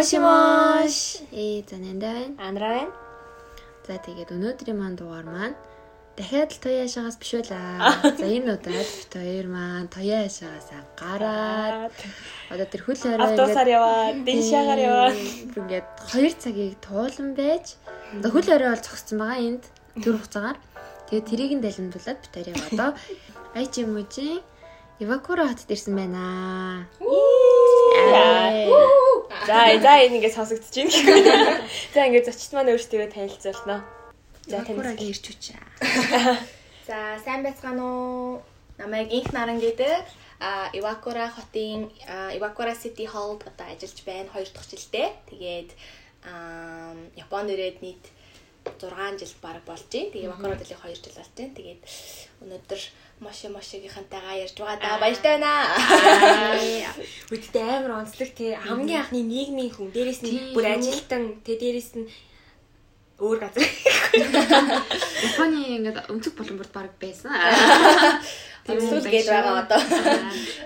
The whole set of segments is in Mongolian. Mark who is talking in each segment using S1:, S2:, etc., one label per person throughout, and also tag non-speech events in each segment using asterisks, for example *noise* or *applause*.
S1: Мошимош. Ээ за.
S2: Андраа байна.
S1: За тэгээд өнөөдрийн маань дугаар маань дахиад л тояа шагаас биш байлаа. *laughs* За энэ удаад бит хоёр маань тояа шагаас гараад одоо тэр хөл орой
S2: автобусаар яваад, дэншаагаар яваад
S1: ингээд 2 цагийг туулан байж одоо хөл орой бол зогссон байгаа энд төр хугацаагаар. Тэгээд тэрийг нь далимдуулаад бит хоёрыг одоо *laughs* айч юм уу чи Ивакура хотод ирсэн байна.
S2: За за энэ ингээд сонсогдож байна гэхгүй. За ингээд зочд маань өөрсдөө танилцуулнаа.
S1: За танилцуулъя ирч үуч. *laughs*
S3: За сайн байцгаана уу? Намайг Инх Наран гэдэг. А Ивакура хотын Ивакура City Hall-д одоо ажиллаж байна 2 дахь жилдээ. Тэгээд аа Японд ирээд нийт 6 жил баг болж байна. Тэгээ Ивакура дэлхий 2 жил болж байна. Тэгээд өнөөдөр Мош мошигийнхантайгаа ярьж байгаа да баяртай байна.
S2: Үдтэй амар онцлог тий хамгийн анхны нийгмийн хүн дээрээс нь бүр ажилтан тий дээрээс нь өөр газар. *laughs*
S1: Японы ингээд өнцөг боломжууд баг байсан. *laughs*
S3: Тэмцүүл гээд байгаа одоо.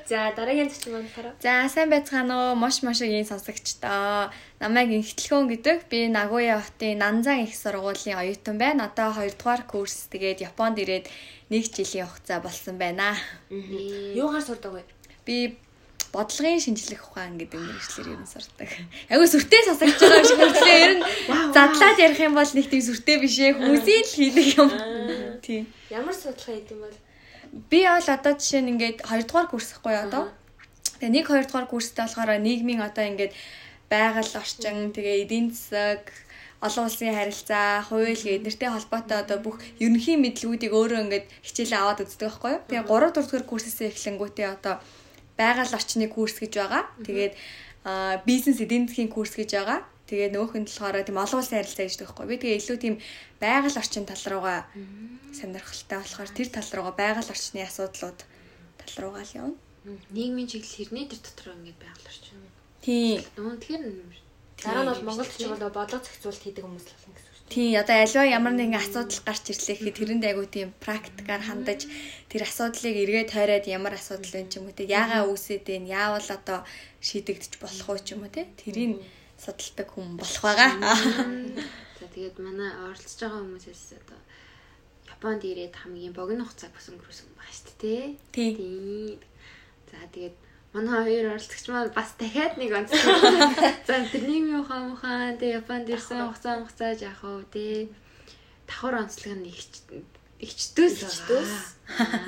S2: За дараагийн зочин маань хараа.
S4: За сайн байцгаана уу мош мошигийн сонсогчдоо. Намайг Инхтлгөөн гэдэг. Би Нагуя хотын Нанзан их сургуулийн оюутан байна. Одоо 2 дугаар курс тэгээд Японд ирээд 1 жилийн хугацаа болсон байна.
S2: Юугаар сурдаг вэ?
S4: Би бодлогын шинжлэх ухаан гэдэг мэргэжлэр ер нь сурдаг. Айгу сүртэй сонсогч байгаа юм шиг хэлээ. Ер нь задлаад ярих юм бол нэг тийм сүртэй биш ээ. Хүмүүсийн л хийдэг юм. Тийм.
S2: Ямар судалгаа хийдэг юм бол?
S4: Би бол одоо жишээ нь ингээд 2 дугаар курс ихгүй одоо. Тэгээ 1 2 дугаар курстэй болохоор нийгмийн одоо ингээд байгаль орчин тэгээ эдийн засаг олон улсын харилцаа, хууль гээд нэртэй холбоотой одоо бүх ерөнхий мэдлгүүдийг өөрөө ингээд хичээлээ аваад үздэг байхгүй юу. Тэгээ 3 4 дугаар курсээсээ эхлэнгүүтээ одоо байгаль орчны курс гэж байгаа. Тэгээд бизнес эдийн засгийн курс гэж байгаа. Тэгээ нөгөөх нь болохоор тийм олон улсын харилцаа гэж байгаа байхгүй. Би тэгээ илүү тийм байгаль орчин тал руугаа сонирхолтой болохоор тэр тал руугаа байгаль орчны асуудлууд тал руугаа л явна.
S1: Нийгмийн чиглэл хэрнээ тэр дотор ингээд байгаль орчин.
S4: Тийм.
S1: Тэгэхээр
S2: Дараа нь бол Монголд ч бол бодлого зохицуулт хийдэг хүмүүс л болно гэсэн үг.
S4: Тийм одоо альва ямар нэгэн асуудал гарч ирлээ гэхэд тэрэнд айгуу тийм практикаар хандаж тэр асуудлыг эргээ тойроод ямар асуудал вэ ч юм уу те яагаа үүсээд вэ яавал одоо шийдэгдэж болох уу ч юм уу те тэрийг судалдаг хүн болох байгаа.
S1: За тэгээд манай оролцож байгаа хүмүүсээс одоо Японд ирээд хамгийн богино хугацааг бас өнгөрөөсөн байгаа шүү дээ.
S4: Тийм.
S1: За тэгээд манай хоёр оролцогч маань бас дахиад нэг онцлог. *laughs* За тэр нийгмийн ухаан ухаан тэгээ Японд ирсэн хугацаа хугацаа яах вэ те. Давхар онцлог нь ихч ихчдөөс
S2: Ихчдөөс.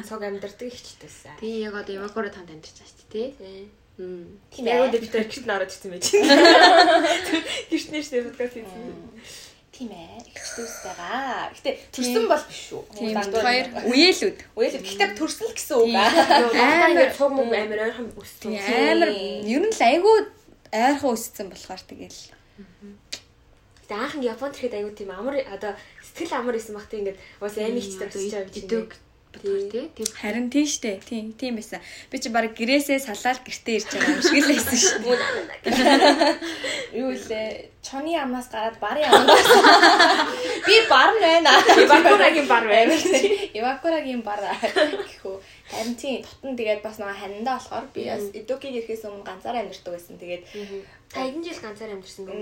S2: Цог амьдардаг ихчдөөс.
S1: тий яг одоо Ивакура танд амьдарч байгаа шүү дээ.
S2: Тий.
S1: Мм.
S2: Тийм яг үндэ бид тэр гэрт нараад ирсэн байж байна. Гэрт нэрсээ подкаст хийсэн.
S3: Тийм ээ. Ихчдүүс байгаа. Гэтэ төрсөн бол биш шүү.
S4: Тийм хоёр үеэлүүд.
S3: Үйл гэхдээ төрсөн л гэсэн үг аа.
S2: Амар цог мөг амар ойрхон өссөн.
S4: Амар ер нь л айгүй ойрхон өссөн болохоор тэгэл.
S2: Гэтэ анх Японд ирэхэд аягүй тийм амар одоо сэтгэл амар исэн тийм ингээд бас амиг чтэй өсөж байгаа гэж
S1: идэг бодгор тий. Тийм.
S4: Харин тийм штэ. Тийм тийм байсан. Би чи баг гэрээсээ салаад гэртээ ирж байгаа юм шиг л байсан шүү. *laughs*
S3: Юу илээ? Чоны амнаас гараад барын амнаас. Би бар нь байна.
S2: Ивакурагийн бар байна.
S3: Ивакурагийн бар гэхүү. Харин тийм тутан тэгээд бас нэг ханиндаа болохоор би бас Эдокиг ирэхээс өмнө ганцаараа амьдардаг байсан. Тэгээд
S2: Та хэдэн жил ганцаар амьдэрсэн бэ?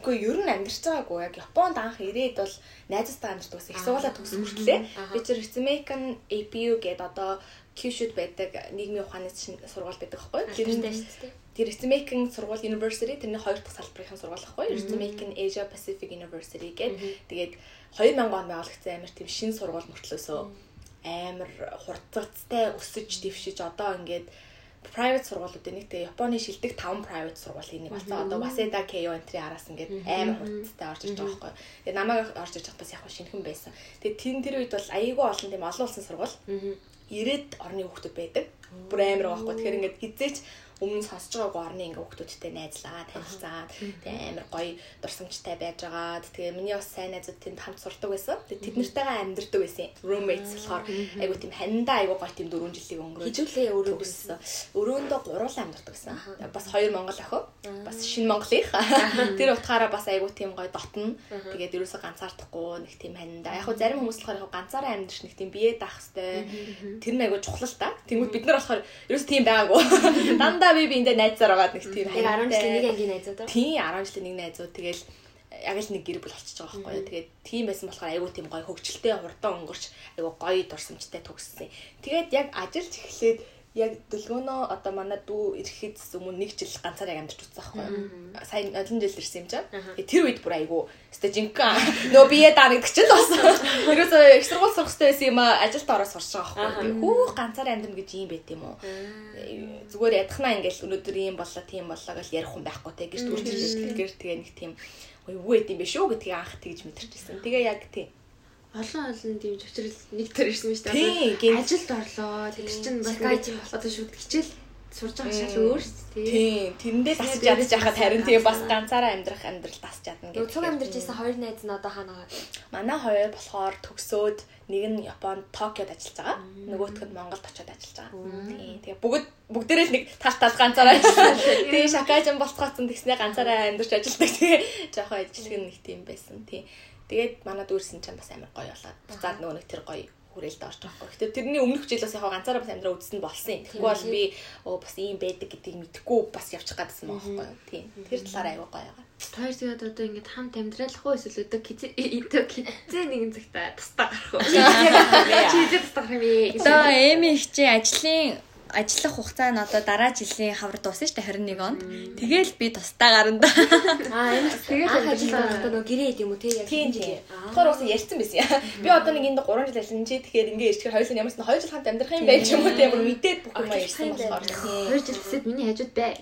S3: Үгүй ер нь амьдарч байгаагүй яг Японд анх ирээд бол найзтайгаа амьдардаг байсан. Их сургуулаа төгсөх хүртлээ. Би чинь Ritsumeikan APU гэдэг одоо Kyushuд байдаг нийгмийн ухааны сургууль байдаг байхгүй юу?
S2: Шүү дээ.
S3: Тэр Ritsumeikan сургууль University тэрний хоёр дахь салбарын сургууль байхгүй юу? Ritsumeikan Asia Pacific University гэдэг. Тэгээд 2000 он байгуулагдсан амар тийм шинэ сургууль мөртлөөсөө амар хурцгацтай өсөж дэвшиж одоо ингээд private сургуулиудын нэг тэгээ Японы шилдэг 5 private сургуулийн нэг болсон. Одоо Waseda Keio entry араас ингээд амар хурцтай орж ирж байгаа байхгүй. Тэгээ намайг орж ирж бас яг шинхэн байсан. Тэгээ тэн тэр үед бол аяйгүй олон тийм олон улсын сургууль. 90-д орны хүүхдүүд байдаг. Бүр амар байхгүй. Тэгэхээр ингээд хизээч өмнө сонсож байгаагүй орны ингээ хүүхдүүдтэй найзлаа, танилцаад тэгээ амар гоё дурсамжтай байж байгаад тэгээ миний бас сайн найзууд тэнд хамт сурдаг байсан. Тэгээ тэд нартайгаа амьдардаг байсан. Roommates болохоор айгу тийм хандаа айгу гоё тийм 4 жилийг өнгөрөөж
S2: Хижүүлээ өөрөө
S3: төгссөн. Өрөөндөө гуруулаа амьдардаг байсан. Бас хоёр монгол охин. Бас шинэ монголынх. Тэр утгаараа бас айгу тийм гоё дотно. Тэгээд ерөөсө ганцаардахгүй нэг тийм хандаа. Яг хөө зарим хүмүүс болохоор яг ганцаараа амьдарч нэг тийм бие даах хэвээр тэр нэг айгу чухал та. Тэнгүүд бид нар болохоор ерөөсө тийм байгаагүй. *laughs* Дандаа Яга би биэндээ найзаар байгаа нэг тийм
S2: Яг 10 жилийн нэг ангийн найзууд уу?
S3: Тийм 10 жилийн нэг найзууд тэгэл яг л нэг гэр бүл болчихж байгаа байхгүй юу. Тэгээд тийм байсан болохоор айгүй тийм гоё хөвгчлөлтэй хурдан өнгөрч айгүй гоё дурсамжтай төгссөн. Тэгээд яг ажиллаж эхлээд яг дөлгөөнөө одоо манай дүү ирэхэд өмнө нэг жил ганцаар яг амьдарч утсан байхгүй юу. Сайн олон жил ирсэн юм чинь. Тэр үед бүр айгүй өстой жинкан нөө бие чинь л бас. Ерөөсөө их сургууль сурах хэрэгтэй байсан юм аа ажилд ороо сурч байгаа байхгүй юу. Хүү ганцаар амьдрна гэж юм байт юм уу. Зүгээр ядахнаа ингээл өнөөдөр юм боллоо тийм боллоо гэж ярих хүн байхгүй те. Гэрт үржиж тэгэхээр тэгээ нэг тийм юу байт юм бэ шүү гэдгийг анх тэгж мэдэрчээсэн. Тэгээ яг тийм
S1: олон олон тийм зөвчрөл нэг төр ирсэн шүү
S3: Тийм,
S1: дээ.
S3: гин-
S1: Ажилд орлоо. Тэр чинь бас одоо шууд хичээл сурж байгаа шал өөр шүү дээ.
S3: Тийм, тэрэндээ тасч ядаж яхад харин тийм бас ганцаараа амьдрах амьдрал тасч
S2: Нөгөө
S3: гэдэг.
S2: цуг амьдарч байсан хоёр найз нь одоо хаана байгаа?
S3: Манай хоёр болохоор төгсөөд нэг нь Японд Токиод ажиллаж байгаа. Нөгөөх нь Монголд очиод ажиллаж байгаа. Тийм. Тэгээ бүгд бүгдээрээ л нэг тал тал ганцаараа ажилласан. *laughs* Тэгээ шакажин болцгооцсон тэгснээ ганцаараа амьдарч ажилладаг. Тэгээ жоохон ажилтг нэг тийм байсан. Тийм. Тэгээд манай дүүрсэн чинь бас амар гоё болоод буцаад нөгөө нэг тэр гоё хүрээлд орж байгаа байхгүй. Гэтэ тэрний өмнөх жилээс яг ганцаараа бас амьдраа үзсэн болсон юм. Тэгэхгүй бол би оо бас ийм байдаг гэдгийг мэдэхгүй бас явчих гадсан байгаа байхгүй. Тийм. Тэр талаараа аягүй гоё байгаа.
S1: Хоёр тэгээд одоо ингэж хамт амьдралах уу эсвэл өдөө өдөө кизэ нэгэн цагтаа тастаа гарах уу? Чи кизэ тастаа гарах юм ээ.
S4: Одоо Эми их чи ажлын ажиллах хугацаа нь одоо дараа жилийн хавар дуусна шүү дээ 21 онд. Тэгэл би тусдаа гарна да. *laughs*
S2: Аа энэ
S1: ажиллаж байгаа.
S2: байхдаа нөгөө гэрээ идэм үү те яг
S3: Тийм тийм. Тэгэхээр уусаа ярьсан байсан яа. Би одоо нэг энд 3 жил ажиллана чи тэгэхээр ингээ ирчихээр хоёул нь ямар ч 2 жил хамт амьдрах юм байж юм уу тийм бүр мэдээд бүх юм ярьсан болохоор.
S1: Хоёр жил гэсэд миний хажууд бай.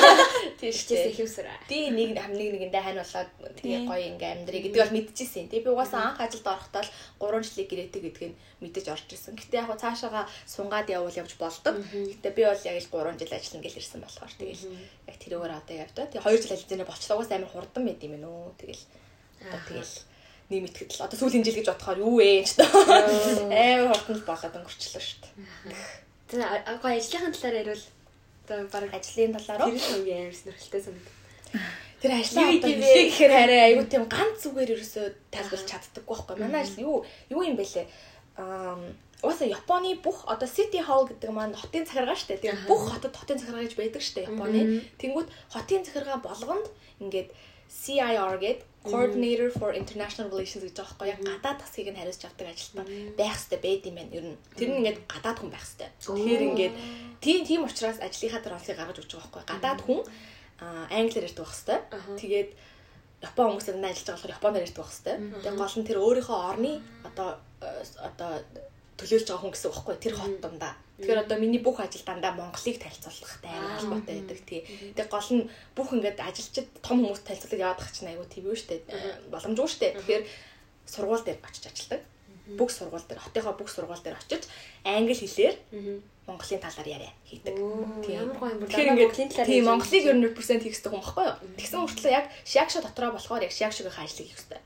S1: *laughs*
S3: Тийм шүү.
S2: хэвсрэ.
S3: Ди нэг хам нэг нэгэндээ хань болоод тэгээ гоё ингээ амьдрий гэдэг бол мэдчихсэн. Тэгээ би угаасаа анх ажилд орохдоо л 3 жилийн гэрээтэй гэдгийг мэдэж орж ирсэн. Гэтэ яг цаашаага сунгаад явуул явж болдог. Гэтэ би бол яг л 3 жил ажиллана гэж ирсэн болохоор тэгэл яг тэрөөр одоо явдаа. Тэгээ 2 жил ажиллаж болчлоо угаасаа амар хурдан байд юм нөө. Тэгэл одоо тэгэл нэг мэтгэд л одоо сүүлийн жил гэж бодохоор юу вэ ч тоо амар хурдан л болоод өнгөрчлөө шүү дээ.
S2: Тэр агай ажлынхаа талаар ярил. Одоо баг
S3: Ажлын талаар
S2: тэр л үгүй амар сонирхолтой санагд.
S3: Тэр ажлаа одоо хэлээ гэхээр арай айгүй тийм ганц зүгээр ерөөсөө тайлбарлаж чаддаггүй байхгүй. Манай ажил юу юу юм бэлээ? Аа Уусаа Японы бүх одоо City Hall гэдэг маань хотын захиргаа штэ. Тэгээ бүх хотод хотын захиргаа гэж байдаг штэ Японы. Тэнгүүд хотын захиргаа болгонд ингээд CIR гэдэг Coordinator for International Relations гэж байгаа байхгүй яг гадаад засгийг нь хариуцж авдаг ажилтан байх хэрэгтэй байд юм байна. Ер нь тэр нь ингээд гадаад хүн байх хэрэгтэй. Тэгэхээр ингээд тийм тийм учраас ажлынхаа дээр онцлог гаргаж өгч байгаа байхгүй. Гадаад хүн англиар ярьдаг байх хэрэгтэй. Тэгээд Япон хүмүүсээр нь ажиллаж байгаа болохоор Японоор ярьдаг байх хэрэгтэй. Тэгээд гол нь тэр өөрийнхөө орны одоо э, одоо төлөөлж байгаа хүн гэсэн үг байхгүй тэр хот дундаа. Тэгэхээр одоо миний бүх ажил дандаа Монголыг танилцуулахтай амар холбоотой байдаг тий. Тэгээ гол нь бүх ингээд ажилчид том хүмүүс танилцуулаад яваад байгаа чинь айгу тийм юу штэ боломжгүй штэ. Тэгэхээр сургууль дээр очиж ажилдаг. Бүх сургууль дээр хотынхоо бүх сургууль дээр очиж англи хэлээр Монголын талаар яриа хийдэг.
S2: Ямар гоё юм бүр
S3: Тэгэхээр ингээд тийм Монголыг ер нь 100% хийх хэрэгтэй хүн баггүй юу? Тэгсэн хүртэл яг шиагшо дотроо болохоор яг шиагшогийн ажлыг хийх хэрэгтэй.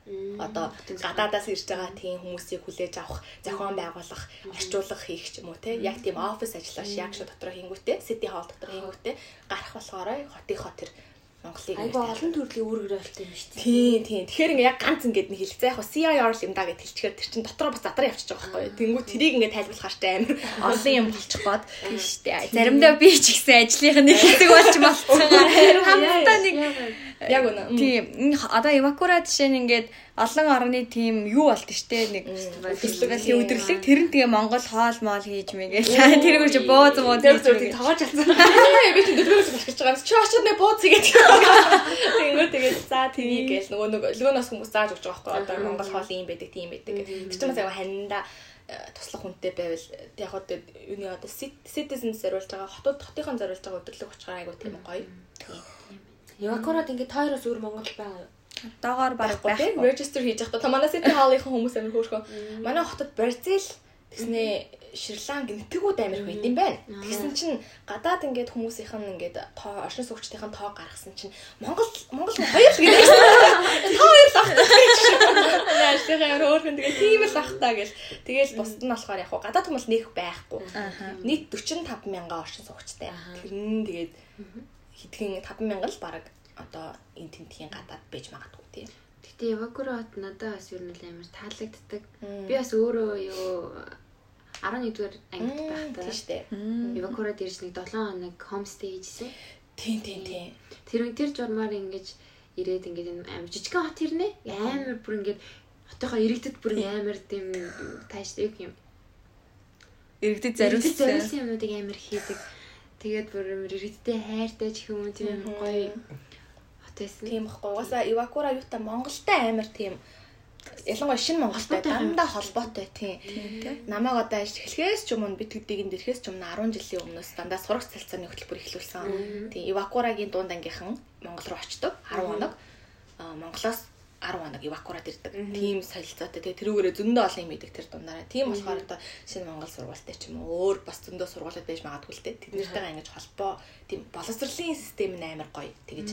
S3: Одоо гадаадаас ирж байгаа тийм хүмүүсийг хүлээж авах, зохион байгуулах, орчуулах хийх ч юм уу те. Яг тийм офис ажиллаа шиагшо дотроо хийнгүүтээ, City Hall дотроо хийнгүүтээ гарах болохоор хотынхоо тэр Монголыг
S2: Айгу олон төрлийн үүрэг барилттай юм шүү дээ.
S3: Тийм тийм. Тэгэхээр ингээ яг ганц ингээд нэг хэлцээ яг CIR юм да гэж хэлчихээр тэр чин дотроо бас задраа явчихж байгаа байхгүй юу. Тэнгүү тэрийг ингээ тайлбарлахаар ч амар *laughs* олон юм болчих гоод
S4: Тийм шүү дээ. Заримдаа би ч гэсэн ажлынх нь нэг хэсэг болж болцсон. Хамтдаа нэг
S3: яг үнэ.
S4: тийм одоо эвакура жишээ нь ингээд олон орны тийм юу болт штэ нэг фестивалийн өдрлөг тэр нь тэгээ Монгол хоол моол хийж мэгээ. *laughs* Тэр гэж бууз мууд
S3: Тэр тийм
S4: мэгээ.
S3: тоогооч алсан. Би чинь дөрөвөөс башгиж байгаа. Чи очоод нэг бууз игээд. Тэнгүү тэгээд за TV гээл нөгөө нөгөө лөгөөноос хүмүүс зааж өгч байгаа байхгүй одоо Монгол хоол юм байдаг тийм байдаг. Тэр чинь бас яг ханьда туслах хүнтэй байвал яг хоо юуны одоо citizens зориулж байгаа хотод хотынхон зориулж байгаа өдөрлөг очихаар айгу тийм гоё.
S2: Евакурад ингээд тойроос өөр Монгол байгаа юу?
S4: Доогоор баг
S3: Байхгүй тийм register хийж явахдаа манай city hall-ийн хүмүүс амир хөөрхөн. Манай хотод Бразил тэгснээ Шри-Ланк нэтгүүд амир байд юм байна. Тэгсэн чинь гадаад ингээд хүмүүсийнх нь ингээд тоо оршин суугчдын тоо гаргасан чинь Монгол Монгол хоёр л гэдэг. *laughs* Та хоёр л ахтаа гэж. Ашигтай амир хөөрхөн тэгээ тийм л ахтаа гэл. Тэгээл бусд нь болохоор яг гадаад хүмүүс нэх байхгүй. Нийт 45 мянган оршин суугчтай. Тэр нь тэгээд хэдхэн 5 мянган л баг одоо энэ тентхийн гадаад байж магадгүй тийм.
S1: Гэтэ эвакуа хот надад бас ер нь л амар таалагддаг. Би бас өөрөө юу 11-р ангид байхдаа.
S3: Тийм штэ.
S1: Ивакурад ирж нэг 7 хоног homestay хийжсэн.
S3: Тийм тийм тийм.
S1: Тэр тэр журмаар ингэж ирээд энэ амар жижигхэн хот ирнэ. Амар бүр ингээд хотынхоо иргэдэд бүр амар тийм тааш юу юм.
S4: Иргэдэд
S1: зориулсан юмнуудыг амар хийдэг. Тэгээд бүр амар иргэдтэй хайртай ч юм уу тийм гоё хот байсан.
S3: Тийм байхгүй. Угаасаа Ивакура юутай Монголтай амар тийм ялангуяа шинэ Монголтай дандаа холбоотой тийм. Намайг одоо эхлэхээс ч юм уу бид тэдийг энэ ирэхээс ч юм 10 жилийн өмнөөс дандаа сурах цалцааны хөтөлбөр эхлүүлсэн. Тийм Ивакурагийн дунд ангийнхан Монгол руу очдог 10 хоног. Аа Монголоос 10 хоног эвакурат ирдэг. Тийм солилцоотой. Тэгээ тэрүүгээрээ зөндөө олон юм идэг тэр дундаараа. Тийм болохоор одоо шинэ Монгол сургуультай ч юм уу өөр бас зөндөө сургуулиуд байж магадгүй л дээ. Тэднэртэйгээ ингэж холбоо тийм боловсролын систем нь амар гоё. Тэгэж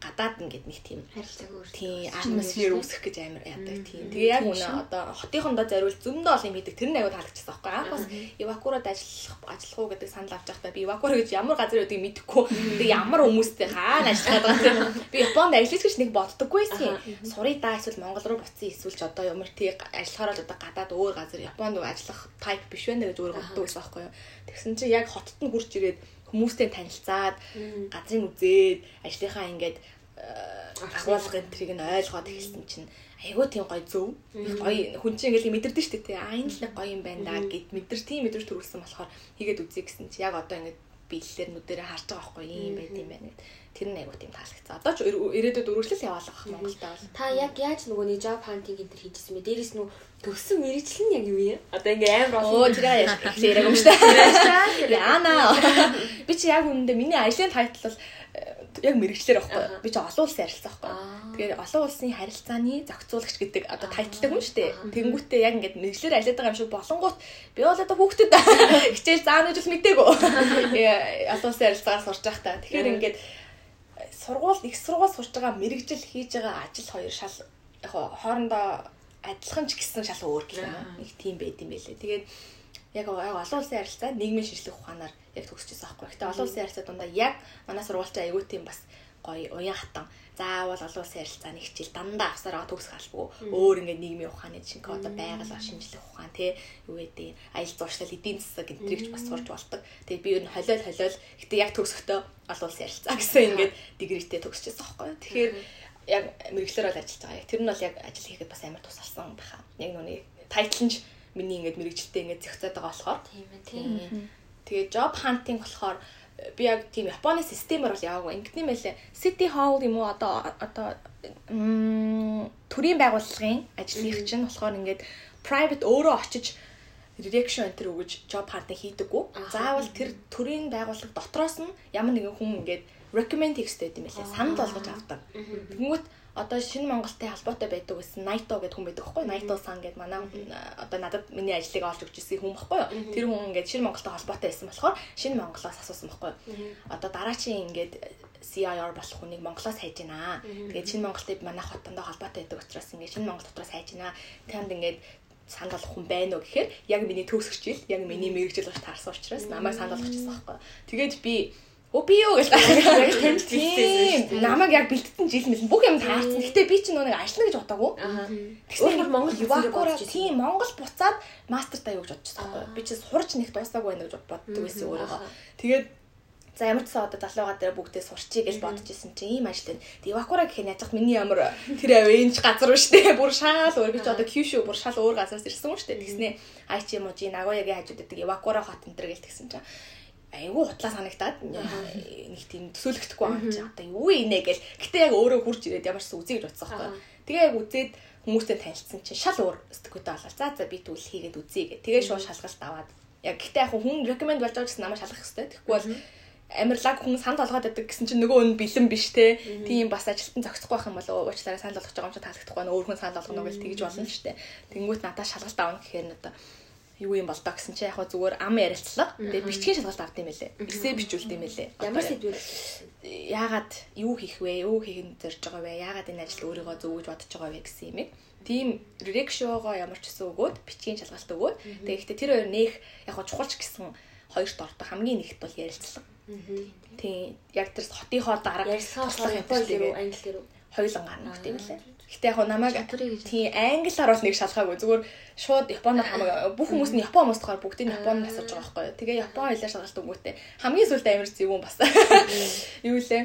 S3: гадаад ингээд нэг тийм
S1: харилцааг өөр.
S3: тийм атмосфер үүсгэх гэж амар яадаг тийм. Тэгээ яг үнэ одоо хотынхондоо зориул зөндөө олон юм идэг. Тэр нь аягүй таалагдчихсан байхгүй. Анх бас эвакурад ажиллах ажиллах уу гэдэг санал авч байхдаа би эвакур гэж ямар газар байдгийг мэдэхгүй. Тэгээ ямар хүмүүстэй хаана ажиллах гэдэг. *laughs* Би Японд ажиллаж гэж нэг боддоггүйсэн. Сурыг да эсвэл Монгол руу буцсан эсвэл ч одоо ямар тий ажиллахаар л одоо гадаад өөр газар Японд ажиллах type биш байна гэж өөрөө боддог байсан байхгүй юу. Тэгсэн чинь яг хотод нь хурж ирээд хүмүүстэй танилцаад газрыг үзээд ажлынхаа ингээд агуулга энтрийг нь ойлгоод эхэлсэн чинь айгүй тийм гоё зөв. Гоё хүн чинь ингээл мэдэрдэн штэ тий. Аа энэ л гоё юм байна да гэд мэдэр тийм мэдэрч төрүүлсэн болохоор хийгээд үзье гэсэн чи яг одоо ингээд биелэлэр нүдэрээ харж байгаа байхгүй юм байт юм байна гэд. Тэр нь айгүй тийм таалагдсан. Одоо ч ирээдүйд үргэлжлэл яваалах Монголда бол.
S2: Та яг яаж нөгөө нэг job hunting төр хийжсэн бэ? Дээрээс нөгөө төгсөн мэрэгчлэн яг юу юм? Одоо ингээ амар
S3: Оо
S2: олон
S3: тэр яа ярьаг юм штэ. Яана. Би чи яг үнэндээ миний ажлын тайтл бол яг мэрэгчлэр байхгүй. Би чи олон улсын харилцаа байхгүй. Тэгээд олон улсын харилцааны зохицуулагч гэдэг одоо тайтлдаг юм шүү дээ. Тэнгүүтээ яг ингээд мэрэгчлэр ажилладаг юм шиг болонгууд би бол одоо хүүхдэд *laughs* хичээл заана гэж мдэггүй. *laughs* Олон улсын харилцаагаар сурч байх та. Тэгэхээр ингээд сургууль их сургууль сурч байгаа мэрэгжил хийж байгаа ажил хоёр шал яг хоорондоо адилхан ч гэсэн шал өөр гэх юм. Нэг тийм байд юм байлээ. Тэгээд яг олон улсын харилцаа нийгмийн шинжлэх ухаанаар яг төгсчихсөн аахгүй. Гэтэ олон улсын харилцаа дундаа яг манай сургуультай аягүй тийм бас гоё уян хатан. Заавал олон улсын харилцааны хичээл дандаа авсараа төгсөх албагүй. Өөр ингээд нийгмийн ухааны жинхэнэ одоо байгаль шинжлэх ухаан тий юу гэдэг аялал зуршлал эдийн засаг энтригч бас сурч болдог. Тэгээд би ер нь холиол холиол гэтээ яг төгсөхдөө олон улсын харилцаа гэсэн ингээд дигритэй төгсчихсөн аахгүй. Тэгэхээр яг мэрэгчлэр бол ажиллаж байгаа. Яг тэр нь бол яг ажил хийхэд бас амар тусалсан байхаа. Яг нүний тайтл нь миний ингээд мэрэгчлээ ингээд зохицоод байгаа болохоор.
S2: Тийм ээ тийм.
S3: Тэгээ job hunting болохоор би яг тийм Японы системээр бол яваагүй. Ингэдэм байлээ. City Hall юм уу одоо одоо төрийн байгууллагын ажлынх чинь болохоор ингээд private өөрөө очиж reaction enter өгөж job hunting хийдэггүй. Заавал тэр төрийн байгууллага дотроос нь ямар нэгэн хүн ингээд recommend хийхтэй юм байлээ. Санал болгож авдаг. Тэнгүүт одоо шинэ Монголтай холбоотой байдаг гэсэн Naito гэдэг хүн байдаг байхгүй Naito сан гэдэг манай одоо надад миний ажлыг олж өгч ирсэн хүн байхгүй тэр хүн ингээд шинэ Монголтай холбоотой байсан болохоор шинэ Монголоос асуусан байхгүй одоо дараачийн ингээд CIR болох хүнийг Монголоос хайж гинэ. Тэгээд шинэ Монголтай манай хотондоо холбоотой байдаг учраас ингээд шинэ Монгол дотроос хайж гинэ. Танд ингээд санал болгох хүн байна уу гэхээр яг миний төгсгчил яг миний мэрэгжил болж таарсан учраас намайг санал болгочихсон байхгүй. Тэгээд би Оо би юу гэж яг танд тийм намайг яг бэлтгэн жил мэлэн бүх юм таарсан. Гэтэ би чинь нэг ажиллана гэж бодоагүй.
S2: Өөр бүр Монгол
S3: Ювакура тийм Монгол буцаад мастертаа юу гэж бодчихсон байхгүй. Би чинь сурч нэг дуусаагүй байна гэж боддог байсан өөрийгөө. Тэгээд За ямар ч сан одоо залууга дээр бүгдээ сурчий гэж бодож исэн чинь ийм ажил байна. Эвакура гэх нь яаж миний ямар тэр авэнж газар уу штэ. Бүр шал өөр ч одоо Кюшү бүр шал өөр газараас ирсэн үү штэ. Тэгснээ Айчи Можи Нагоягийн хажууд байдаг Эвакура хот энэ төр гэл тэгсэн чинь айгүй хутлаа санагтаад нэг тийм төсөөлөгдөхгүй байгаа чи одоо юу инэ гэл гэтээ яг өөрөө хурж ирээд ямар ч үзье гэж утсан байхгүй. Тэгээ яг үзээд хүмүүстэй танилцсан чинь шал өөр стекөтэй болоо. За за би тэгвэл хийгээд үзье гэ. Тэгээ шууд шалгалт аваад яг гэтээ яг хүн recommend болж байгаа гэсэн намайг шалгах хэрэгтэй. Тэгэхгүй бол амарлаг хүн санд олгоод байдаг гэсэн чинь нөгөө нь бэлэн биш те. Тийм бас ажилтан зогсохгүй байх юм бол уучлаарай санд олгож байгаа юм чи таалагдахгүй байна. Өөр хүн санд олгоно гэж тэгж болно шүү дээ. Тэнгүүт надад шалгалт аавна гэхээр надад юу юм бол доо гэсэн чи яг зүгээр ам ярилцлага. Тэгээ бичгийн шалгалт авд юм байлээ. Эсээ бичүүлд юм байлээ.
S2: Ямар сэдвэр
S3: яагаад юу хийх вэ? Юу хийх нь зорж байгаа вэ? Яагаад энэ ажил өөрийгөө зөв гэж бодож байгаа вэ гэсэн юм. Тийм рекшоогоо ямар ч гэсэн өгөөд бичгийн шалгалт өгөөд тэгээ ихтэй тэр хоёр нэх яг чухалч гэсэн хоёрт ордог хамгийн нэгт бол ярилцлага. Тийм яг тэр хотынхоо дараа
S2: ярилцлага болохоор Японы руу англи руу
S3: хоёулан гарна гэх юм лээ. Гэтэ яг намайг тийм англиар бол нэг шалгаагүй зүгээр шууд японоор хамаг бүх хүмүүс нь япон хүмүүс тохоор бүгдийг японд асууж байгаа байхгүй юу. Тэгээ япон хэлээр шалгалт өгөөтэй. Хамгийн сүүлд амир зүг юм бас. Юу лээ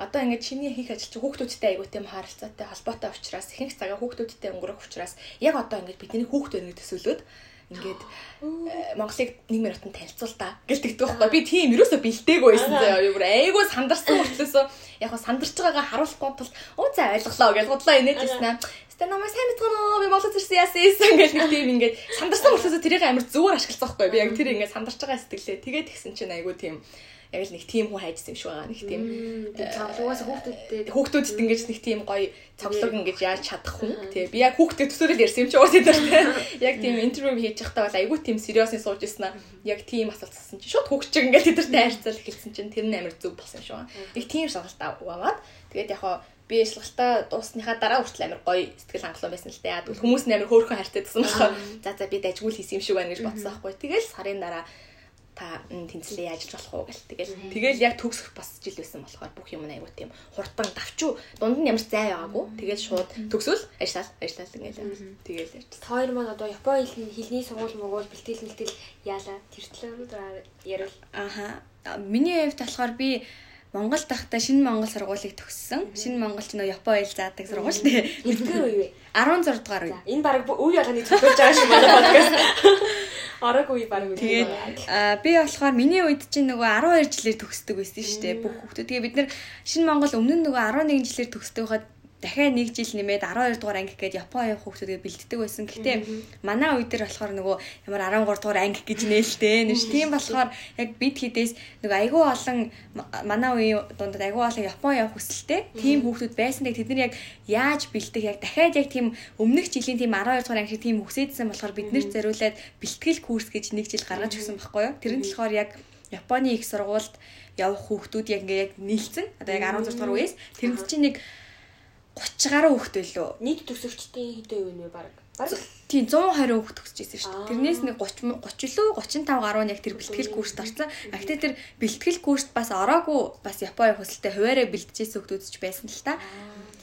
S3: одоо ингээд чиний хийх ажил чинь хүүхдүүдтэй айгуу тийм харилцаатай холбоотой учраас ихэнх цагаа хүүхдүүдтэй өнгөрөх учраас яг одоо ингээд бидний хүүхдүүд нэг төсөөлөд ингээд э, Монголыг нэг минутанд танилцуул та гэлтэгдэх байхгүй. Би тийм юусоо бэлдээгүй байсан заяа. Юу бүр айгуу сандарсан мөртлөөсөө яг хаа сандарч байгаагаа харуулахгүй тул оо за ойлголоо гэж бодлоо инээжсэн аа Тэ намайг сайн мэдгэнэ би Монгол зэрсэн яасан ийсэн гэж нэг тийм ингээд сандарсан мөртлөөсөө тэрийг амар зүгээр ашигласан байхгүй. Би яг тэр ингээд сандарч байгаа сэтгэлээ. Тэгээд тэгсэн чинь айгуу тийм яг л нэг тийм хүн хайжсан юм шиг байгаа нэг тийм
S1: цавлуугаас хүүхдүүдтэй
S3: хүүхдүүдэд ингэж нэг тийм гоё цавлууг ингэж яаж чадах хүн тий. Би яг хүүхдэд төсөөрөл ярьсан юм чи уус энэ *laughs* яг тийм интервью хийж байхдаа бол айгүй тийм сериосны сууж ирсэн аа. Яг тийм асуулт асуусан чи шууд хүүхчиг ингээд тэдэртэй харьцал эхэлсэн чинь тэр нь амар зүг болсон шүү. Нэг тийм шалгалт аваад тэгээд яг би ажиллагалтаа дуусныхаа дараа хүртэл амар гоё сэтгэл хангалуун байсан л дээ. Хүмүүс нь амар хөөрхөн хайртай гэсэн болохоор за за би дажгүй л хийсэн юм шиг байна гэж бодсон байхгүй. Тэгэл сарын дараа та тэнцлээ яаж болох уу гэл. Тэгэл тэгэл яг төгсөх бас жил байсан болохоор бүх юм аягүй тийм хурдан давчуу дунд нь ямар зай байгаагүй. Тэгэл шууд төгсөөл ажиллаа ажиллаа ингээл. Тэгэл ярьж.
S2: Хоёр маань одоо Японы хэлний сургууль могол бэлтгэл мэлтгэл яалаа тэр талаар ярил.
S4: Аха. Миний хувьд болохоор би Монгол тахта шинэ Монгол сургуулийг төгссөн. Шинэ Монгол ч нөө Япон хэл заадаг сургууль дээ.
S2: Эдгээр үе вэ?
S4: 16 дугаар үе.
S2: Энэ баг үе болгоны зөвлөж байгаа шиг манай подкаст. Араг үе баг үе.
S4: Тэгээд би болохоор миний үед чинь нөгөө 12 жилээр төгсдөг байсан шүү дээ бүх хүмүүс. Тэгээ бид нар шинэ Монгол өмнө нь нөгөө 11 жилээр төгсдөг хаад дахиад нэг жил нэмээд 12 дугаар анги гээд Японы хүүхдүүдээ бэлддэг байсан. Гэхдээ манай үе дээр болохоор нөгөө ямар 13 дугаар анги гэж нээлттэй нэш. Тийм болохоор яг бид хідээс нөгөө айгүй олон манай үеийн дундад айгүй олон Япон явах хүсэлтэй тийм хүүхдүүд байсан. Тэд нар яг яаж бэлдэх яг дахиад яг тийм өмнөх жилийн тийм 12 дугаар анги тийм хүсэжсэн болохоор бид нэр зориулаад бэлтгэл курс гэж нэг жил гаргаж өгсөн байхгүй юу? Тэр нь болохоор яг Японы их сургуульд явах хүүхдүүд яг ингээ яг нийлцэн одоо яг 16 дугаар үеэс тэнд чинь нэг 30 гаруй хүүхэд байлоо.
S2: Нийт төсөвчдийн хэдэн үе нэ баг. Баг
S4: тийм 120 хүүхэд төгсөж ирсэн шүү дээ. Тэрнээс нэг 30 30 лөө 35 гаруй нь яг тэр бэлтгэл курст орсон. Гэхдээ тэр бэлтгэл курст бас ороогүй бас Японы хөсөлтөд хуваараа бэлтжсэн хүүхдүүд ч байсан л та.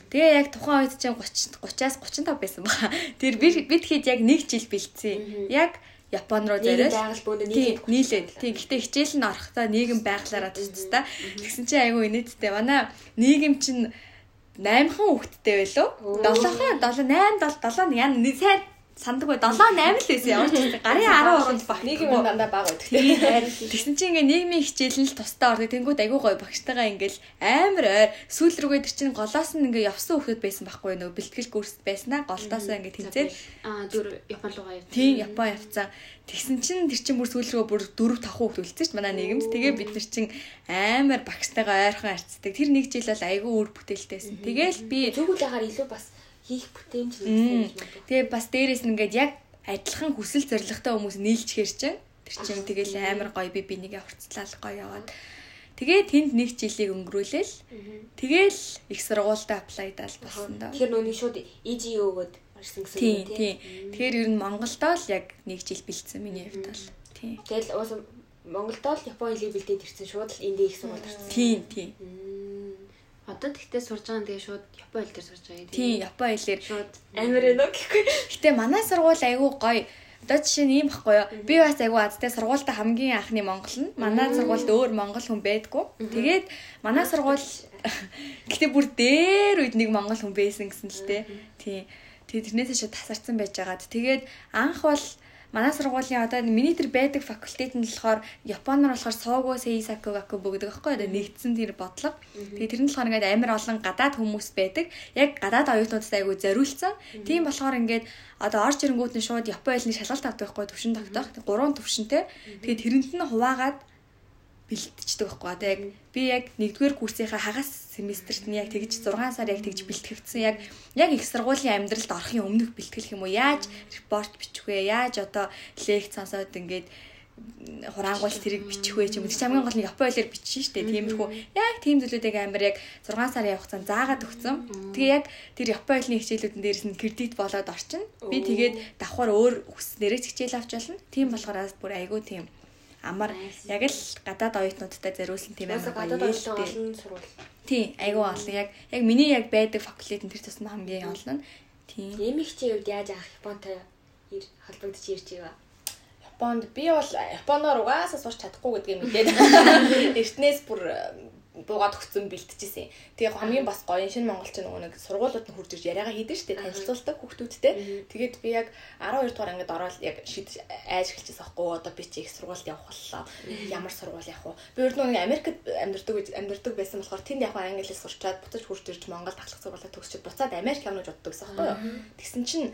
S4: Тэгээ яг тухайн үед чинь 30 30-аас 35 байсан баха. Тэр бид хэд яг 1 жил бэлдсэн. Яг Япон руу зориул.
S2: Нийлээд
S4: нийлээд. Тийм. Гэхдээ хичээл нь орохдоо нийгэм байглаараа тусцтай. Тэгсэн чинь айгүй инээдтэй. Манай нийгэм чинь 8хан хүүхэдтэй байлоо. 7хан 7 8 7 7 яа сайн сандаг бай 7 8 л байсан ямар ч гарын 10 уранд баг
S3: нэг юм дандаа бага байдаг. Тийм
S4: тэгсэн чинь ингээ нийгмийн хичээл нь л тусдаа ордог. Тэнгууд айгүй гоё багштайгаа ингээл амар ойр. Сүүл рүүгээ тэр чинь голоос нь ингээ явсан хүмүүс байсан байхгүй нөгөө бэлтгэл курс байснаа. Голтоосоо ингээ тэнцээд
S1: аа зүр Япон руу явсан.
S4: Тийм Япон явцсан Тэгсэн чинь тэр чинь бүр сүүл рүү бүр 4 5 хүүхд үлдсэн дээ манай нийгэмд. Тэгээ бид нар чинь амар багштайгаа ойрхон харцдаг. Тэр нэг жил бол айгүй үр бүтээлтэйсэн. Тэгээл би
S2: зүгүүлээгээр илүү бас хийх бүтээмж
S4: бодлоо. Тэгээ бас дээрэс нь ингээд яг адилхан хүсэл зоригтой хүмүүс нийлж хэрч тэр чинь тэгэл амар гоё би бинийгээ хурцлал гоё яваад тэгээ тэнд нэг жилийг өнгөрүүлээл тэгээл их сургуультай аплайдал болсон доо.
S2: Тэгэхээр нөөний шууд EGO өгөөд орсон гэсэн
S4: үг тийм. Тэгэхээр ер нь Монголдоо л яг нэг жил бэлдсэн миний хувьд бол. Тийм.
S2: Тэгэл уус Монголдоо л Японы хэлийг бэлдээд ирсэн шууд л энд их сургууль орсон.
S4: Тийм тийм.
S1: Одоо тэгтээ сурж байгаа нь тэгээ шууд Япон хэл дээр сурж байгаа юм.
S4: Тийм, Япон хэлээр
S1: шууд
S2: амар ээ нөө гэхгүй.
S4: Гэтэ манай сургууль айгүй гоё. Одоо жишээ нь ийм байхгүй юу? Би бас айгүй азтай сургуультай хамгийн анхны монгол нь. Манай сургуульд өөр монгол хүн байдгүй. Тэгээд манай сургууль *laughs* гэтээ бүр дээр үед нэг монгол хүн байсан гэсэн л тээ. Тийм. Тэгээд тэрнээсээ шууд тасарсан байж байгаад. Тэгээд анх бол манай сургуулийн одоо миний тэр байдаг факультет нь болохоор японоор болохоор суугу сейсаку гаку бүгдэг аахгүй одоо нэгдсэн тэр бодлого. Тэгээ тэр нь болохоор ингээд амар олон гадаад хүмүүс байдаг. Яг гадаад оюутнуудад айгүй зориулсан. Тийм болохоор ингээд одоо орж ирэнгүүт нь шууд япон хэлний шалгалт авдаг байхгүй төвшин тогтоох. Гурван төвшинтэй. Тэгээ тэрэнд нь хуваагаад бэлтждэг байхгүй. Одоо яг би яг нэгдүгээр курсынхаа хагас семестрт нь яг тэгж 6 сар яг тэгж бэлтгэгдсэн. Яг яг их сургуулийн амьдралд орохын өмнөх бэлтгэх юм уу? Яаж репорт бичих вэ? Яаж одоо лекц сонсоод ингээд хураангуул тэрийг бичих вэ ч юм уу. Хамгийн гол нь Япон хэлээр бичсэн шүү дээ. Тиймэрхүү яг тийм зүйлүүдийг амар яг 6 сарын цан заагаад өгсөн. Тэгээ яг тэр Япон хэлний хичээлүүдэн дээрээс нь кредит болоод орчин. Би тэгээд давхар өөр хүснээрээ хичээл авч болно. Тийм болохоор бүр айгүй тийм амар яг л гадаад оюутнуудтай зориулсан тийм амар
S2: гадаад
S4: гоё
S2: олон сургууль.
S4: Тийм, айгүй олон яг яг миний яг байдаг факультет энэ тэр тусмаа хамгийн олон нь. Тийм.
S2: Эмэгчийн хувьд яаж авах Японтай ир- холбогдож ирж байга.
S3: Японд би бол Японоор угаасаа сурч чадахгүй гэдгийг мэдээд *laughs* эртнээс бүр буугаад өгсөн бэлтжижсэн. Тэгээ хамгийн бас гоё шинэ монголч нөгөө нэг сургуулиуд нь хурж ирж яриагаа хийдэж штэ танилцуулдаг хүүхдүүдтэй. Тэгээд би яг 12 дугаар ангид ороод яг шид айж эхэлчихсэн аахгүй одоо би чи их сургуульд явах боллоо. Ямар сургууль явах вэ? Би өөр нөгөө Америкт амьдардаг амьдардаг байсан болохоор тэнд яг англи хэл сурчаад буцаж хурж ирж Монгол дахлах сургуулаа төгсчихэд буцаад Америк явнаж боддог гэсэн аахгүй юу? Тэгсэн чинь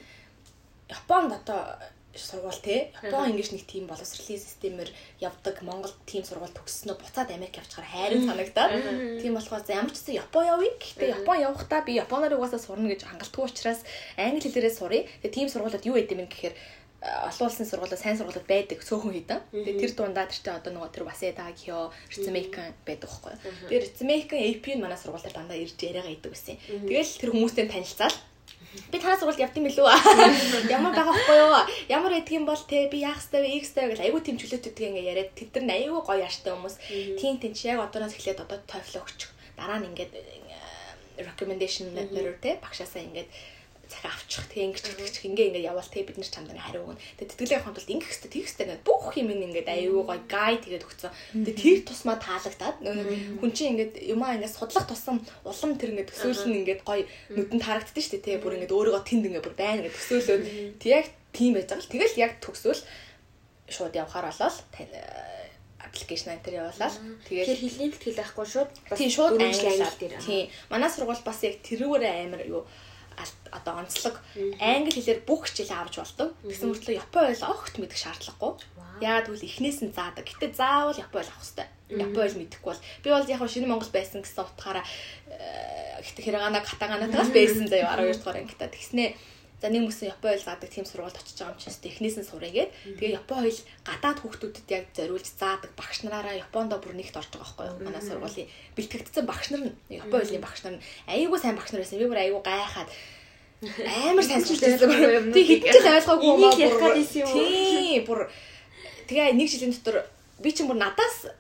S3: Японд одоо сургууль те. Япон ингэж нэг тийм боловсролын системээр явдаг Монгол тийм сургууль төгссөнөө буцаад Америк явчихаар хайрын санагдаад. Тийм болохоор ямар ч гэсэн Япон явъя гэхдээ Япон явахдаа би Японоор угаасаа сурна гэж хангалтгүй учраас англи хэлээрээ сурыг тийм сургуулиуд юу гэдэм юм гэхээр а, олон улсын сургуулиуд сайн сургуулиуд байдаг цөөхөн хідэн. Тэгээ тэр дундаа тэр чинь одоо нөгөө тэр Васеда Кио, Рицмейкан байдаг байхгүй. Тэгээ Рицмейкан AP нь манай сургууль дээр дандаа ирж яриагаа идэг гэсэн. Тэгэл тэр хүмүүстэй танилцаад би танаа сургуульд явдсан мэлүү *laughs* ямар байгаа хгүй юу? Ямар гэдэг юм бол те би яах ёстой вэ x ёстой гэж айгүй тийм чөлөөтөдгийг ингээ яриад тэд нар айгүй гоё яштай хүмүүс. Тийм тийм чи яг одооноос эхлээд одоо TOEFL өгчих. Дараа нь ингээд recommendation letter те багшаасаа ингээд захиа авчих тэг ингэж тэгчих ингээ ингээ явбал тэг бид нар чамд хариу өгнө. Тэг тэтгэлээ явахад бол ингэх хэвээр тэгх хэвээр бүх юм ингээ аюу гой гайд тэгээд өгцөн. Тэг тэр тусмаа таалагдаад хүн чинь ингээ юмаа ингээ судлах тусам улам тэр ингээ төсөөлн ингээ гой нүдэн харагддаг шүү дээ тэг бүр ингээ өөрийгөө тэнд ингээ бүр байна ингээ төсөөлөөд тэг яг тийм байж байгаа л. Тэгэл яг төгсөөл шууд явахаар болол аппликейшн энэ явуулаад
S2: Тэгэхээр
S3: тэгээд
S2: хэлний тэтгэл байхгүй шууд
S3: Тийм шууд
S2: дээр.
S3: Тийм. Манай сургууль бас яг тэрүүгээр амар юу одоо онцлог англи хэлээр бүх хичээл авч болдог. Тэгсэн мөртлөө япон ойл огт мэдэх шаардлагагүй. Яагаад гэвэл эхнээс нь заадаг. Гэтэ заавал япон ойл авах хэрэгтэй. Япон ойл мэдэхгүй бол би бол яг шинэ Монгол байсан гэсэн утгаараа э, гэтэ хэрэгана катаганатаас *laughs* байсан заяа 12 дугаар ангитаа тэгснээ За нэг мөсөн Япон ойл заадаг тийм сургуульд очиж байгаа юм чинь технээс нь сурыгээд тэгээ Япон ойл гадаад хүүхдүүдэд яг зориулж заадаг багш нараараа Япондо бүр нэгт орж байгаа байхгүй юу? Манай сургуулийн бэлтгэгдсэн багш нар нь. Япон ойлын багш нар нь. Айгүй сайн багш нар байсан. Би бүр айгүй гайхаад. Амар *laughs* сайн. Тэг ойлгоогүй юм
S2: Энийг ярих гээд байсан юм уу?
S3: Тийм бүр. Тэгээ нэг жилийн дотор би чинь бүр надаас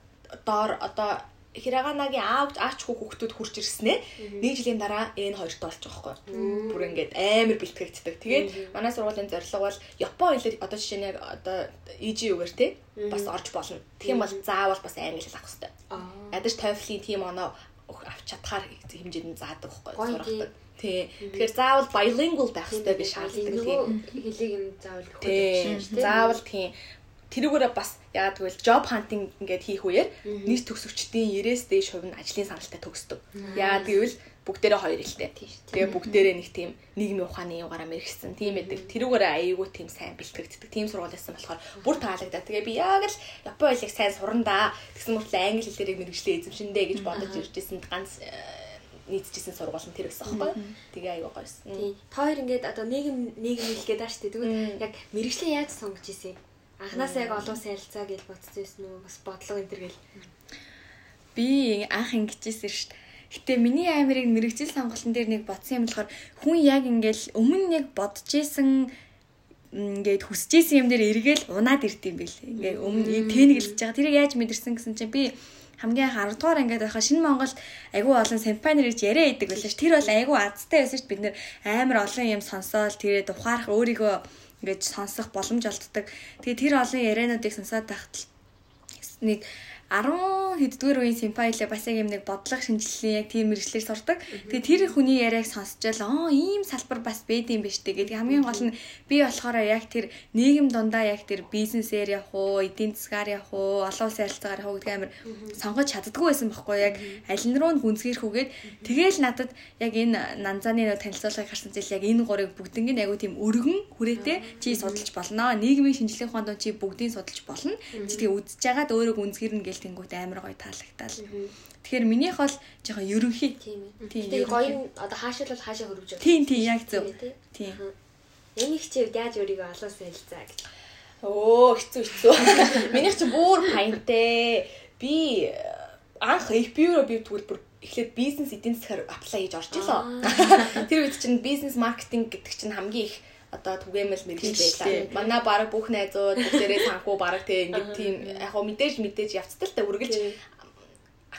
S3: доор одоо Хираганагийн аав аачгүй хүүхдүүд хурж ирснээ. Нэг жилийн дараа энэ хоёрт болж байгаа байхгүй. Бүр ингээд амар бэлтгэгддэг. Тэгээд манай сургуулийн зорилго бол Япон хэлээр одоо жишээ нь яг одоо EG үгээр те бас орж болно. Тэгэх юм бол заавал бас англи хэл авах хэрэгтэй. Ядаж TOEFL-ийн тийм оноо авч чадхаар хэмжээнд заадаг байхгүй
S2: Гоё
S3: сурахдаг. Тий. Тэгэхээр заавал bilingual байх хэрэгтэй гэж шаардлагатай
S2: хэлийг нь заавал өгөх
S3: Тий. Заавал тийм. Тэрүүгээрээ бас яагаад гэвэл job hunting ингээд хийх үеэр нийт төгсөгчдийн 90-с дээш хувь нь ажлын саналтай төгсдөг. Яагаад гэвэл бүгдээрээ хоёр хэлтэй. Тэгээ бүгдээрээ нэг тийм нийгмийн ухааны югаараа мэрэгсэн. Тийм эдэг. Тэрүүгээрээ аяйгуу тийм сайн бэлтгэгддэг. Тийм сургуулиасан болохоор бүр таалагдаа. Тэгээ би яг л Япон хэлийг сайн сурандаа. Тэгсэн мөртлөө англи хэлээрээ мэрэгчлээ эзэмшиндэ гэж бодож иржсэн ганц э, нийцчихсэн сургууль нь тэр байсан байхгүй. Тэгээ гойсон.
S2: Тийм. Та хоёр ингээд одоо нийгэм нийгэм хэлгээд ааш тий. Тэгвэл яг мэрэгчлээ яаж сонгож ийсэн? Анханасаа яг олон сайилцаа гэж бодсон байсан уу? Бас бодлого энэ төр гэл.
S4: Би анх ингэжсэн шүү дээ. Гэтэ миний амирыг мэрэгжил сонголтын дээр нэг бодсон юм болохоор хүн яг ингээл өмнө нэг бодож исэн ингээд хүсэж исэн юм дээр эргээл унаад ирд юм бэл. Ингээ өмнө тэнэглэж байгаа. Тэрийг яаж мэдэрсэн гэсэн чинь би хамгийн анх 10 дугаар ангиад байхаа шинэ Монгол айгүй олон симпани нэрж яриа идэг байлаа ш. Тэр бол айгүй азтай байсан ш. Бид нэр амар олон юм сонсоол тэгээд ухаарах өөрийгөө ингээд сонсох боломж олддог. Тэгээд тэр олон яриануудыг сонсоод тахтал нэг 10 хэддгээр үеийн симпайлаа бас яг юм нэг бодлого шинжилгээ яг тийм мэрэгчлэр сурдаг. Тэгээ тэр хүний яриаг сонсчаал аа ийм салбар бас байд юм биш үү гэдэг хамгийн гол нь би болохоор яг тэр нийгэм дундаа яг тэр бизнесээр явах уу, эдийн засгаар явах уу, олон улсын харилцаагаар явах уу гэдэг амар сонгож чаддгүй байсан байхгүй яг аль нь руу нь гүнзгийрх үгээд тэгээл надад яг энэ нанзааны нөө танилцуулгыг харсан зээл яг энэ гурыг бүгднийг айгу тийм өргөн хүрээтэй чи судалж болно. Нийгмийн шинжилгээ ухаанд чи бүгдийг судалж болно. Чи тэгээ үдсэж байгаад өөрөө гүнзгийрнэ гэл тэнгүүт амар гоё таалагдтал. Тэгэхээр минийх бол жоохон ерөнхий.
S2: Тийм ээ. Тэгээ гоё одоо хаашаа бол хаашаа хөрвж байгаа.
S4: Тийм тийм яг зөв.
S2: тий.
S4: Тийм.
S2: Энийг чи яаж өөрийгөө олон сайилцаа гэж.
S3: Оо хэцүү хэцүү. *laughs* Минийх чи бүр паянтэй. Би э, анх APU-ро би бүр эхлээд бизнес эдийн засгаар apply хийж орж илоо. *laughs* Тэр үед чинь бизнес маркетинг гэдэг чинь хамгийн их одоо түгээмэл мэрэгч байлаа. Манай баг бүх найзууд бүгдээрээ санхүү баг тэг ингээд тийм яг хөө мэдээж мэдээж явцтай л та үргэлж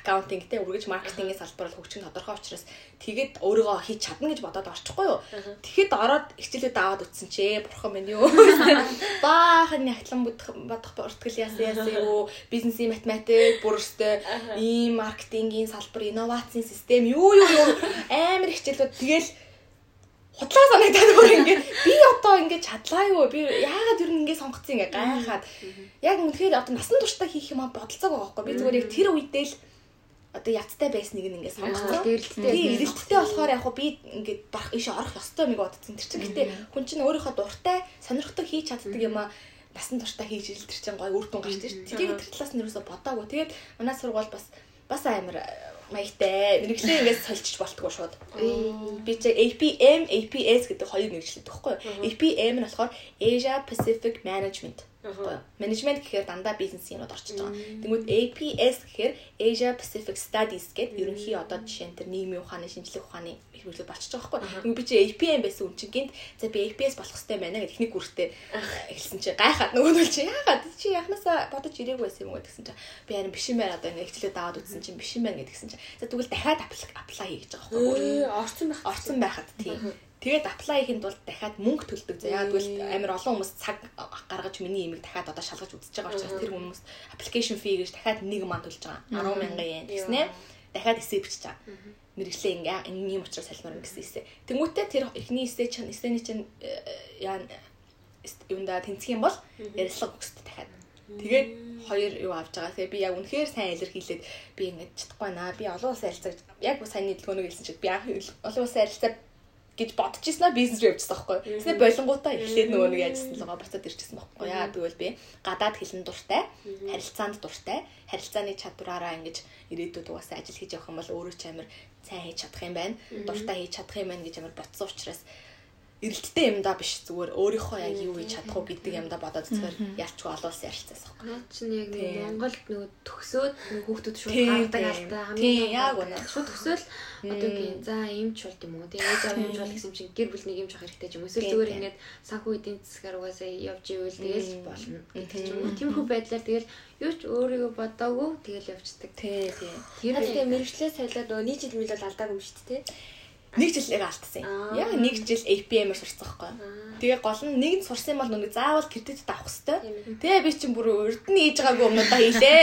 S3: аккаунтинг те үргэлж маркетингийн салбар бол хөгжих нь тодорхой учраас тэгэд өөрийгөө хийж чадна гэж бодоод орчихгүй юу. Тэгэхэд ороод хичээлүүд аваад үтсэн чи бурхан минь юу. *laughs* Баахан нягтлан бодох бодох уртгэл яасан яасан *laughs* юу. Бизнесийн математик бүрстэй ийм маркетингийн салбар инновацийн систем юу юу юу амар хичээлүүд тэгэл худлаа санагдаад өөр ингээд би одоо ингээд чадлаа юу би яагаад ер нь ингээд сонгоцсон ингээд гайхаад яг үнэхээр одоо насан туршдаа хийх юм бодолцоог байгаа байхгүй би зүгээр яг тэр үедээ л одоо яттай байсныг ингээд сонгоцсон. Эрэлттэй. Эрэлттэй болохоор яг би ингээд барах иш орох ёстой нэг бодсон. Тэр чинь гэтээ хүн чинь өөрийнхөө дуртай сонирхдаг хийж чаддаг юм аа насан туршдаа хийж ил тэр чинь гоё үр дүн гарч ирж. Тэгээд тэр талаас нь юусоо бодоагүй. Тэгээд манай сургууль бас бас амар маягтай. Мэргэжлээ ингээс сольчих болтгоо шууд. Би чи APM, APS гэдэг хоёр мэргэжлээд юу? APM нь болохоор Asia Pacific Management Менежмент гэхээр дандаа бизнес юмуд орчиж байгаа. Тэнгүүд APS гэхээр Asia Pacific Studies гэдэг ерөнхий одоо жишээ нь тэр нийгмийн ухааны, шинжлэх ухааны бүлэг болчихж байгаа байхгүй. Тэнгүүд би чи APM байсан үн чинь гинт за би APS болох хэрэгтэй байна гэх ихний гүртээ эхэлсэн чи гайхаад нөгөө нь чи яагаад чи яхнасаа бодож ирээгүй байсан юм уу гэсэн чи би харин биш юм байна одоо ингэ хичээлээ даваад үзсэн чинь биш юм байна гэдгсэн чи за тэгвэл дахиад аплай хийж байгаа байхгүй.
S2: Орсон байх.
S3: Орсон байхад тийм. Тэгээд apply хийхэд бол дахиад мөнгө төлдөг. За яа гэвэл амар олон хүмүүс цаг гаргаж миний имийг дахиад одоо шалгаж үзэж байгаа учраас тэр хүмүүс application fee гэж дахиад 1 ман төлж байгаа. 10 мянган йен гэснээр дахиад эсээ бичиж байгаа. Мэргэжлээ ингээ ийм учраас салмаар гэсэн эсээ. Тэнгүүтээ тэр эхний эсээ чинь эсэний чинь э, яа юунда тэнцэх юм бол ярилцлага өгсөд дахиад. Тэгээд хоёр юу авч байгаа. Тэгээ би яг үнэхээр сайн илэрхийлээд би ингэж чадахгүй наа. Би олон улсын харилцааг яг сайн нийтлгөөнөг хэлсэн чинь би анх олон улсын харилцаа гэж бодож ирсэн аа бизнес рүү явчихсан байхгүй. Тэсээ болонгуудаа эхлээд нөгөө нэг яажсан л байгаа буцаад ирчихсэн байхгүй. Яа тэгвэл би гадаад хэлэн дуртай, харилцаанд дуртай, харилцааны чадвараараа ингэж ирээдүйд угаасаа ажил хийж явах юм бол өөрөө ч амар сайн хийж чадах юм байна. Дуртай хийж чадах юм байна гэж амар бодсон учраас эрэлттэй юм да биш зүгээр өөрийнхөө яг юу хийж чадах уу гэдэг юм да бодоод зүгээр ялчгүй олуулсан ярилцаас байхгүй.
S1: Наад чинь яг нэг Монголд нөгөө төгсөөд нөгөө хүүхдүүд шууд гардаг алдаа
S3: хамгийн яг үнэ.
S1: Шууд төгсөөл одоогийн за имч болд юм уу. Тэгээ ээж аваа имч болох гэсэн чинь гэр бүл нэг имч авах хэрэгтэй ч юм уу. Эсвэл зүгээр ингээд санхүү эдийн засгаар угаасаа явж ивэл тэгэл болно гэдэг ч юм уу. Тиймэрхүү байдлаар тэгэл юу ч өөрийгөө бодоогүй тэгэл явцдаг.
S3: Тий, тий.
S2: Тэр тэгээ мэрэгчлээ солиод нөгөө нийт жил мэл бол алдаагүй юм шүү дээ
S3: нэг жилээр алдсан юм. Яг нэг жил APM-аар сурсан байхгүй. Тэгээ гол нь нэгд сурсан бол нүг заавал кредит авах хэвээр. Тэгээ би чинь бүр урд нь хийж байгаагүй өмнөдөө хийлээ.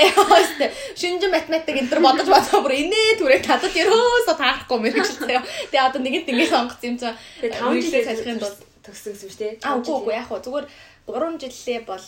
S3: *laughs* Шинжин математик энэ төр бодож бодоо бүр инээ түрээ татаж ерөөсө таарахгүй мэрэгчлээ. Тэгээ одоо нэгэнт ингэ сонгоц юм цаа.
S2: Тэгээ 5 жилээ салихын тулд төгсөн юм шүү дээ.
S3: Аа үгүй үгүй яг хөө зүгээр 3 жилээ бол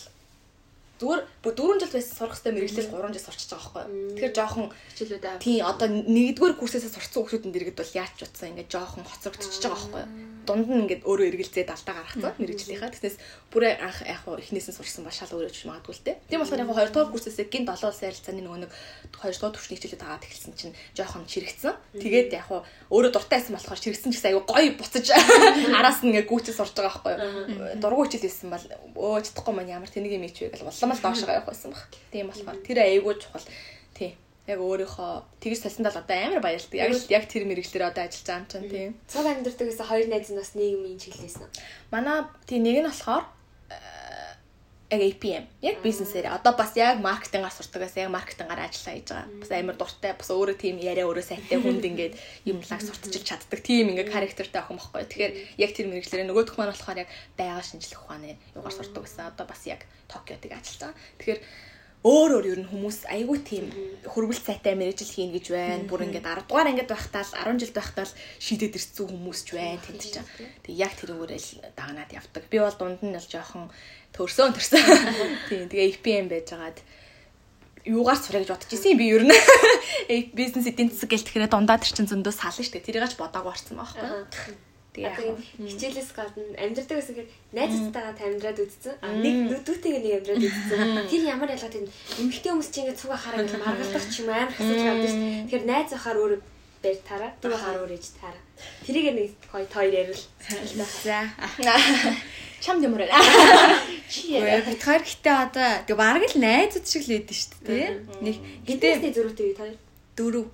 S3: зүгээр 4 жил байсан сурах хэвээр мэрэгчлэл 3 жил сурчиж байгаа байхгүй. Тэгэхээр жоохон
S1: хичээлүүд аа.
S3: Тийм одоо нэгдүгээр курсээс сурцсан хүмүүсийн дэргэд бол яач утсан ингээд жоохон хоцрогдчихж байгаа байхгүй. Дунд нь ингээд өөрөө эргэлзээд алдаа гаргацсан мэрэгчлийнхаа. Тэснээс бүрээ анх яг хуу эхнээс нь сурсан ба шал өөрөө ч магадгүй л те. Тийм болохоор яг хуу 2 дугаар курсээс гин 7 улсын харилцааны нөгөө нэг 2 дугаар төвчний хичээлүүд аваад эхэлсэн чинь жоохон чирэгцэн. Тэгээд яг хуу өөрөө дуртай байсан болохоор чирэгсэн ч гэсэн аюу гоё буцаж *laughs* араас нь ингээд гүйцэл сурж байгаа байхгүй. Дургуй хичээл хийсэн бол өө чадахгүй маань ямар тэнийг юм ичвэ гэж улам л доошоо явах байсан баг. Тийм болохоор тэр аюугүй чухал. Тийм яг өөрийнхөө тэгж салсандаа л одоо амар баярлдаг. Яг л яг тэр мэрэгчлэр одоо ажиллаж байгаа юм чинь тийм.
S2: Цог амьдрдаг гэсэн хоёр найз нь бас нийгмийн чиглэлсэн.
S3: Манай тийм нэг нь болохоор яг APM яг бизнесээр одоо бас яг маркетингаар сурдаг гэсэн яг маркетингаар ажиллаа хийж байгаа. Бас амар дуртай бас өөрөө тийм яриа өөрөө сайтай хүнд ингээд юмлаг сурталчилж чаддаг. Тийм ингээд характертай охин бохгүй. Тэгэхээр яг тэр мэрэгчлэрээ нөгөөх маань болохоор яг байгаль шинжлэх ухааны югаар сурдаг гэсэн. Одоо бас яг Токиотыг ажиллаж байгаа. Тэгэхээр өөр өөр ер нь хүмүүс айгүй тийм хөрвөл цайтай мэрэгжил хийн гэж байна. Бүр ингээд 10 дугаар ангид байхдаа л 10 жил байхдаа л шийдээд ирсэн хүмүүс ч байна тэнд чинь. Тэг яг тэрүүгээрэл дагнаад явдаг. Би бол дунд нь л жоохон төрсөн төрсөн. *laughs* Тийм тэгээ APM байжгаад юугаар сурах гэж бодож ирсэн би ер нь бизнес эдийн засаг гэл тэгэхээр дундаа тэр чин зөндөө сална шүү дээ. Тэрийг ч бодоагүй орсон байхгүй.
S2: Тэгээ хичээлээс гадна амьдрдаг гэсэн хэрэг найзтайгаа тамдраад үзсэн. Нэг нүдүүтэйг нэг амьдраад үзсэн. Тэр ямар ялгаа тийм эмэгтэй хүмүүс чинь ингээд цуга хараа ингээд маргалдах ч юм амар хэсэж авдаг ш. Тэгэхээр найз ахаар өөр бэр тараа, дүү ахаар өөр ээж тараа. Тэрийг нэг хоёр ярил.
S3: За. Чам юмраа. *laughs*
S4: Чи яа. Битгаар гэтээ одоо тэг бараг л найзууд шиг л байдэн шүү дээ. Нэг
S2: гэтээ зөрүүтэй та?
S4: Дөрөв.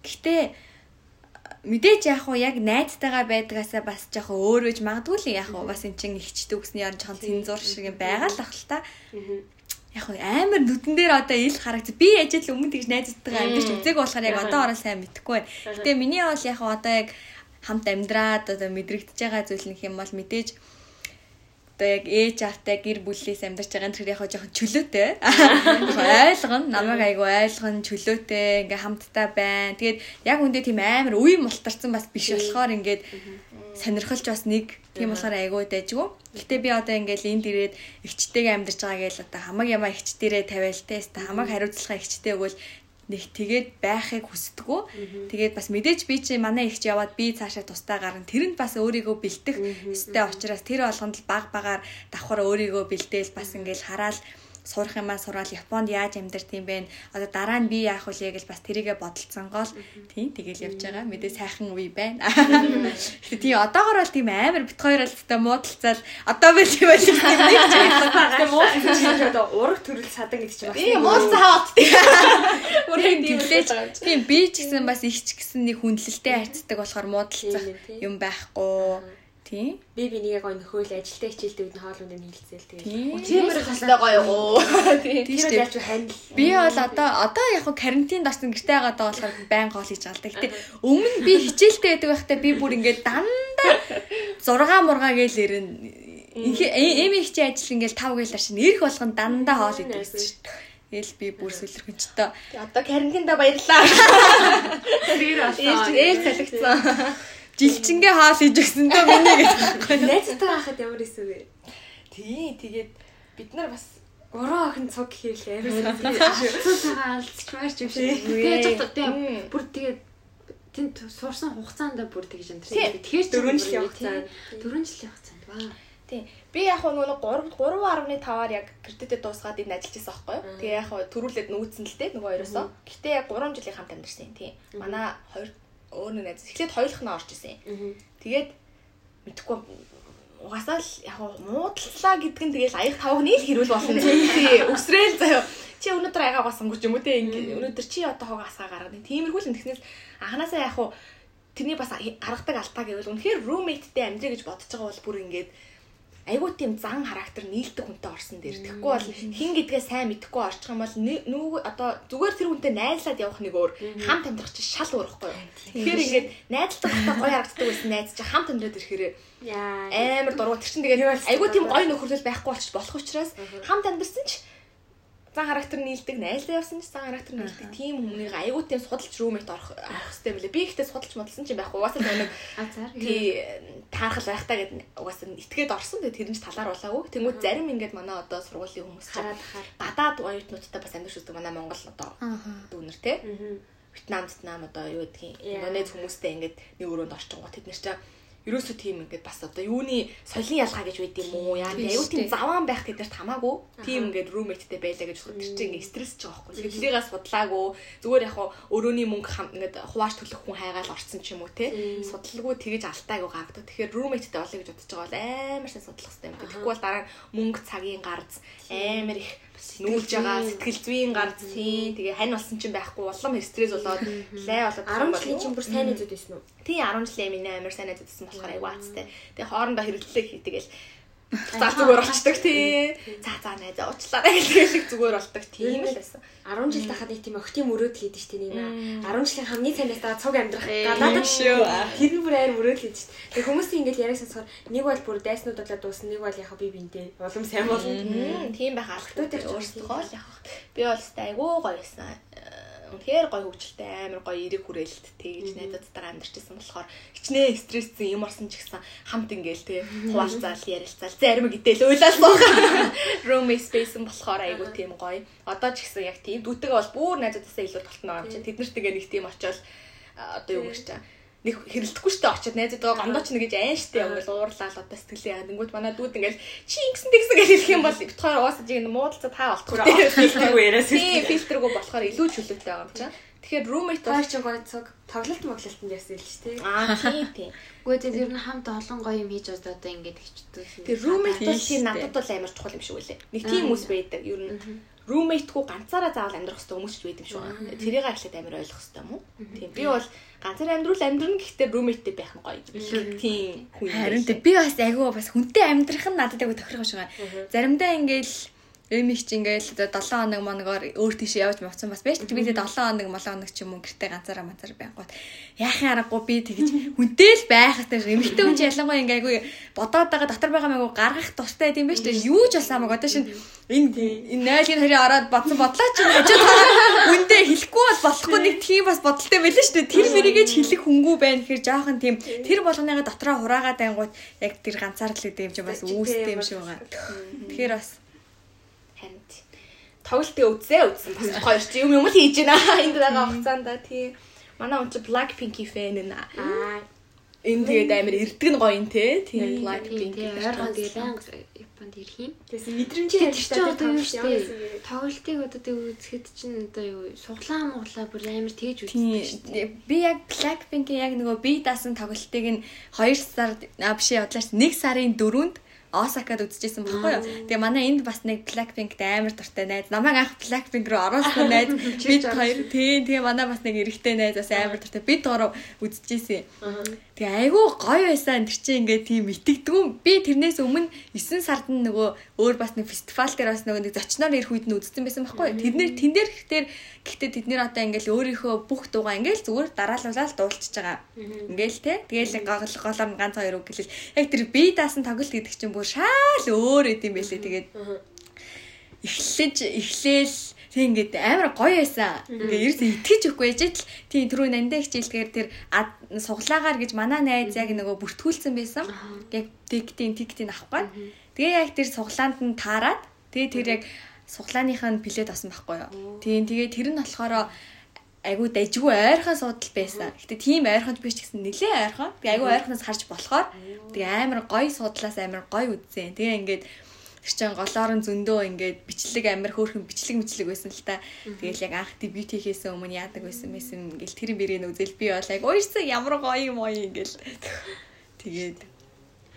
S4: Гэтээ мэдээж яг уу яг найзтайгаа байдгаасаа бас жоохон өөр үж магадгүй л яг уу бас эн чин ихчдэг гэсний яар жоохон цензур шиг юм байгаа л ах л та. Яг уу амар нүдэн дээр одоо ил харагц. Би ажил өмнө тэгж найзтайгаа амьдч үзег болохоор яг одоо ороо сайн мэдэхгүй байна. Гэтэ миний бол яг одоо яг хамт амьдраад одоо мэдрэгдэж байгаа зүйл нэг юм бол мэдээж одоо яг ээж автай гэр бүлээс амьдарч байгаа нь тэр яг жоохон чөлөөтэй. *laughs* Ойлгоно. Намайг айгу ойлгоно, чөлөөтэй, ингээ хамтдаа байна. Тэгээд яг үндэ тийм амар үе мултарсан бас биш болохоор ингээд сонирхолж бас нэг тийм болохоор айгуу дайжгүй. Гэтэ би одоо ингээл энд ирээд эгчтэйгээ амьдарч байгаа гээл одоо хамаг ямаа эгчтэрээ тавиал те. Хамаг хариуцлага эгчтэй өгвөл нэг тэгээд байхыг хүсдэггүй. Тэгээд бас мэдээж би чи манай ихч яваад би цаашаа тустай гарна. Тэр нь бас өөрийгөө бэлтэх ёстой учраас тэр болгонд л баг багаар давхар өөрийгөө бэлдээл бас ингээл хараал сурах юмаа сураад Японд яаж амьдарч юм бэ? Одоо дараа нь би яах вэ гэж бас тэрийгэ бодолцсон гол. Тийм тэгэл явж байгаа. Мэдээ сайхан үе байна. Гэтэ тийм одоогор бол тийм амар бит хоёр алцтай муудалцал одоо би тийм байл тийм нэг ч
S2: Тэгээ муудалцал одоо ураг төрөл садан гэдэг чинь бас.
S3: Би муудалцал хаваад.
S4: Үрийн тэмлээч. Тийм би ч гэсэн бас их ч гэсэн нэг хүндлэлтэй хайцдаг болохоор муудалцах юм байхгүй Тийм.
S2: Би бинийг гоё нөхөөл ажилтаа хичээлдэг үед хоолунд нь хилцээл
S3: тэгээд. Тиймэр хэвчээ гоё уу. *laughs*
S2: Тийм. Тэр яаж хандл.
S4: Би бол одоо одоо яг хуу карантинд орсон гэртээ байгаа даа болохоор байн гол хийж байгаа л да. Гэтэ өмнө би хичээлтэй байдаг байхдаа би бүр ингээд дандаа 6 мургаа гээл ирэн. Эми хичээ ажил ингээл 5 гээл аршин ирэх болгон дандаа хоол идэв шүү дээ. Эл би бүр сэлэрхэнчтэй.
S3: Одоо карантинда баярлаа.
S2: Тэр болоо.
S3: Eel салгицсан
S4: жилчингээ хаал хийж өгсөн дөө миний гэж.
S2: Найзтай байхад ямар исэн вэ?
S3: Тий, тэгээд бид нар бас
S2: уруу охин цуг хийлээ. Цугаа алдчихмаарч юм шиг. Тэгээд тэгээд бүр тэгээд тэнд суурсан хугацаанд бүр тэгж амтэрсэн. Тэгэхээр 4 жилийн хугацаанд 4 жилийн хугацаанд баа.
S3: Тий. Би яг нөгөө 3 3.5-аар яг кредитэд дуусгаад энд ажиллаж байсан байхгүй юу? Тэгээ яг төрүүлээд нүүцэн л дээ нөгөө хоёроосоо. Гэтэ яг 3 жилийн хамт амьдэрсэн. Тий. Манай хоёр өөр нэг найз эхлээд хоёулах нь орж исэн. Тэгээд мэдхгүй угаасаа л яг муудлаа гэдэг нь тэгэл аяг тавх нийл хэрүүл болно. Тий, өсрөөл заяа. Чи өнөөдөр аягаа басангүй ч юм уу те ингээ өнөөдөр чи одоо хог асаа гаргана. Тиймэрхүү л тэгснээс анханасаа яг тэрний бас аргадаг алтаа гэвэл үнэхээр roommate-тэй амьдрий гэж бодож байгаа бол бүр ингээд айгуу тийм зан характер нийлдэг хүнтэй орсон дээр. Тэгэхгүй бол хин гэдгээ сайн мэдэхгүй орчих юм бол нүг одоо зүгээр тэр хүнтэй найзлаад явах нэг өөр хамт амьдрах чинь шал өөрөхгүй юу. Тэгэхээр ингээд найзлдаг хата гоё харагддаг байсан найз чинь хамт амьдраад ирэхээр амар дургу тэр чинь тэгээд айгуу тийм гоё нөхөрлөл байхгүй болчих болох учраас хамт амьдрсан чинь зан характер нийлдэг найзлаа явсан ч зан характер нийлдэг тийм хүмүүсийг аягүй тийм судалж рүүмэт орох авах хэрэгтэй мөлий. Би ихтэй судалж модалсан ч юм байхгүй. Угаасаа нэг тий таархал байхтаа гэд угаасаа итгээд орсон. Тэгээ тэр нь ч талаар болоогүй. Тэнгүүд зарим ингээд манай одоо сургуулийн хүмүүс
S2: хараад
S3: гадаад оюутнуудтай бас амьдарч үздэг манай Монгол одоо дүүнер тий. Вьетнам, Вьетнам одоо юу гэдгийг Индонез хүмүүстэй ингээд нэг өрөөнд орчингоо тэд нэр чинь ерөөсөө тийм ингээд бас одоо юуны соёлын ялгаа гэж байд юм уу? Яа аюу тийм заваан байх гэдэрт хамаагүй. Тийм ингээд roommate-тэй байлаа гэж тэр чинь ингээд стрессж байгаа байхгүй. Тэрийгээс судлаагүй. Зүгээр яг өрөөний мөнгө ингээд хувааж төлөх хүн хайгаал орсон ч юм уу те судалгүй тэгэж алтайг гаагдаг тэгэхээр roommate-тэй болъё гэж бодож байгаа бол амар сайн судлах хэрэгтэй юм. Тэгэхгүй бол дараа мөнгө цагийн гарц амар их нүүлж байгаа сэтгэл зүйн ганц тийм тэгээ хань болсон чинь байхгүй улам стресс болоод лай болоод
S2: 10 жилийн чинь бүр сайн найзууд байсан уу?
S3: Тийм 10 жилийн миний амар сайн найзууд байсан болохоор айгүй аацтай. Тэгээ хоорондоо хэрэглэлээ хий тэгэл За зүгээр болчдаг тий. За за найз уучлаарай гэх шиг зүгээр болдог тийм л байсан.
S2: 10 жил тахад нэг тийм охтын мөрөөдөл хийдэж штэ нэг 10 жилийн хамгийн цанаас цуг амьдрах гадаад шүү. Тэр нь бүр амар мөрөөдөл хийж штэ. Тэг хүмүүсийн ингэж яриаг сонсохоор нэг бол бүр дайснууд болоод дуусна нэг бол яхаа би бинтэй улам сайн болно.
S3: Тийм байх алхтууд тэр өөрсдөө л яхах. Би бол айгүй гоё байсан үнэхээр гоё хөвгчлээ амар гоё эрэг хүрээлттэй гэж найзуудтайгаа амьдарчсэн болохоор хичнээн стресстэй юм орсон ч гэсэн хамт ингээл те хуваалцаал ярилцаал зарим гэтэл уйлал суугаа *laughs* roommate space болохоор айгу тийм гоё. Одоо ч гэсэн яг тийм дүүтэйгээ бол бүр найзуудаасаа илүү толтно байгаа юм чинь. Тэд нартэйгээ нэг тийм очиод одоо юу гэж чаа нэг хэрэлдэхгүй штэ очиод найзуудаа гомдооч нэг гэж айн штэ явал уурлал одоо сэтгэлээ янгууд манай дүүд ингээл чи ингэсэн тэгсэн гэж хэлэх юм бол бит хоёр уусаж ийг муудалцаа та болтгоо
S2: фильтргүй яриас
S3: тийм фильтргүй болохоор илүү чөлөөтэй байгаа юм чаа Тэгэхээр roommate
S2: хоёр ч гоё цог тоглолт моглолтонд яасан л ч тийм.
S3: Аа тийм тийм.
S1: Үгүй тийм ер нь хамт олон гоё юм хийж одоо одоо ингэж хичдэг.
S3: Тэр roommate бол тийм надад бол амар чухал юм шиг үлээ. Нэг тийм хүмүүс байдаг ер нь roommate-гүй ганцаараа заавал амьдрах хэрэгтэй хүмүүс ч байдаг байна. Тэрийг эхлээд амар ойлгох хэрэгтэй юм уу? Тийм. Би бол ганцаар амьдрал амьдрна гэхдээ roommate-тэй байх нь гоё. Тийм хүн.
S4: Харин би бас айгүй бас хүнтэй амьдрах нь надад айгүй тохирох шиг байна. Заримдаа ингээл Эмих чи ингээл 7 хоног моногоор өөр тийш явж мовцсон бас байж би тэгээд 7 хоног молоо хоног ч юм уу гэртээ ганцаараа манцаар байнгут яахын аргагүй би тэгэж хүнтэй л байх хэрэгтэй эмхтэй хүн чи ялангуяа ингээ айгүй бодоод байгаа дотор байгаа маяг гаргах тустай гэдэм байж юу ч болсаамаг одоо шин энэ энэ нойлын хоёрын ороод бодсон бодлоо чи хажууд байгаа хүнтэй хэлэхгүй бол болохгүй нэг тийм бас бодолтой байлаа шүү дээ. Тэр мэрийгээ ч хэлэх хөнгүү байна гэхээр жоохон тийм тэр болгоныга дотроо хураагаад байнгут яг тэр ганцаар л юм чи бас үүстэй юм шиг байгаа. Тэгэхээр бас
S3: тоглолтыг үзээ үзсэн. Бас хоёр чи юм юм л хийж байна. *laughs* Энд байгаа хугацаанд тийм. Манай он чи Blackpink fan нэ. Аа. Энэ тэгээд амар эрдэг нь гоё юм те. Тийм
S1: Blackpink. Ойрхон тэгээд байнга Японд ирэх юм.
S2: Тэгээс мэдрэмжийн
S1: хэлчихсэн одоо юу шүү дээ. Тоглолтыг одоо тэг үзэхэд чинь одоо юу суглаа муглаа бүр амар тээж үзсэн шүү дээ.
S4: Би яг Blackpink-ийн яг нөгөө би даасан тоглолтыг нь 2 сар биш ядлаач 1 сарын 4-нд Осакад үзчихсэн баггүй юу. Тэгээ манай энд бас нэг Blackpink-тэй амар дуртай найз. Намайг анх Blackpink руу оруулсан найз. *laughs* Бид хоёр тийм тэгээ манай бас нэг эрэгтэй найз бас амар дуртай. Бид гурав үзчихсэн. Тэгээ айгүй гоё байсан тэр чинь ингээд тийм итгэдэггүй. Би тэрнээс өмнө 9 сард нөгөө өөр бас нэг фестивал дээр бас нөгөө нэг зочноор ирэх үед нь үзсэн байсан байхгүй юу. Тэрнэр тэн дээр ихтер гэхдээ тэд нэр одоо ингээл өөрийнхөө бүх дуугаа ингээл зүгээр дараалуулаад дуулчихж байгаа. Ингээл те. Тэгээл гол голоор ганц хоёр үг гэлэл. Яг тэр би даасан тоглолт гэдэг чинь бүр шаал өөр эдэм байлээ. Тэгээд эхлэж эхлээл Тэг ингээд амар гоё байсан. Ингээ ерөөсөө итгэж өгөхгүй яж л тийм түрүү нандаа хичээлдгээр тэр суглаагаар гэж манай найз яг нөгөө бүртгүүлсэн байсан. Яг тиктийн тиктийн авахгүй. Тэгээ яг тэр суглаанд нь таарад тэгээ тэр яг суглааных нь плед авсан байхгүй юу. Тийм тэгээ тэр нь болохоор айгу дайжгүй ойрхон суудал байсан. Гэтэ тийм ойрхонд биш гэсэн нэлээ ойрхон. Тэгээ айгу ойрхоноос харж болохоор тэгээ амар гоё суудлаас амар гоё үзсэн. Тэгээ ингээд Тэр чин голоор нь зөндөө ингээд бичлэг амир хөөрхөн бичлэг мэтлэг байсан л та. Тэгэл яг анх дебют хийхээс өмнө яадаг байсан мэсэн ингээл тэр бэрийн үзэл би бол яг уйрсан ямар гоё юм гоё ингээл. Тэгээд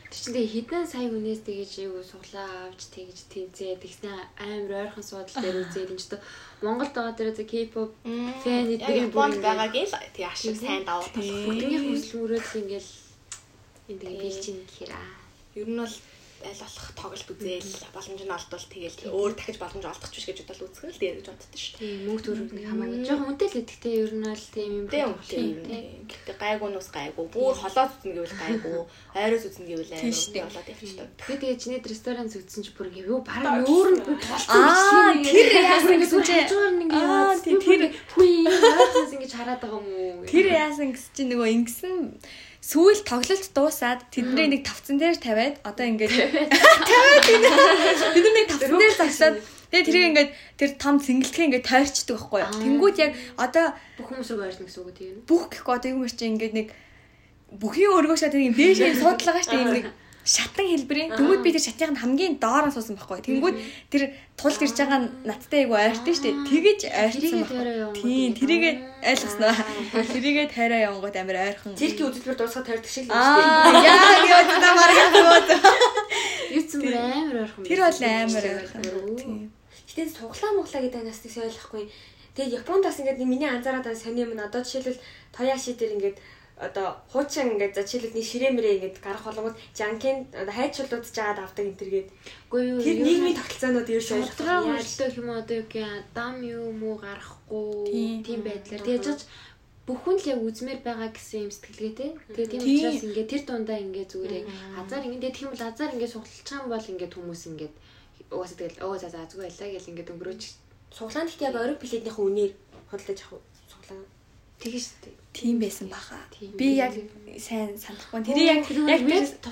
S1: Тэр чинь тэгээ хідэн сая хүнээс тэгэж юу суглаа авч тэгж тэнцээ. Тэгснэ амар ойрхон суудал дээр үзээд энэ ч Монголд байгаа дээр K-pop фэн
S3: эдгээр бүр байгаа гэл тэг ашиг сайн даваад
S1: бүгдний хүслүүрэл ингээл энэ тэгээ билжин гэхээр аа
S3: ер нь бол аль болох тоглолт үзээл боломж нь олдвол тэгэл өөр дахиж боломж олдох ч биш гэж бодол үзэх л дээр гэж боддоо шүү.
S1: Тийм мөнгө төрөг нэг хамаагүй. Жохон үнэтэй л гэдэгтэй ер нь л тийм юм
S3: байна. Тийм Гэтэ гайгүй нус гайгүй. Бүр холоод үзнэ гэвэл гайгүй. Хайраас үзнэ гэвэл аймаг болоод явчихдаг.
S1: Тэгээд тэгээ чиний ресторан зүтсэн ч бүр ингэ юу бараг өөр нь
S4: Аа тэр яасан гэсэн чи.
S1: Аа тийм тэр хүй яасан ингэж хараад байгаа юм уу?
S4: Тэр яасан гэсэн чи нөгөө ингэсэн сүүл тоглолт дуусаад тэдний нэг тавцан дээр тавиад одоо ингээд тавиад *laughs* бид нэг тавцан дээр загсаад тэгээ тэрийг ингээд тэр том цэнгэлтгэ ингээд тойрчдөг байхгүй юу. Тэнгүүд яг одоо
S1: бүх хүмүүс рүү ойрно гэсэн үг тийм.
S4: Бүх гэхгүй одоо юм чи ингээд нэг бүхий өргөөшөө тэр юм дээшээ суудлага штэ *laughs* юм нэг шатан хэлбэрийн тэгвэл би тэр шатыг нь хамгийн доор нь суусан байхгүй. Тэнгүүд тэр тулд ирж байгаа надтай айгу ойртон штэ. Тэгэж ойртсон байхгүй. Тийм тэрийгээ ойлгосноо. Тэрийгээ тайраа явангууд амар ойрхон.
S2: Цирки үзэлбэр дуусгаад тойрдог шиг л
S4: юм штэ. Аа яа та маргал бод.
S1: Юуцсан амар ойрхон.
S4: Тэр бол амар ойрхон. Тийм.
S2: Гэтэ суглаа муглаа гэдэг нас тийс ойлгохгүй. Тэгээд Японд бас ингээд миний анзаараад байгаа сони юм надад жишээлбэл Тояши дээр ингээд одоо хуучин ингээд за жишээлбэл нэг ширээмэрээ ингээд гарах болгоод жанкен хайчлууд жаад авдаг энэ төргээд
S1: үгүй юу
S2: тэр нийгмийн тогтолцоонууд юу шиг
S1: ойлгох юм одоо юу гэх дам юу муу гарахгүй тийм. байдлаар. Тэгэж бүхэн л яг үзмээр байгаа гэсэн юм сэтгэлгээтэй. Тэгээ тийм учраас ингээд тэр дундаа ингээд зүгээр яг азар ингээд тэгэх юм бол азар ингээд сугалчих юм бол ингээд хүмүүс ингээд угаасаа тэгэл өө за за зүгээр байлаа гэл ингээд өнгөрөөч.
S2: Суглаан гэхдээ яг ориг билетнийхээ үнээр хөдөлж авах суглаан.
S1: Тэгэж шүү дээ
S4: тийм байсан баха. Би яг сайн санахгүй. Тэр яг яг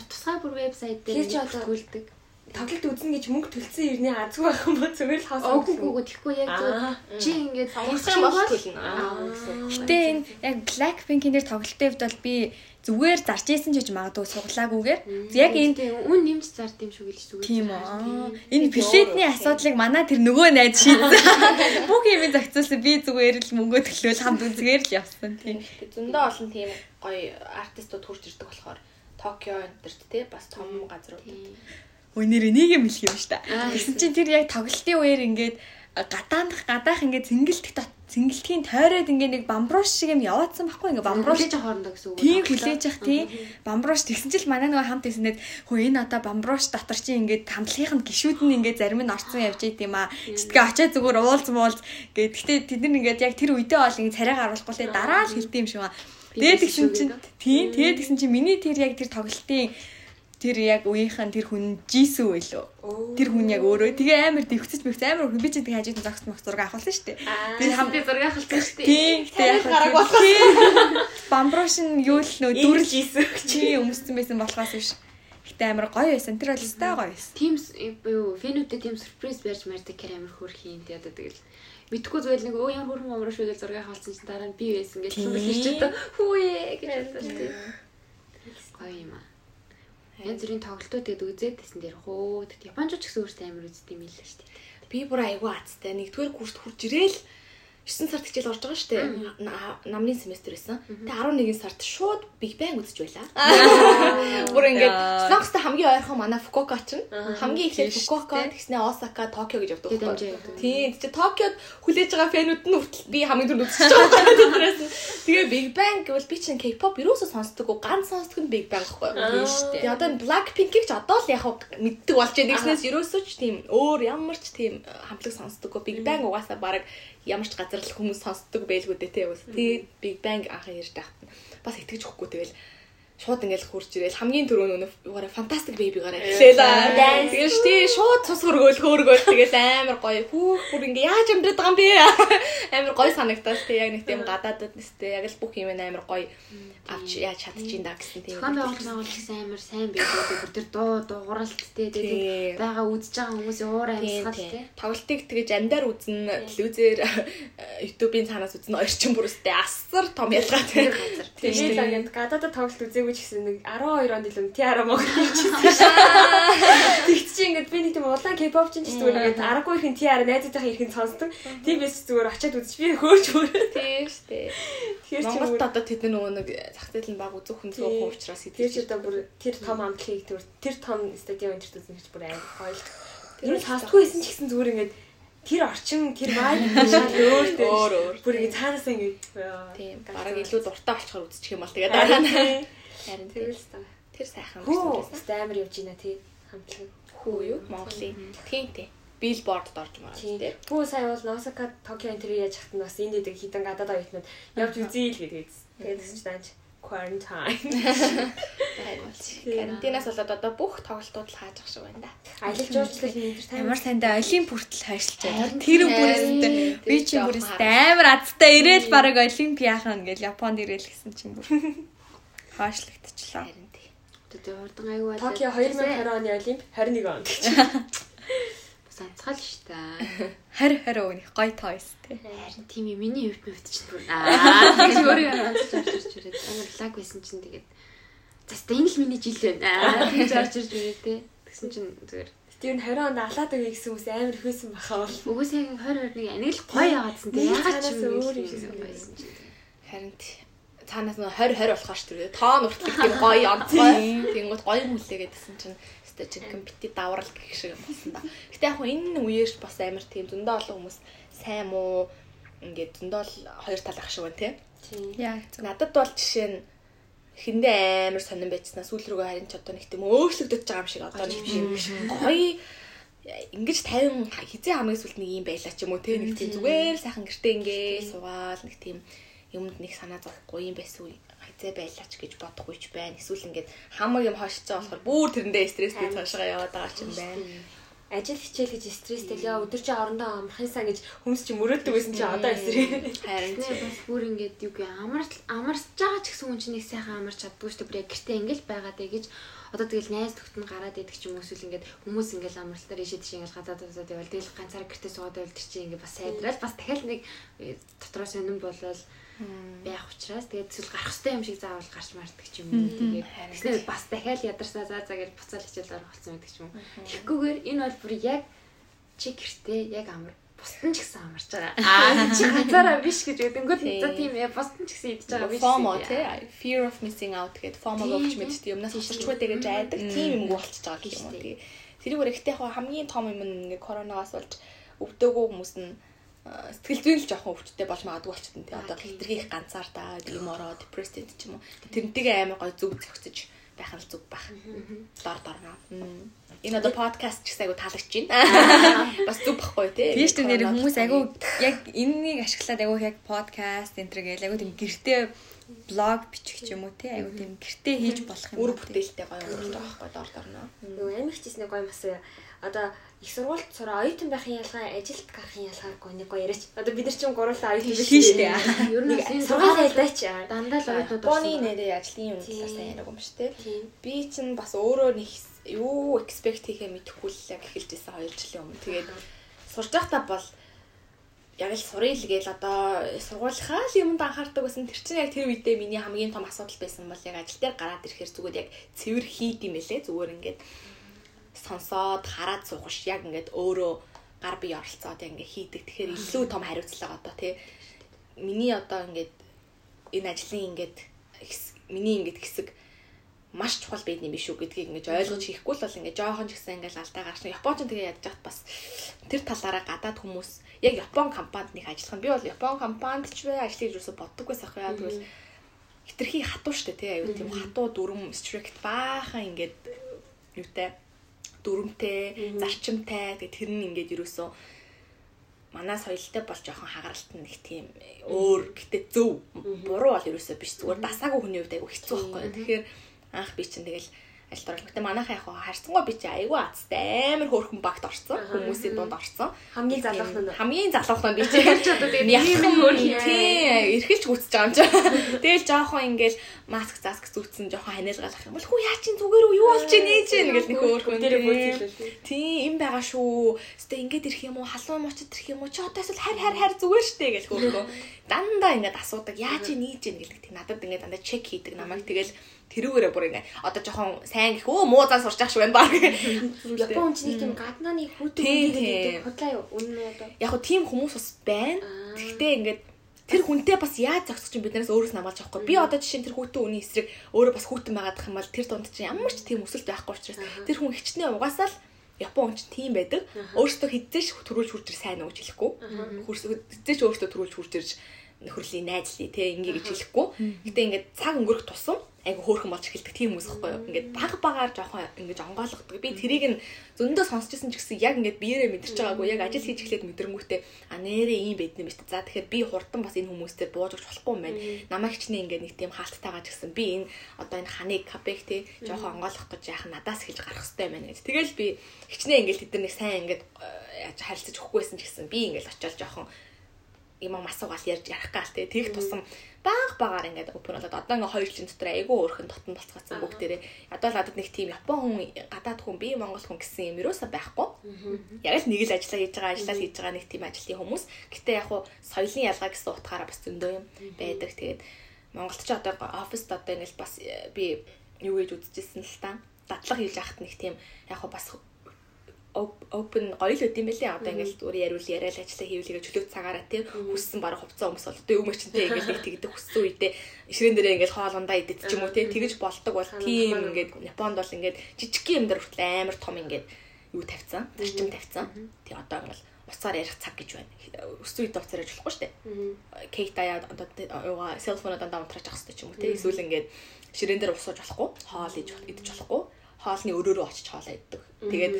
S1: тусгай бүр вебсайт дээр
S2: төлдөг. Тоглолт үзнэ гэж мөнгө төлсөн ирнэ азгүй байх юм бол зүгээр л хаос.
S1: Үгүй үгүй тэгэхгүй яг зөв чи ингээд
S3: сонгосон бол төлнө.
S4: Гэтэ энэ яг Blackpink-ийн дээр тоглолтын хувьд бол би зүгээр зарж ийсэн ч гэж магадгүй суглаагүйгээр яг энэ
S1: үн нэмж зард юм шүү гэлж зүгээр.
S4: Тийм үү. Энэ плетний асуудлыг манай тэр нөгөө найз шийдсэн. *laughs* Бүх юм зохицуулсан би зүгээр л мөнгөө төлөөл хамт үзгээр л явсан тийм.
S3: Зөндөө олон тийм гоё артистууд хурж ирдэг болохоор Токио энтерт те бас том газрууд.
S4: Өнөр энийг юм хэлэх юм шүү дээ. Гэсэн чинь тэр яг тоглолтын үеэр ингээд гадаандах гадаах ингээд зингэлтэх зингэлтгийн тойроод ингээд нэг бамбрууш шиг юм яваадсан байхгүй ингээд бамбрууш
S1: хүлээж хоорондоо гэсэн үг.
S4: Тийм хүлээж явах тийм бамбрууш тэгсэн чил манай нөгөө хамт ирсэнэд хөө энэ одоо бамбрууш дотор чи ингээд хамтлагийнх нь гişүүд нь ингээд зарим нь орцсон явж байт юм аа. Читгээ очиад зүгээр уулз муулз. Гээд гэхдээ тэд нар ингээд яг тэр үедээ бол ингээд царай гаргахгүй л дараа л хэлдэм юм шиг ба. Тэгээд тэгсэн чинь тийм тэгээд тэгсэн чинь миний тэр яг тэр тоглолтын тэр яг үеийнхэн тэр хүн жисүү байлоо. Тэр хүн яг өөрөө тэгээ амар дэвхцэж мэгц амар хүн би чинь тэгээ хажууд зогс мөх зураг авахлаа шүү дээ.
S1: Би хамтын зураг авахлаа шүү дээ.
S4: Тийм. Тэгээ
S2: гараг болох. *laughs*
S4: Бамбруушин юу л нөө дүрл жисүү чи өмссөн байсан болохоос биш. Гэтэ амар гоё байсан. Тэр бол өстэй гоё байсан.
S1: Тим юу фэнүүдээ тим сюрприз барьж мардаг кэр амар хөөрхийн тэгээд тэгэл мэдхгүй зүгээр нэг өө ямар хөрхөн амраа шүү гэж зураг авахсан чинь дараа нь би байсан гэж юм хэлж чад. Хүүе гэж хэлсэн тийм. Гоё юм аа. Янз бүрийн тоглолтууд тэгэд үзээд тэсэн дээр хөө Японч ч гэсэн өөртөө амар үздэг юм л шүү дээ.
S3: Би бүр айгүй азтай. Нэгдүгээр курст хурж ирээл 9 сард хичээл орж байгаа шүү дээ. Намны семестр байсан. Тэгээ 11 сард шууд Big Bang үзэж байлаа. *laughs* Бүр ингээд Солонгостой хамгийн ойрхон манай Фукуока ч хамгийн эхлээд Фукуока тэгснээ Осака, Токио гэж явдаг байхгүй. Тийм. Тэгээ Токиод хүлээж байгаа фэнүүд нь хүртэл би хамгийн түрүүнд үзэж *laughs* байгаа тэрээс. Тэгээ Big Bang гэвэл би чинь K-pop юусоо сонсдог уу? Ганц сонсдог нь Big Bang байхгүй. Тийм шүү дээ. Тэгээ одоо Blackpink-ийг ч одоо л яг мэддэг болж байна. Тэгснээс юусоо ч тийм өөр ямар ч тийм хамтлаг сонсдоггүй. Big Bang угаасаа баг ямар ч газар л хүмүүс сонсдог байлгүй дээ тий. Тэгээд Big Bang анхан ярьж тахт бас итгэж өгөхгүй тэгэл шууд ингээл хурж ирээл хамгийн түрүүн нөгөө фантастик бэбигаар эхлэла. Тэгэл тий шууд цус хөргөөл хөөргөөл тэгэл амар гоё хүүх бүр ингээ яаж амьдраад байгаа юм бэ? *laughs* Амар гоё санагдаас тий яг нэг тийм гадаадд нэстэй яг л бүх юм амар гоё авч яаж чадчихин да гэсэн
S1: тийм. Зохион байгуулалт байгуул гэсэн амар сайн *laughs* байдаг. Бүр тэр дуу дууралт тий тэгээд байгаа үзэж байгаа хүмүүсийн уур амьсгал тий.
S3: Тоглолтыг тэгэж амдаар үзэн телевизээр *laughs* YouTube-ийн цаанаас үзэн орчин бүрстэй асар том ялгаа тий.
S2: Тэгээд ингээд гадаадд тоглолт үзээ үзээгүй ч гэсэн нэг 12 онд илүү ти араа мог хийчихсэн. Тэгт чи ингээд би нэг тийм улаан K-pop чинь ч зүгээр ингээд аргагүй ихэн ти араа найзуудынхаа ихэн сонсдог. Тийм биш зүгээр очиад үзэж би хөөж өөр.
S3: Тийм штэ. Тэгэхээр чи Монголд одоо тэд нөгөө нэг зах зээл нь баг үзэх хүн зөөх учраас
S2: тэр чи одоо бүр тэр том амтлагийг тэр том стадион интерт үзэх гэж бүр аяг ойлт. Тэр нь сонсдгүй байсан ч гэсэн зүгээр ингээд тэр орчин тэр *laughs* vibe шал өөр өөр бүр ингэ цаанаас ингэ
S3: тийм бараг илүү дуртай болчихоор үзчих юм бол тэгээ дараа нь
S2: Харин тэрс та.
S3: Тэр сайхан
S2: байсан. Амар явж байна тий. Хамтлаг.
S3: Хүү юу? Монголын. Тийм тий. Биллбордд орж мараад тий.
S2: Хүү сая бол Носака Токио интервью яаж хатна бас энд дэдэг хитэн гадаад оюутнууд явж үзье л гэдэг. Тэгээд тэгсэн чинь даач quarantine. *laughs*
S3: Карантинаас болоод одоо бүх тоглолтууд л хааж ах шиг байна да.
S2: Аялал жуулчлал
S4: энэ амар сайндаа олимп хүртэл хайшилж байгаа. Тэр бүрээс би чи бүрээс амар азтай ирээл баг олимп яахан гэж Японд ирээл гэсэн чинь бүр *laughs* хаашлагдчихлаа. Харин тий.
S1: Тэгээ урдан аягүй
S2: байна. Токио 2020 оны Олимп 21 онд гэж. *laughs*
S1: Бас анцгаал ш та.
S4: 20 20 оны гой тойс тий.
S1: Харин тийм юм миний хувьд хувьд ч бүр аа гэж өөрөө онцож орж ирээд амар лаг байсан чинь тэгээд заста энэ л миний жил байна *laughs* гэж орж ирж ирээ тий. Тэгсэн чинь зүгээр
S2: Тэр нь 20 онд алаад өгье гэсэн хүмүүс амар хөөсөн баха бол.
S1: Угсаа яг 20 21 аниг л гоё яагаадсан тий. Ягаад ч юм өөр юм байсан чинь.
S3: Харин тий цаанаас нь 20 20 болохоор ч тэр тоон уртлах тийм гоё онцгой. Тэнгүүд гоё мүлээ гэдсэн чинь өстой чинь компьютер даврал гэх шиг болсон да. Гэтэ яг энэ үеэрч бас амар тийм зөндөө олон хүмүүс сайн муу ингээд зөндөө л хоёр тал ах шиг байна тий.
S4: Яа.
S3: Надад бол жишээ нь хэндээ амар сонирн байцснаа сүүл рүүгээ харин ч одоо нэг тийм өөрчлөгдөж байгаа юм шиг одоо нэг тийм гоё ингэж 50 хизээ хамгийн сүлд нэг юм байла ч юм уу те нэг тийм зүгээр сайхан гэртээ ингээ суугаал нэг тийм юмд нэг санаа зовхгүй юм байсан үе хайцаа байлаач гэж бодохгүй ч байна. Эсвэл ингээд хамаг юм байгаа болохоор бүр тэрэндээ стресстэй цаашгаа яваад байгаа ч юм байна.
S2: Ажил хичээл гэж стресстэй яа өдөр чи орондоо амархын сан гэж хүмүүс чи мөрөөддөг байсан чи одоо эсрэг.
S1: Харин бас бүр ингээд юу гээ амарч амарч байгаа ч гэсэн хүн чинь нэг сайхан амарч чаддгүй шүү дээ. Бүр яг гэртээ ингээл байгаад ээ гэж одоо тэгэл найз төгт нь гараад идэх ч юм уу эсвэл ингээд хүмүүс ингээд амралтаар ишээ тийш ингээд газаад газаад явал тэгэл ганцаараа гэртээ суугаад байвал тэр чинь ингээд бас сайдрал. Бас дахиад нэг э, дотроо сонирн болол байх учраас тэгээд эсвэл гарах хэрэгтэй юм шиг заавал гарч мардаг ч юм уу. Тэгээд тэгснээр бас дахиад ядарсаа заа заа гэж буцаал хичээл орох болсон байдаг ч юм уу. Тэгэхгүйгээр энэ бол бүр яг чи гэртээ яг амар бусдын ч гэсэн амарч байгаа. *laughs* Аа чи ганцаараа биш гэж өгдөнгөт за тийм яа бусдын ч гэсэн идэж байгаа биш.
S3: FOMO тий fear of missing out гэдэг FOMO гэж мэддэг юмнаас усарчгүй тэгээд айдаг тийм юм болчихж байгаа гэх юм уу. Тэгээ тэрийг өрхтэй яг хамгийн том юм ингээ коронавигаас болж өвдөөгүй хүмүүс нь сэтгэл зүйн л жоохон өвчтэй болж магадгүй болчихсон тий. Одоо хитрхийх ганцаар та юм ороо депрессed ч юм уу. Тэрнтэйгээ амар гой зүг зөгцөж байх нь зүг байх. Дор дорноо. Энэ одоо подкаст ч гэсэн айгу таалагдж байна. Бас зүг баггүй тий.
S4: Тийм шүү нэр хүмүүс айгу яг энэнийг ашиглаад айгу яг подкаст энэ төр гээл айгу тийм гэртээ блог бичих ч юм уу тий айгу тийм гэртээ хийж болох юм.
S3: Үр бүтээлтэй гоё өнгөрч байгаа байхгүй дор дорноо.
S2: Нөгөө амигч хийснэ гоё мас одоо их сургуульд сураа оюутан байхын ялгаа ажилд гарахын ялгаагүй нэг гоё яриач. Одоо бид нар ч юм гурлаа оюутан биш
S4: шүү дээ. *laughs*
S1: Ер нь
S2: сургаал ялдаач.
S1: дандаа л оюутнууд
S3: Боны нэрээ ажлын юм талаас сайн яриаг юм шүү дээ. Би чинь бас өөрөө нэг юу expect хийхээ мэдэхгүй л яг эхэлжсэн 2 жилийн өмнө. Тэгээд сурж байхдаа бол яг л сурыг л гээл одоо сургуулийнхаа л юмд анхаардаг байсан. Тэр чинь яг тэр үедээ миний хамгийн том асуудал байсан бол яг ажил дээр гараад ирэхээр зүгээр яг цэвэр хийд юм элэ зүгээр ингээд сонсоод хараад суух ш яг ингээд өөрөө гар бие оролцоод ингээд хийдэг. Тэгэхээр илүү том хариуцлага одоо тий. Миний одоо ингээд энэ ажлын ингээд миний ингээд хэсэг маш чухал байдсан юм биш үү гэдгийг ингэж ойлгож хийхгүй л бол ингээд жоохон ч гэсэн ингээд алдаа гарч Японч тэгээ ядж хат бас тэр талаараа гадаад хүмүүс яг Япон компанид нэг ажиллах нь би бол Япон компанид ч бай ажлыг юусо боддог байсан хаа тэгвэл хитрхи хатуу штэ тий аюу тийм хатуу дүрм strict баахан ингээд юутай дүрмтэй зарчимтай. Тэгээ тэр нь ингээд юусо манай соёлтой бол жоохон хагаралт нь нэг тийм өөр гэтээ зөв буруу бол ерөөсөө биш. Зүгээр дасаагүй хүний хувьд айгу хэцүү байхгүй. Тэгэхээр анх би чинь тэгэл ажилд орол. Гэтэ манайхаа яг харцсангүй би чи айгу азтай амар хөөрхөн багт орцсон. Хүмүүсийн дунд орцсон.
S2: Хамгийн залуух нь
S3: Хамгийн залуух нь би *laughs* чи одоо тэгээд яхан тий эргэлж гүцэж байгаа юм чи. *laughs* Тэгэл жоохон ингээл маск заск зүтсэн жоохон ханиалгалах юм бол хүү яа чин зүгээр үү юу болж ийн ээж ийн гэл нэг хөөрхөн тий им байгаа шүү. Гэтэ ингээд ирэх юм уу халуун мочод ирэх юм уу чи одоо эсвэл харь харь харь зүгээр штэ гэл хөөрхөн. Дандаа ингээд асуудаг яаж ийн ийж ийн гэдэг. Надад ингээд дандаа чек хийдэг намайг тэгэл тэрүүгээрээ бүр ингээ одоо жоохон сайн гэх өө муу зан сурч ах шүү байна баг.
S2: Япон хүн чинь нэг тийм гаднааны хүүтэн гэдэг худлаа юу үнэн үү одоо.
S3: Яг хөө тийм хүмүүс бас байна. Гэхдээ ингээд тэр хүнтэй бас яаж зогсох чинь биднээс өөрөөс намаалж авахгүй. Би одоо жишээ нь тэр хүүтэн үний эсрэг өөрөө бас хүүтэн байгаадах юм бол тэр донд чинь ямар ч тийм өсөлт байхгүй учраас тэр хүн хичнээн угаасаа л Япон хүн чинь тийм байдаг. Өөрөөсөө хизээш төрүүлж хурж ир сайн уу гэж хэлэхгүй. Хизээш өөрөөсөө төрүүлж хурж ирж нөхөрлийн найзлий те ингээ гэж хэлэхгүй. Гэтэ ингээд цаг өнгөрөх тусам айгу хөөрхөн болж эхэлдэг тийм хүмүүс байхгүй юу. Ингээд баг багаар жоохон ингэж онгойлгодог. Би тэрийг нь зөндөө сонсчихсан ч гэсэн яг ингээд биеэрээ мэдэрч байгаагүй. Яг ажил хийж эхлээд мэдрэнгүүтээ а нэрээ ийм байд юм шүү. За тэгэхээр би хурдан бас энэ хүмүүстэй бууж өгч болохгүй юм байна. Намайг хичнээн ингээд нэг тийм хаалттайгаа ч гэсэн би энэ одоо энэ ханыг капек те жоохон онгойлгох гэж яах надаас хэлж гарах хэрэгтэй байна гэж. Тэгэл би хичнээн ингээд тэднийг сайн ингээд э, яаж харилцаж өгөхгүйсэн ч гэсэн би ингээд очиод жоохон юм асуугаал ярьж ярих гал те тэгэх тусам баг багаар ингээд open болоод одоо ингээд хоёр жилийн дотор айгүй өөрхөн дотн болцгаасан бүгдээрээ. Ядуу л надад нэг тийм Япон хүн гадаад хүн би Монгол хүн гэсэн юм юусаа байхгүй. Яг л нэг л ажиллаа хийж байгаа ажиллаа хийж байгаа нэг тийм ажлын хүмүүс. Гэтээ яг хуу соёлын ялгаа гэсэн утгаараа бас зөндөө юм байдаг. Тэгээд Монголд ч одоо оффист одоо ингээд бас э, би юу гэж үзчихсэн л та. Дадлага хийж яхад нэг тийм яг хуу бас open гоё л үт юм бэлээ. Одоо ингээл зүгээр яриул яриад ажиллаа хийвлэгээ чөлөөт цагаараа тий хүссэн бараг хувцас өмс бол одоо өмөр чинтэй ингээл нэг тэгдэг хүссэн үедээ ишрэн дээрээ ингээл хоолундаа идэт ч юм уу тий тэгэж болдог бол тийм ингээд Японд бол ингээд жижиг юм дээр хүртэл амар том ингээд юу тавьсан. Зарчим тавьсан. Тий одоо ингээл уцаар ярих цаг гэж байна. Өссөн үед уцаар ярьж болохгүй шүү дээ. Кейт аяа одоо юугаа селфоноо дандаа унтраач ах хэрэгтэй ч юм уу тий эсвэл ингээд ширээн дээр усууж болохгүй, хоол идэж болохгүй, хоолны өрөөрөө очиж хоолоо иддэг. Тэгээд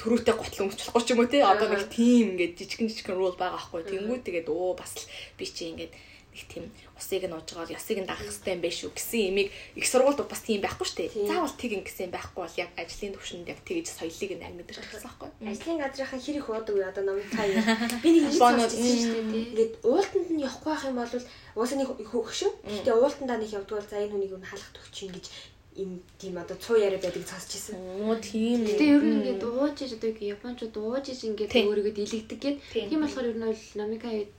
S3: төрүүтэй готлон өмч болохгүй ч юм уу тий одоо нэг тийм ингээд жижигэн жижигэн рул байгаа байхгүй тэнгүү тэгээд өө бас л би чи ингээд нэг тийм усыг нь ууж байгаа ясыг нь дагах хэрэгтэй юм биш үү гэсэн имийг их сургуульд бас тийм байхгүй шүү дээ. Заавал тийг ингэсэн байхгүй бол яг ажлын төвшөнд яг тэгж соёлыг нь аль мэдэрч гэсэн байхгүй
S2: Ажлын газрынхаа хэр их уудаг вэ? Одоо намайг цаа. Би нэг *laughs* юм сонсчихсан шүү дээ. Ингээд уултанд нь явахгүй байх юм бол уусаа нэг хөгшин. Гэтэ уултандаа нэг явдаг бол за энэ хүнийг юу халах төгч ингэж им тийм одоо цуу яриа байдаг сонсчихсан.
S3: оо тийм
S1: Гэтэ ер нь ингээд ууж иж одоо ингээ японочууд ууж иж ингээд өөрийгөө дэлгдэг гэд.
S3: Тийм.
S1: Болохоор ер нь бол намика хэд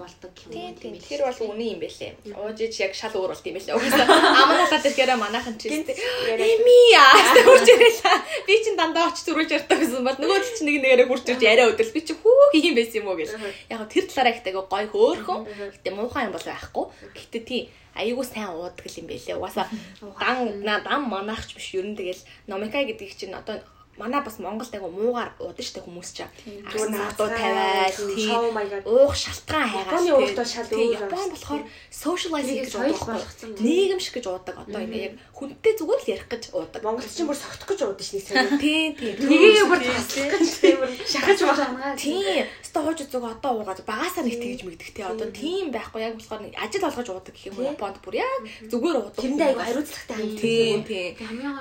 S1: ингээ байн болдог юм
S3: Тийм
S1: л.
S3: тэр бол үнэн юм бэлээ. Уужиж яг шал өөр болт юм бэлээ. Угаасаа *laughs* амнахад ирэхээр манайхан ч тийм эми яа хурж ирэлээ. Би чин дандаа очиж зүрүүлж ярьдаг гэсэн бол нөгөө чинь нэг нэгээрээ хурж ирж яриа өдрөл би чи хүү хийм байсан юм уу гэж. Яг тэр талаараа ихтэй гой хөөхөн. Гэтэ муухай юм бол байхгүй. Гэтэ тийм айгүй сайн уудаг юм бэлээ. Угаасаа дан на дан манаач биш ер нь тэгэл номика гэдэг чинь одоо манай бас Монголд айгу муугаар уудаг штэ хүмүүс ч.
S2: Зүгээр
S3: Наадуу тавиад
S2: тийм, маягаар.
S3: уух шалтгаан хайгаад.
S2: Японы бол шал өөр
S3: Япон болохоор socializing гэж уудаг.
S1: болгоцсон.
S3: Нийгэм шиг гэж уудаг. Одоо ингээ яг хүнтэй зүгээр л ярих гэж уудаг.
S2: Монголч ч бүр согтох гэж уудаж шнийг сайн. *laughs*
S3: Тийм тийм.
S2: Нэгийг бүр таслах гэж тийм шахаж байгаа.
S3: Тийм. Өстө хууч зүг одоо уугаад багасаа нэг тэгж мэгдэх тий. Одоо тийм байхгүй яг болохоор ажил олгож уудаг гэх юм Японд бүр яг зүгээр уудаг.
S2: Тэрэндээ айгу хариуцлагатай ханддаг.
S3: Тийм тийм.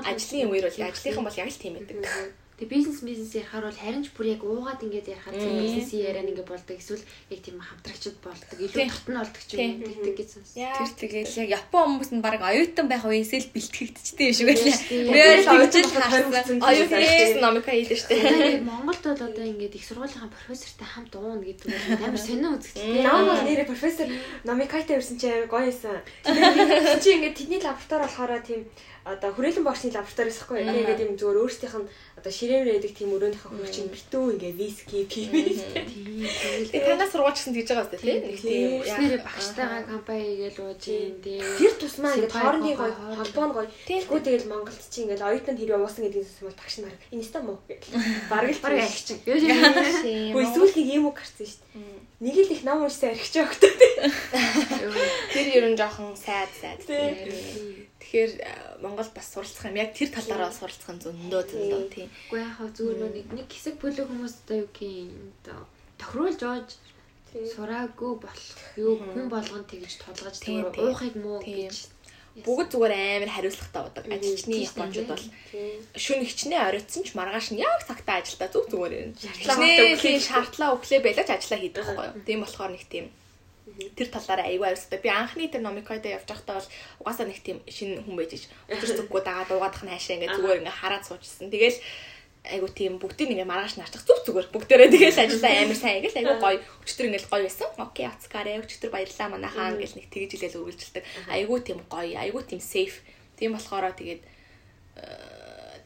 S3: Ажлын үеэр бол ажлынхан бол яг л тийм байдаг.
S1: Тэгээ бизнес бизнес ярихаар бол харин ч бүр яг уугаад ингээд ярихаар тийм бизнесийн яриа ингээд болдог эсвэл яг тийм хамтрагчд болдог илүү татна болдог ч юм уу гэдэг гэж сонс.
S4: Тэр тэгэл яг Япон хүмүүс нь баг оюутан байх үеэсээ л бэлтгэгдчихдээ юм шиг байлаа.
S1: Тийм.
S4: Би яг
S2: оюутан
S4: харсан.
S3: Оюутан хийсэн номика хийлээ штэ.
S1: Тэгээд Монголд бол одоо ингээд их сургуулийн профессортай хамт ууна гэдэг нь амар сонио үзэгдтэй.
S2: Нам бол нэрээ профессор Номикайта ирсэн чи гоё юмсан. *laughs* Чи ингээд тэдний лаборатори болохоор тийм одоо хүрээлэн багшны лаборатори гэсэхгүй. Тэгээд юм зүгээр өөрсдийнх нь одоо ширээвэр яадаг тийм өрөөнийхөө хөгжин битүү ингээд виски, пиви.
S3: Тэгээ танаас сургууль гэсэн тэгж байгаа үстэй тий. Нэг тийм
S1: Нэрээ багштайгаа компани хийгээл ууж юм дээ.
S2: Тэр тусмаа ингээд хоорондын гоё холбоо нь гоё. Тэгвэл тэгэл Монголд чи ингээд оюутан хэрэг уусан гэдэг нь бол багш нар инста муу гэх. Бараг л
S1: Бараг агч.
S2: Хөөе сүүлхийг юм уу гарсан шүү дээ. Нэг л их ном уншсан архич өгтөө.
S3: Тэр ер нь жоохон сайд сайд. Тэгэхээр Монгол бас суралцах юм. Яг тэр талаараа суралцах нь зөндөө зөндөө тий.
S1: Уу яг хаа зүгээр нэг нэг хэсэг бүлэг хүмүүс одоо юу гин одоо тохируулж оож сураагүй болох юу хүн болгонд тэгж тулгаж
S3: Тийм,
S1: тэр
S3: тийм.
S1: уухыг муу
S3: Тийм.
S1: гэж
S3: Бүгд зүгээр амар хариуцлагатай удаг. Ажилчны японочууд бол шүн хичнээн оройтсон ч маргааш нь яг цагтаа ажилдаа зүг зүгээр юм. Хичнээн тийм шаардлага өглөө байлаач ажиллаа хийдэг байхгүй юу. Тийм болохоор нэг тийм тэр талаараа аюу аюустай. Би анхны тэр номикойдо явж байхдаа бол угаасаа нэг тийм шинэ хүн байж өчр зүггүй дагаад уугаадах нь хаашаа ингээ зүгээр ингээ хараад суучсан. Тэгэл айгу тийм бүгдийг ингээ маргааш нарчих зүг зүгээр бүгдээрээ тэгэл ажиллаа амар сайн ингээл айгу гоё өчтөр ингээл гоё байсан. Окей ацкарэ өчтөр баярлаа манайхаа ингээл нэг тэгж илээл үргэлжилдэг. Айгу тийм гоё, айгу тийм сейф. Тийм болохоор тэгээд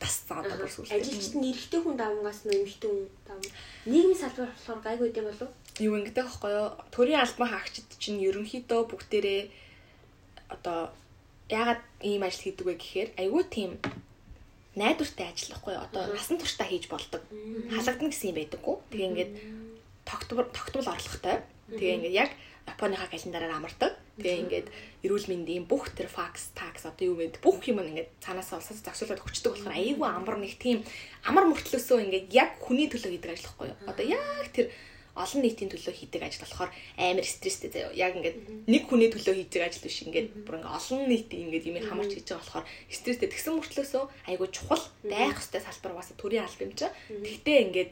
S3: тасцаа одоо бүр сүлээ.
S2: Ажилчид нь эрэгтэй хүн давангаас нь эмэгтэй хүн дав. Нийгмийн салбар болохоор гайгүй юм болов?
S3: Юу ингэдэг байхгүй юу? Төрийн албан хаагчид чинь ерөнхийдөө бүгдээрээ одоо ягаад ийм ажил хийдэг вэ гэхээр айгүй тийм найдвартай ажил байхгүй юу? Одоо насан туршдаа хийж болдог. Халагдана гэсэн юм байдаггүй. Тэгээ ингээд тогтмол тогтмол орлоготой. Тэгээ ингээд яг Японыхаа календараар амардаг. Тэгээ ингээд эрүүл мэндийн бүх тэр факс, такс одоо юу гэд бүх юм ингээд цаанаас олсоос зохицуулаад хүчдэг болохоор айгүй амар нэг тийм амар мөртлөөсөө ингээд яг хүний төлөө хийдэг ажил байхгүй юу? Одоо яг тэр олон нийтийн төлөө хийдэг ажил болохоор амар стресстэй заяа. Яг ингээд нэг хүний төлөө хийдэг ажил биш. Ингээд бүр ингээд олон нийтийн ингээд юм хамарч хийж байгаа болохоор стресстэй тэгсэн мөртлөөсөө айгүй чухал байх ёстой салбар угаасаа төрийн алба юм чи. Тэгтээ ингээд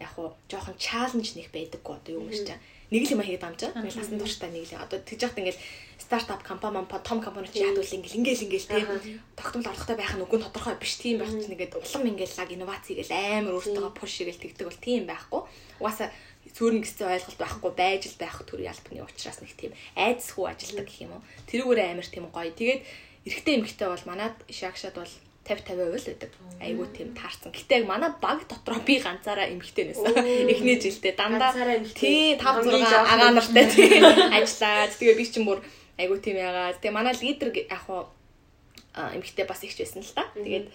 S3: яг хуу жоохон чаленж нэг байдаггүй одоо юу юм шиг. Нэг л юм хийгээд амжаа. Ингээд насан туршдаа нэг л одоо тэгж яхад ингээд стартап компани мампа том компани чи яд үл ингээл ингээл ингээл тийм. Тогтмол орлоготой байх нь үгүй тодорхой биш. Тийм байх чинь ингээд улам ингээл лаг инновац хийгээл амар өөртөө пуш хийгээл тэгдэг бол тийм байхгүй. Угаасаа цөөрнө гэсэн ойлголт байхгүй байж л байх төрийн албаны учраас нэг тийм айдсгүй ажилдаг гэх юм уу. Тэрүүгээр амар тийм гоё. Тэгээд эрэгтэй эмэгтэй бол манад шагшаад бол 50 50% л байдаг. Айгуу тийм таарсан. Гэтэ яг манай баг дотроо би ганцаараа эмэгтэй нээсэн. Эхний жилдээ дандаа тий 5
S2: Хамгийн
S3: 6
S2: жоохон
S3: агаа нартай тий ажиллаад тэгээ би чинь бүр айгуу тийм яагаад тэгээ манай лидер яг хуу эмэгтэй бас ихч байсан л та. Тэгээд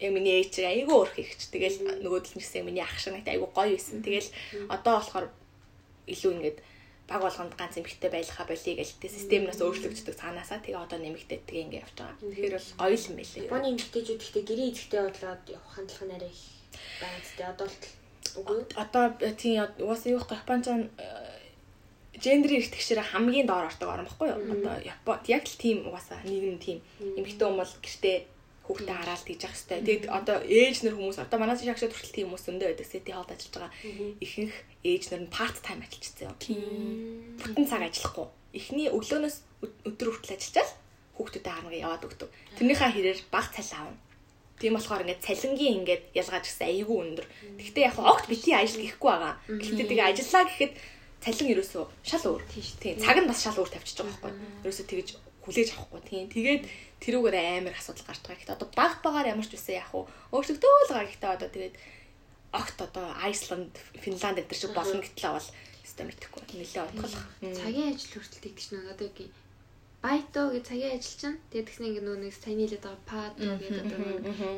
S3: яг миний ээж айгүй өөрх ихч. Тэгэл нөгөөдөл нь гэсэн миний ах шиг айгүй гоё байсан. Тэгэл одоо болохоор илүү ингээд баг болгонд ганц эмэгтэй байлахаа болиё гэж тэ системнаас өөрчлөгддөг цаанаасаа тэгээ одоо нэмэгтэй тэгээ ингээд явж байгаа. Тэгэхээр бол гоё юм байлээ.
S2: Японы эмэгтэйчүүд ихтэй гэрээ эзэгтэй бодлоод явах хандлага арай их байгаа зү. Одоо л үгүй?
S3: Одоо тийм угаасаа юу вэ Японд гендерийн эрхтгчээр хамгийн доор ордог орн баггүй юу? Одоо Япон яг л тийм угаасаа нийгэм тийм эмэгтэй хүмүүс бол гэртээ хүүхдээ хараад тийж явах хэрэгтэй. Тэгээд одоо ээж нар хүмүүс одоо манаас шагшаа тийм хүмүүс өндөө байдаг. Сити холд ажиллаж байгаа ихэнх ээж нар нь part time ажиллажсэн юм. Бүтэн цаг ажиллахгүй. Эхний өглөөнөөс өдөр хүртэл ажиллаж хүүхдүүдэд харнага яваад өгдөг. Тэрнийхээ хэрээр баг цалин аавна. Тийм болохоор ингээд цалингийн ингээд ялгааж гисэн айгүй өндөр. Гэхдээ яг огт бити ажил гэхгүй байгаа. Гэхдээ тэгээ ажиллаа гэхэд цалин ерөөсөө шал өөр. Тийм цаг нь бас шал өөр тавьчихж байгаа байхгүй. Ерөөсөө тэгэж хүлээж авахгүй. Тийм тэгээд тэрүүгээр амар асуудал гарч байгаа. Гэхдээ одоо баг багаар ямар ч үсэн яг уу өөрчлөгдөөл байгаа. Гэхдээ одоо тэгээд огт одоо Айсланд, Финланд төр шиг болно гэтлээ бол систем итгэхгүй. Нилээ утгалах.
S1: Цагийн ажил хүртэл тэгдэж нөө одоо яг байто гэж цагийн ажиллаж байна. Тэгээд тэгснэ ингээ нөгөө нэг сайн нийлээд байгаа пато гэдэг одоо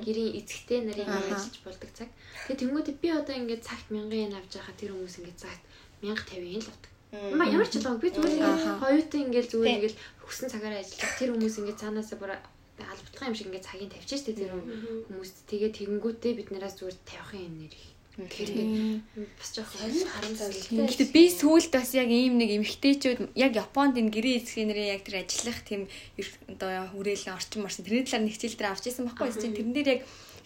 S1: гэрийн эзэгтэй нарын ажиллаж болдог цаг. Тэгээд тэнгуүдээ би одоо ингээ цагт 1000 yen авч байхад тэр хүмүүс ингээ цагт 1050 yen л авдаг. Маа ямар ч ялгаа би зүгээр хоёутай ингээл зүгээр ингээл хүссэн цагаараа ажиллаж тэр хүмүүс ингээ цаанаасаа бүр албатгах юм шиг ингээ цагийг тавьчих штэ тэр хүмүүс. Тэгээ тэгэнгүүтээ бид нараас зүгээр тавихын юм нэр их. Тэгэхээр бас жоохон харамсалтай.
S4: Гэхдээ би сүүлд бас яг ийм нэг эмгтээчүүд яг Японд энэ гэрээ эзэхний нэрээ яг тэр ажиллах тийм одоо хүрээлэн орчин марсан тэрний талаар нэг хичээл дээр авч ирсэн байхгүй юу? Тэрэн дээр яг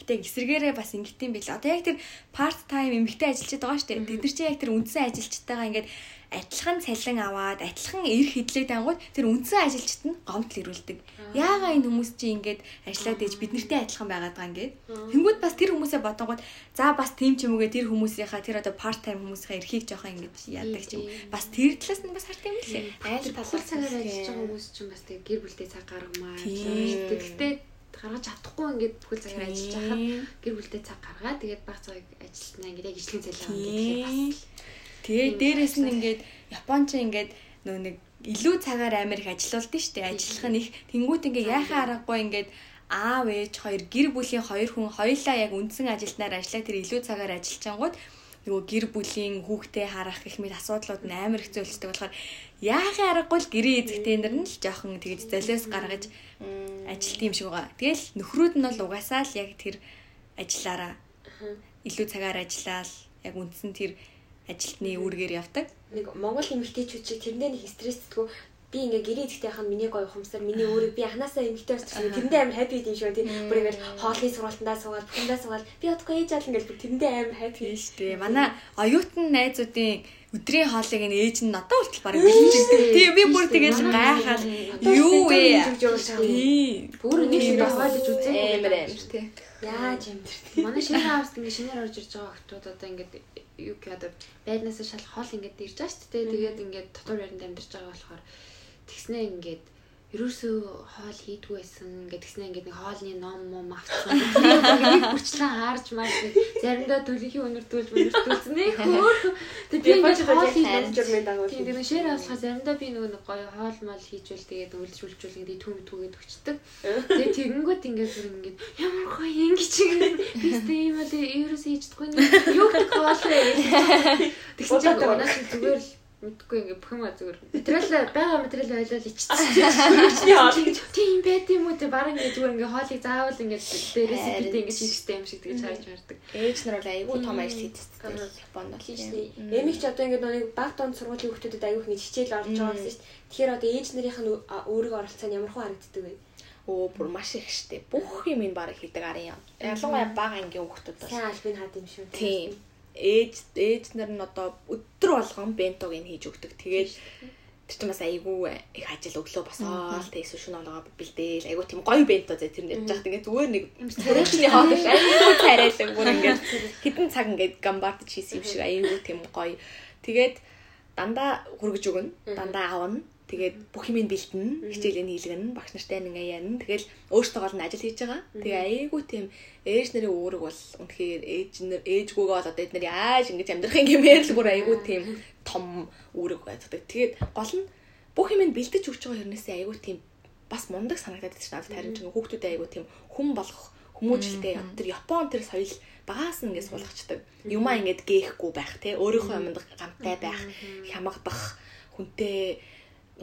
S4: гэтээ эсэргээрээ бас ингэдэм байл. Одоо яг тэр part time эмгтээ ажиллаж байгаа шүү дээ. Тэд нар чи яг тэр үндсэн ажилчтайгаа ингээд адилхан цалин аваад адилхан эрх хэдлэг дангууд тэр үндсэн ажилчид нь гомдол ирүүлдэг. Яагаа энэ хүмүүс чи ингээд ажиллаад ээж бид нартэй адилхан байгаад байгаа ингээд. Тэнгүүд бас тэр хүмүүсээ бодонгууд за бас тийм ч юм uuгээ тэр хүмүүсийнхаа тэр одоо part time хүмүүсийнхаа эрхийг жоохон ингээд яадаг ч юм. Бас тэр талаас нь бас харт юм лээ.
S1: Айл талаар цагаар ажиллаж байгаа хүмүүс чинь бас тэг гэр бүлтэй цаг гаргамаа. Тэгтээ гаргаж чадахгүй ингээд бүхэл цагаар ажиллаж байхад гэр бүлтэй цаг гаргаад тэгээд баг цагийг ажилтнаа ингээд яг ижлэгийн цалин авах гэдэг бас
S4: Тэгээ дээрэс нь ингээд Японч ингээд нөө нэг илүү цагаар амир их ажиллаулдаг штэ. Ажиллах нь их. Тэнгуут ингээ яхаа аргагүй ингээд аав ээж хоёр гэр бүлийн хоёр хүн хоёлаа яг үндсэн ажилтнаар ажиллаа тэр илүү цагаар ажиллажангууд нөгөө гэр бүлийн хүүхдээ харах гэх мэт асуудлууд нь амар хэцүү болчтой болохоор яахын аргагүй л гэрээ эзэгтэй нар нь л жоохон тэгж золиос гаргаж ажилт юм шиг байгаа. Тэгэл нөхрүүд нь бол угаасаа л яг тэр ажиллаараа. Илүү цагаар ажиллаад яг үндсэн тэр ажилтны үүргээр явдаг.
S2: Нэг Монгол эмэгтэйчүүд тэрнээ нэг стрессдэггүй би ингээ гэрээ идэхтэй хахад миний гоё ухамсар миний өөрийг би анханасаа эмэгтэй болчихсон тэрэндээ амар хаппи юм шиг тийм бүр ингээл хоолны сургалтандаа суугаад бүхэндээ суугаад би одохгүй ээж аал ингээл тэрэндээ амар хаппи
S4: шүү дээ. Манай оюутан найзуудын өдрийн хоолыг нь ээж нь надад хүртэл барыг бэлдчихсэн. Тийм би бүр тэгэл гайхаад юу вэ?
S1: Тийм. Бүр нэг шиг хоолж үзээ
S3: амар амар тийм.
S2: Яаж юм
S1: тэр. Манай шинэ хавс ингээ шинээр орж ирж байгаа хүмүүс одоо ингээд юу гэдэг байднасаа шал хоол ингээд ирж байгаа шүү дээ. Тэгээд ингээд дотор яринд амьдарч байгаа болохоор тэгснээ ингээд ерөөсөө хоол хийдгүй байсан гэдгснээ ингээд нэг хоолны ном мом авцсан. Тэгээд бүрчлэн харж маар заримдаа төлөхийн өнөрдүүлж өнөрдүүлсэн нэг хөөх. Тэгээд би ингээд хоол хийж журмын дагуул. Тэгээд нэг шэр авахаа заримдаа би нөгөө нэг гоё хоол мал хийжүүл тэгээд өлж үлжүүл ингээд түүм түүгээд өгчдөг. Тэгээд тэгэнгүүт ингээд бүр ингээд ямар гоё ингэж ингээд би тийм л ерөөсөө хийждэггүй нэг юу гэдэг хоол вэ. *laughs* Тэгсэн чинь унаас зүгээр л мэдгүй ингээ бүх юм зүгээр материал байгаа материал ойлол иччихсэн. Хоол гэж тийм байт юм уу те баг ингээ зүгээр ингээ хоолыг заавал ингээ дээрээс бит ингээ хийхтэй юм шиг тэгж харж мардаг.
S3: Ээж нар бол айгүй том ажил хийдэг. Японд бол
S2: хийжтэй. Эмиг ч одоо ингээ нэг баг донд сургуулийн хүүхдүүдэд айгүй их хичээл орж байгаа гэсэн чинь тэгэхээр одоо ээж нарийнх нь өөрийгөө оролцоо нь ямар хөө харагддаг вэ?
S3: Оо бүр маш их штэ. Бүх юм ин бараг хийдэг арын юм. Ялангуяа бага ангийн хүүхдүүд бол.
S2: Сайн альбин хаад юм шүү.
S3: Тийм ээж ээж нар нь одоо өдөр болгон бентог ин хийж өгдөг. Тэгээд тэр чинь бас айгүй их ажил өглөө босоод тэгээс шөнө оноогоо бэлдээл айгүй тийм гоё бенто зэ тэр нэрж яхад ингээд зүгээр нэг царайчны хоол ш айгүй царайлаг бүр *laughs* ингээд хідэн цаг ингээд гамбард хийсэн юм шиг айгүй тийм гоё. Тэгээд дандаа хүргэж өгнө. Дандаа авна. Тэгээд бүх юм бэлтэн, хичээлээ нийлгэн, багш нартай ингээ яана. Тэгэл өөртөө гол нь ажил хийж байгаа. Тэгээ айгүй тийм ээж нарын үүрэг бол үнэхээр ээж нар ээжгүйгээ бол одоо эднэр яаж ингэж амьдрах юм гэмээр л бүр айгүй тийм том үүрэг байдаг. Тэгээд гол нь бүх юм бэлдэж өгч байгаа хэрнээсээ айгүй тийм бас мундаг санагдаад байна. Харин ч хүүхдүүдэд айгүй тийм хүн болох хүмүүжлтэй тэр Япон тэр соёл багаас нь ингэ суулгачдаг. Юмаа ингэж гээхгүй байх те өөрийнхөө юмд гамтай байх, хямгадах, хүнтэй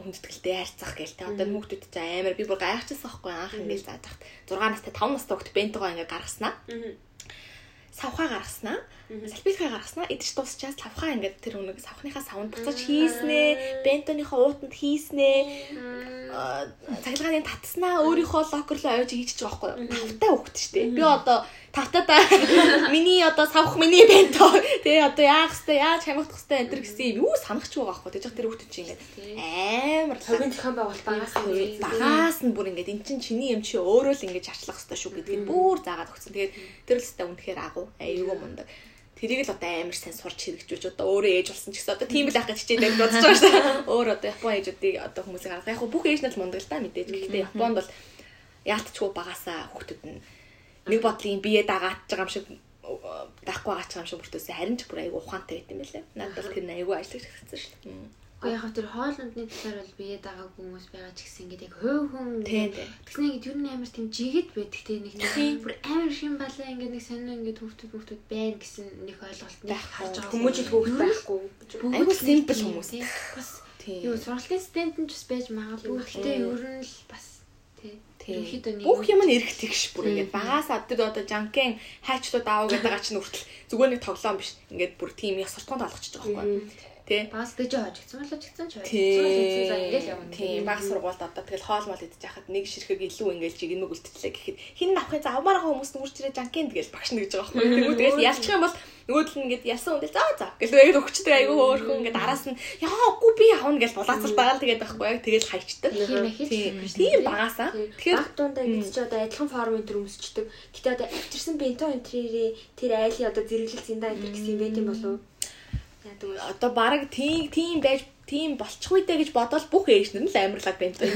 S3: хүндэтгэлтэй харьцах гээл те. Одоо хүүхдүүд ч амар би бүр гайхчихсан байхгүй анх ингээл зааж хахт 6 настай 5 настай хүүхд бентогоо ингээ гаргаснаа. Савхаа гаргаснаа. Салбилхаа гаргаснаа. Идэж дуусчаас савхаа ингээд тэр үнэг савхныхаа савнд буцаж хийснэ. Бентоныхоо уутанд хийснэ. Цахилгааны татснаа өөрийнхөө локер руу авч хийчих байхгүй тавтай хүүхд штэ би одоо тавтай та. *laughs* Миний одоо савх миний бенто тэгээ одоо яах хэвээр яаж хамгаах хэвээр энэ гэсэн юм. Юу санахч байгаа байхгүй тэгэж тэр хүүхд чинь ингээд амар
S2: хувийн зохион байгуулалт багаас
S3: нь багаас нь бүр ингээд эн чинь чиний юм чи өөрөө л ингээд шарчлах хэвээр шүү гэдгийг бүр заагаад өгсөн. Тэгээд тэр л хэвээр үнэхээр агуу. Айгүй мундаг. Тэрийг л одоо амар сайн сурч хэрэгжүүлж одоо өөрөө ээж болсон ч гэсэн одоо тийм л ах гэж хичээдэг бодож байгаа шүү. Дээ. *laughs* Өөр одоо Япон ээжүүдийг одоо хүмүүсийг харах. Яг бүх ээж нар л мундаг л да мэдээж. Гэхдээ Японд бол яалтчгүй багасаа хүүхдүүд нь нэг бодлын бие дагаатж байгаа юм шиг даахгүй гаач юм шиг бүртөөсөө харин ч бүр айгу ухаантай байт юм байлаа. Надад бол тэр айгу ажиллаж хэрэгцсэн шүү дээ.
S1: Гэхдээ яг тэр хоолндны талаар бол бие дагааг хүмүүс байгаа ч гэсэн ингээд яг хувь хүн. Тэгснэ ингээд юу нэг амар тийм жигэд байдаг те нэг тийм бүр амар шин балаа ингээд нэг сонио ингээд хүүхдүүд хүүхдүүд байна гэсэн нэг ойлголт нэг харж байгаа.
S2: Хүмүүжил хөөгд байхгүй.
S3: Айгуу simple хүмүүс.
S1: Бас юу сургалтын студент нь ч бас байж магадгүй. Гэхдээ ер нь л бас тий.
S3: Бүх юм нь эрэх тэгш бүр ингээд багаас адд одоо жанкен хайчлууд аав гэдэг байгаа чинь хүртэл зүгээр нэг тоглоом биш. Ингээд бүр тийм суртахуун талгачихж байгаа байхгүй. Тэ.
S1: бас дэж хожигдсан болоо ч гэсэн ч
S3: Тийм. Тийм. Баг сургуульд одоо тэгэл хоол мол идэж яхад нэг ширхэг илүү ингээд жигнэг үлдчихлээ гэхэд хин авахын заавмаар байгаа хүмүүс нүрч ирээ жанкен тэгэл багш нэгж байгаа байхгүй. Тэгмүү тэгэл ялчих юм бол нөгөөдөл нь ингээд ялсан үндэл заа заа гэл яг өгчдөг айгүй хөөрхөн ингээд араас нь яа үгүй би авна гэж булаацал дагаал тэгээд байхгүй яг тэгэл хайчдаг.
S1: Тийм
S3: багасаа. Тэгэхээр
S2: Тэгэхээр дундаа ингэж ч одоо адилхан формын төр өмсчдөг. Гэтэ одоо авчирсан бенто энтрийн тэр айлын одоо зэрэглэл зиндаа энтер гэсэн юм байт юм болов уу? Яадаг вэ?
S3: одоо баг тийм тийм байж тийм болчихгүй дээ гэж бодоод бүх ээжнэр нь л амарлаг бэмтэй.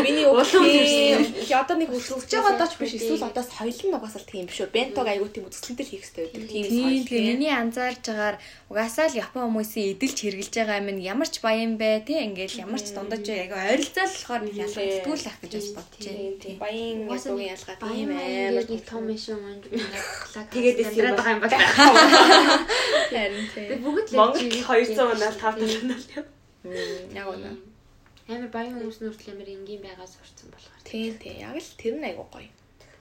S3: Миний улам одоо нэг өсөж байгаа дооч биш эсвэл одоо соёл нь угаасаа тийм биш үү? Бентог аягүй тийм үзэсгэлэнтэй л хийх хэрэгтэй байдаг. Тийм
S4: Тийм
S3: соёл.
S4: тэгээ миний анзаарж байгаагаар угаасаа л Япон хүмүүсийн эдэлж хэрглэж байгаа юм нь ямар ч баян бай тий ингээл ямар ч дундаж яг ойролцоол болохоор нэг ялгагдтгүй л ах гэж бас бодож байна.
S3: Тийм баян ядуугийн ялгаа тийм
S1: Тийм
S3: амар
S1: нэг том шин манж
S2: Тэгээд эс юм
S1: байгаа юм байна. *laughs*
S3: харин тийм.
S1: Бүгд л
S2: Монгол 200 манаар 5 талаа.
S3: Яг үнэ.
S1: амар баян хүмүүс нүртэл амар энгийн байгаа сурцсан болохоор.
S3: Тийм тийм яг л тэр нь айгуу гоё.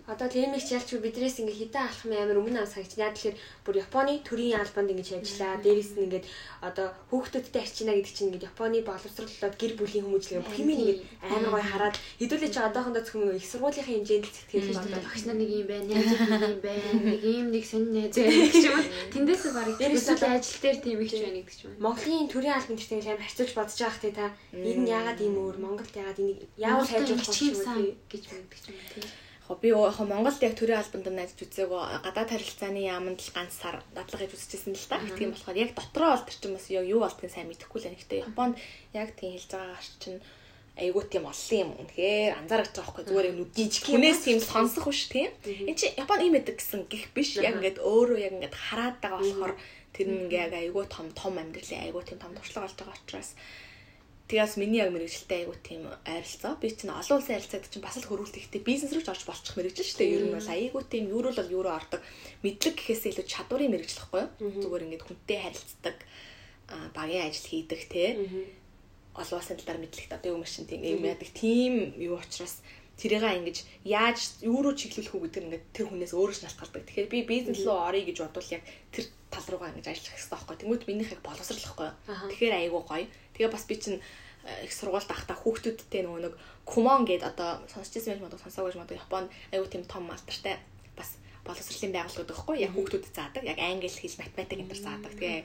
S2: Одоо TMX ялч бидрээс ингээ хитэн алхам амар өмнө ам сагч. Яг тэгэхээр бүр Японы төрийн албанд ингэж ажиллаа. Дээрээс нь ингээд одоо хүүхдүүдтэй арчина гэдэг чинь ингээд Японы боловсруулалт гэр бүлийн хүмүүжлэг бүх юм ингээд амар гоё хараад хэдүүлээ чи одоохондоо зөвхөн их сургуулийнхын хэмжээнд л сэтгэл болдог.
S1: багш нар нэг юм байна, нэг юм байна, нэг юм нэг сонь найз байна гэх юм. Тэндээс барыг
S2: Дээрээс нь
S1: ажил дээр тийм их ч байна гэдэг ч юм.
S2: Монголын төрийн албан дээр тийм амар харьцуулж бодож байгаа хэ та. Энэ яагаад ийм өөр Монголд яагаад энийг яавал
S1: чим
S2: вэ?
S1: сан гэж мэддэг ч юм тийм.
S3: Би яг Монголд яг төрийн албанд найзж үзээгөө гадаад харилцааны яамд л ганц сар дадлага хийж үзчихсэн л та. Тийм болохоор яг дотроо бол тэр чинь бас яг юу болдгийг сайн мэдэхгүй л байна. Гэхдээ Японд яг тийм хэлж байгаагаар чинь айгуу тийм олон юм үнэхээр анзаарч байгаа байхгүй зүгээр юм нүдийч хүнээс тийм сонсох биш тийм. Энд чи Японд ийм байдаг гэсэн гих биш. Яг ингээд өөрөө яг ингээд хараад байгаа болохоор тэр нь ингээ яг айгуу том том амьдралын айгуу тийм том туршлага болж байгаа учраас Тэгээс миний яг мэрэгчлээ айгуу тийм ойролцоо. Би чинь олон улсын харилцааг чинь бас л хөрвүүлт ихтэй бизнес рүү ч орж болчих мэрэгжил шүү дээ. Ер нь бол айгуу тийм юуруу бол юуруу ордог. Мэдлэг гэхээсээ илүү чадварын мэрэгжил хэвгүй юу? Зүгээр ингээд хүнтэй харилцдаг багийн ажил хийдэг те. Олон улсын талаар мэдлэгт одоо юм шин тийм юм яадаг. Тийм юу учраас тэрийгээ ингэж яаж юу руу чиглүүлэх үү гэдэг нь ингээд тэр хүнээс өөрөө ч шалтгаалдаг. Тэгэхээр би бизнес руу орё гэж бодвол яг тэр тал руугаа ингэж ажиллах хэрэгтэй байхгүй. Тэнгүүд минийх яг боловсруулахгүй. Тэгэхээр айгуу гоё. Тэгээ бас би чинь э, их сургуульд ахта хүүхдүүдтэй нөгөө нэг Kumon гээд одоо сонсч ирсэн байж магадгүй сонсоогүй байж магадгүй Японд айгуу тийм том алдартай бас боловсролын байгууллагууд байхгүй яг хүүхдүүдэд заадаг яг англи хэл математик энэ төр заадаг. Тэгээ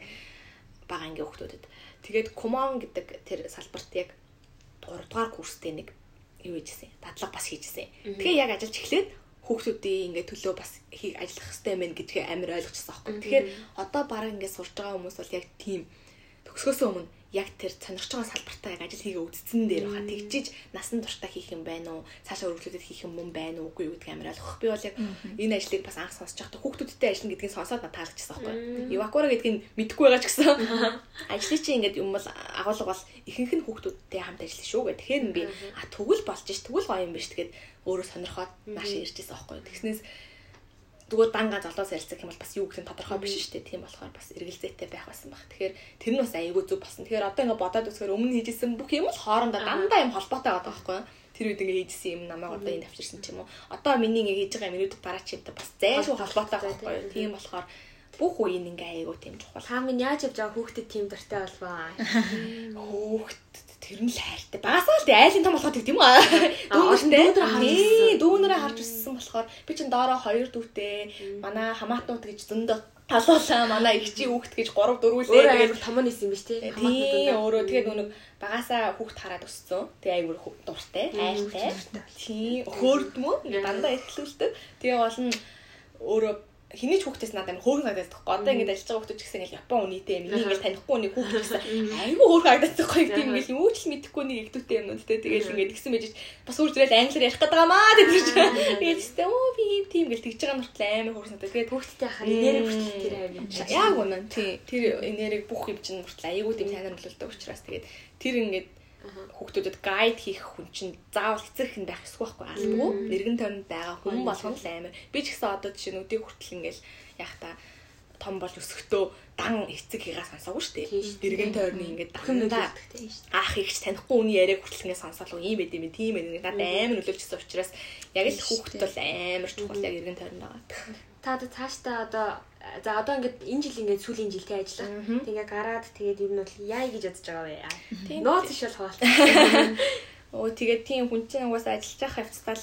S3: бага ангийн хүүхдүүдэд. Тэгээд Kumon гэдэг тэр салбарт яг 3 дугаар курстэй нэг юу хийжсэн дадлага бас хийжсэн тэгээ яг ажиллаж эхлээд хүүхдүүдийн ингээд төлөө бас хий ажиллах хэрэгтэй байна гэдгээ амар ойлгочихсон аахгүй. Тэгэхээр одоо баг ингээд сурж байгаа хүмүүс бол яг тийм төгсгөөсөө өмнө яг тэр сонирхож байгаа салбартаа яг ажил хийгээ үзсэн дээр баха тэгжиж насан туршдаа хийх юм байна уу? Цаашаа өргөлөдөд хийх юм мөн байна уугүй юу гэдэг амар ойлгох би бол яг энэ ажлыг бас анх сонсож байхдаа хүүхдүүдтэй ажиллана гэдгийг сонсоод надад таалагдчихсан байхгүй эвакуара гэдгийг мэдэхгүй байгаа ч гэсэн. Ажлыг чи ингээд юм бол агуулга бол ихэнх нь хүүхдүүдтэй хамт ажиллана шүү гэх тэгэхээр би а тэгвэл болж ш тэгвэл гоё юм биш тэгээд өөрөө сонирхоод маш иржсэн байхгүй тэгснээс зүгээр данга залуус ярилцах юм бол бас юу гэх нь тодорхой биш шүү дээ. Тийм болохоор бас эргэлзээтэй байх байсан баг. Тэгэхээр тэр нь бас аягүй зүг болсон. Тэгэхээр одоо ингээ бодоод үзэхээр өмнө хийжсэн бүх юм л хоорондоо дандаа юм холбоотой байгаа байхгүй юу? Тэр үед ингээ хийжсэн юм намайг одоо энэ авчирсан ч юм уу. Одоо миний ингээ хийж байгаа юм минут дараа чимтэй бас зайлшгүй холбоотой байхгүй юу? Тийм болохоор бүх үеийн ингээ аягүй тийм чухал.
S2: Минь яаж явж байгаа хүүхдэд тийм дуртай болваа. *laughs*
S3: Хөөхт тэр нь л хайртай. Багасаа л айлын том болохоор тийм үү? Дүүнэртэй. Тийм, дүүнэрээ харж өссөн болохоор би чинь доороо хоёр дүүтэй. Манай хамаатнууд гэж зөндөө талуулаа манай их чи хүүхд гэж 3 4
S2: Өөр
S3: лээ.
S2: амар том нисэн биш тий.
S3: Тийм өөрөө тэгээд нүг багасаа хүүхд хараад өссөн. Тэгээ аяgur дуртай, хайртай. Тийм хөөрдмөө дандаа эрхлүүлдэг. Тэгээ гол нь өөрөө хиний ч хүүхдээс надад амар хөөрхөнагдаад тахгүй. Одоо ингээд ажиллаж байгаа хүүхдүүд ч гэсэн ингээд Япон үнийтэй юм. Энийг ингээд танихгүй нэг хүүхд гэсэн айгүй хөөрхөнагдаад тахгүй. Тийм ингээд юу ч л мэдэхгүй нэг игдүүтэй юм уу те. Тэгээд ингээд тэгсэн мэж бас үржрэл англиар ярих гэдэг юм аа чинь. Тэгээд тест оо би юм тийм гэл тэгж байгаа нуртал амар хөөрхөн надад. Тэгээд
S2: хүүхдтэй хахаар энерги хүртэл тэр аим юм.
S3: Яг үнэн тий. Тэр энерги бүх юм чинь нуртал айгүй тийм танилцуулдаг учраас тэгээд тэр ингээд хүүхдүүдэд гайд хийх хүн чинь заавал эцэг хэн байх эсвэл байхгүй. Албагүй. Нэргэн тойронд байгаа хүн болгоно л амар. Би ч гэсэн одоо жишээ нь өдөө хүртэл ингээл яг та том болж өсөхдөө дан эцэг хийгаа сонсоогүй шүү дээ. Дэргэн тойрны ингээд дандаа аах ихч танихгүй үний яриаг хүртэл ингээд сонсоол ийм байд юм тийм ээ надад амар нөлөөлчихсөн учраас яг л хүүхэд бол амар чухал яг эргэн тойронд байгаа.
S2: Та одоо цаашдаа одоо за одоо ингээд энэ жил ингээд сүүлийн жилтэй ажиллах. Тэгээ гараад тэгээд ер нь бол яа гэж ядж байгаа вэ? Нууц иш бол хаваалт. *laughs*
S3: Оо тэгээд тийм хүн чинь угаасаа ажиллаж байгаа хавцтал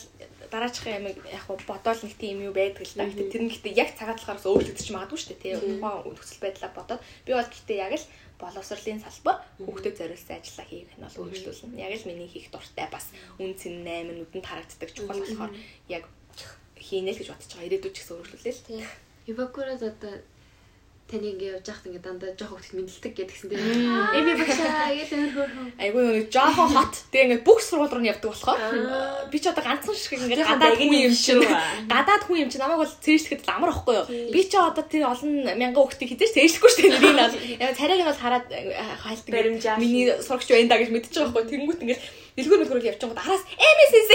S3: дараачих юм яг бодоол нэг тийм юу байдаг л да. Гэтэ тэр нь гэтээ яг цагаатлахаараас өөрлөгдөж магадгүй шүү дээ. Тийм ухаан нөхцөл байдлаа бодоод би бол гэтээ яг л боловсролын салбар хүүхдэд зориулсан ажиллаа хийх нь бол өөрчлөлтөн. Яг л миний хийх дуртай бас үн цэн 8 нүдэнд харагддаг чухал болохоор яг хийнэ л гэж бодож байгаа. Ирээдүйд ч гэсэн өөрчлөлөө л.
S1: Эвакурад одоо таны ингээ явж байхад ингээ дандаа жоох хөлт мэдлдэг гэдгсэн тийм. Эми багшаа гэдэг өөр хөөрхөн.
S3: Айгүй нэг жоохон хот. Тэгээ ингээ бүх сургууль руу явдаг болохоор би ч одоо ганцхан шиг ингээ гадаад хүн юм чинь. Гадаад хүн юм чинь намайг бол цээжлэхэд л амар ахгүй юу. Би ч одоо тэр олон мянган хүүхдийг хизээч цээжлэхгүй шүү дээ. Нь бол царайг нь бол хараад хайлтдаг. Миний сурагч байна да гэж мэдчихэж байгаа хгүй. Тэнгүүт ингээ дэлгүүр мэлгүүр явж байгаа араас MSS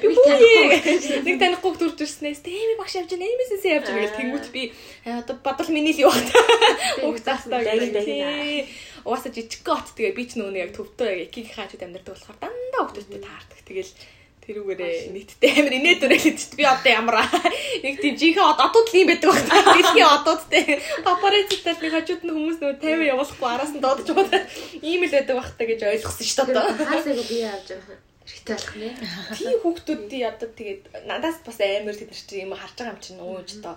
S3: би хүүе нэг танихгүй төрж ирснээс тэми багш явж байна MSS явж байгаа гэл тэнгүүт би одоо бодол миний л юу байна. Уг цаастаа гэх. Угаасаа жижиг гот. Тэгээ би ч нөөний яг төвдөө яг экиг хаачуд амьдардаг болохоор дандаа хүүхдүүдтэй таардаг. Тэгэл тэрүүгээрээ нийтдээ амар инээдүрэй гэж би одоо ямар нэг тийм жинхэнэ одууд л юм байдаг байна. Дэлхийн одуудтэй папарацтай нэг хажууд нь хүмүүс нөө 50 явуулахгүй араас нь дуудаж байгаа. Ийм л байдаг бахтай гэж ойлгосон шүү дээ.
S1: Хаасайг би яаж байгаа хэрэгтэй болох нэ.
S3: Тийм хүүхдүүдийн одоо тэгээд надаас бас амар тэд нар чинь юм харж байгаа юм чинь ууж одоо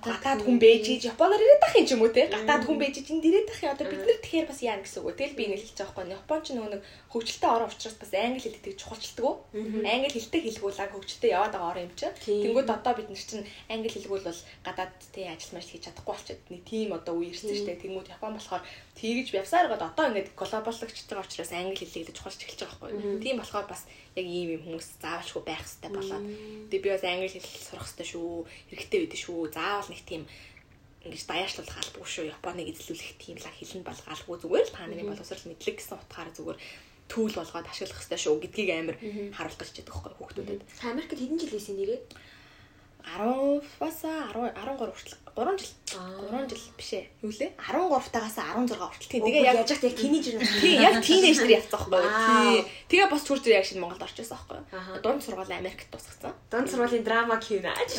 S3: гадаад хүн байж иж Японоор ирээд ах юм ч юм уу те гадаад хүн байж иж энд ирээд ах юм. Одоо бид нар тэгэхээр бас яа гэсэн үг тэгэл би ингэ хэлж байгаа байхгүй. Японч нөгөө нэг хөгжилтэй орон учраас бас англи хэл гэдэг чухалчдаг уу англи хэлтэй хэлгүүлээ. Хөгжилтэй яваад байгаа орон юм чи. Тэнгүүд одоо бид нар чинь англи хэлгүүл бол гадаад тий ажил мэл хийж чадахгүй болчиход нэг тийм одоо үе ирсэн шүү дээ тэнгүүд Япон болохоор тэгж явсаар гоод одоо ингэ глобаллогч байгаа учраас англи хэлийг чухалч эхэлж байгаа байхгүй. Тийм болохоор бас яг ийм юм хүмүүс заавалшгүй байх хэрэгтэй болоод. Тэгээ би бас англи хэл сурах хэрэгтэй шүү. Хэрэгтэй байдаг шүү. Заавал нэг тийм ингэж даяарчлуулах албагүй шүү. Японыг эзлүүлэх тийм лаг хэлэн болгоалгүй зүгээр л та нарын боловсрол мэдлэг гэсэн утгаараа зүгээр түүл болгоод ашиглах хэрэгтэй шүү гэдгийг амар харуулдаг ч гэдэг байхгүй хүүхдүүдэд.
S2: Америкт хэдэн жил ийсэн нэрээ?
S3: 10-аас 10 13 хүртэл 3 жил. 3 жил биш ээ. Юу лээ? 13-таагаас 16 хүртэл. Тэгээ
S2: яг яж яг тинейжер
S3: нар. Тийм, яг тинейжер *laughs* явцсан байхгүй. Тэгээ бас чүрж яг шинэ Монголд орчихсон байхгүй? Дунд сургууль Америкт тусгацсан.
S2: Дунд сургуулийн драма киноч.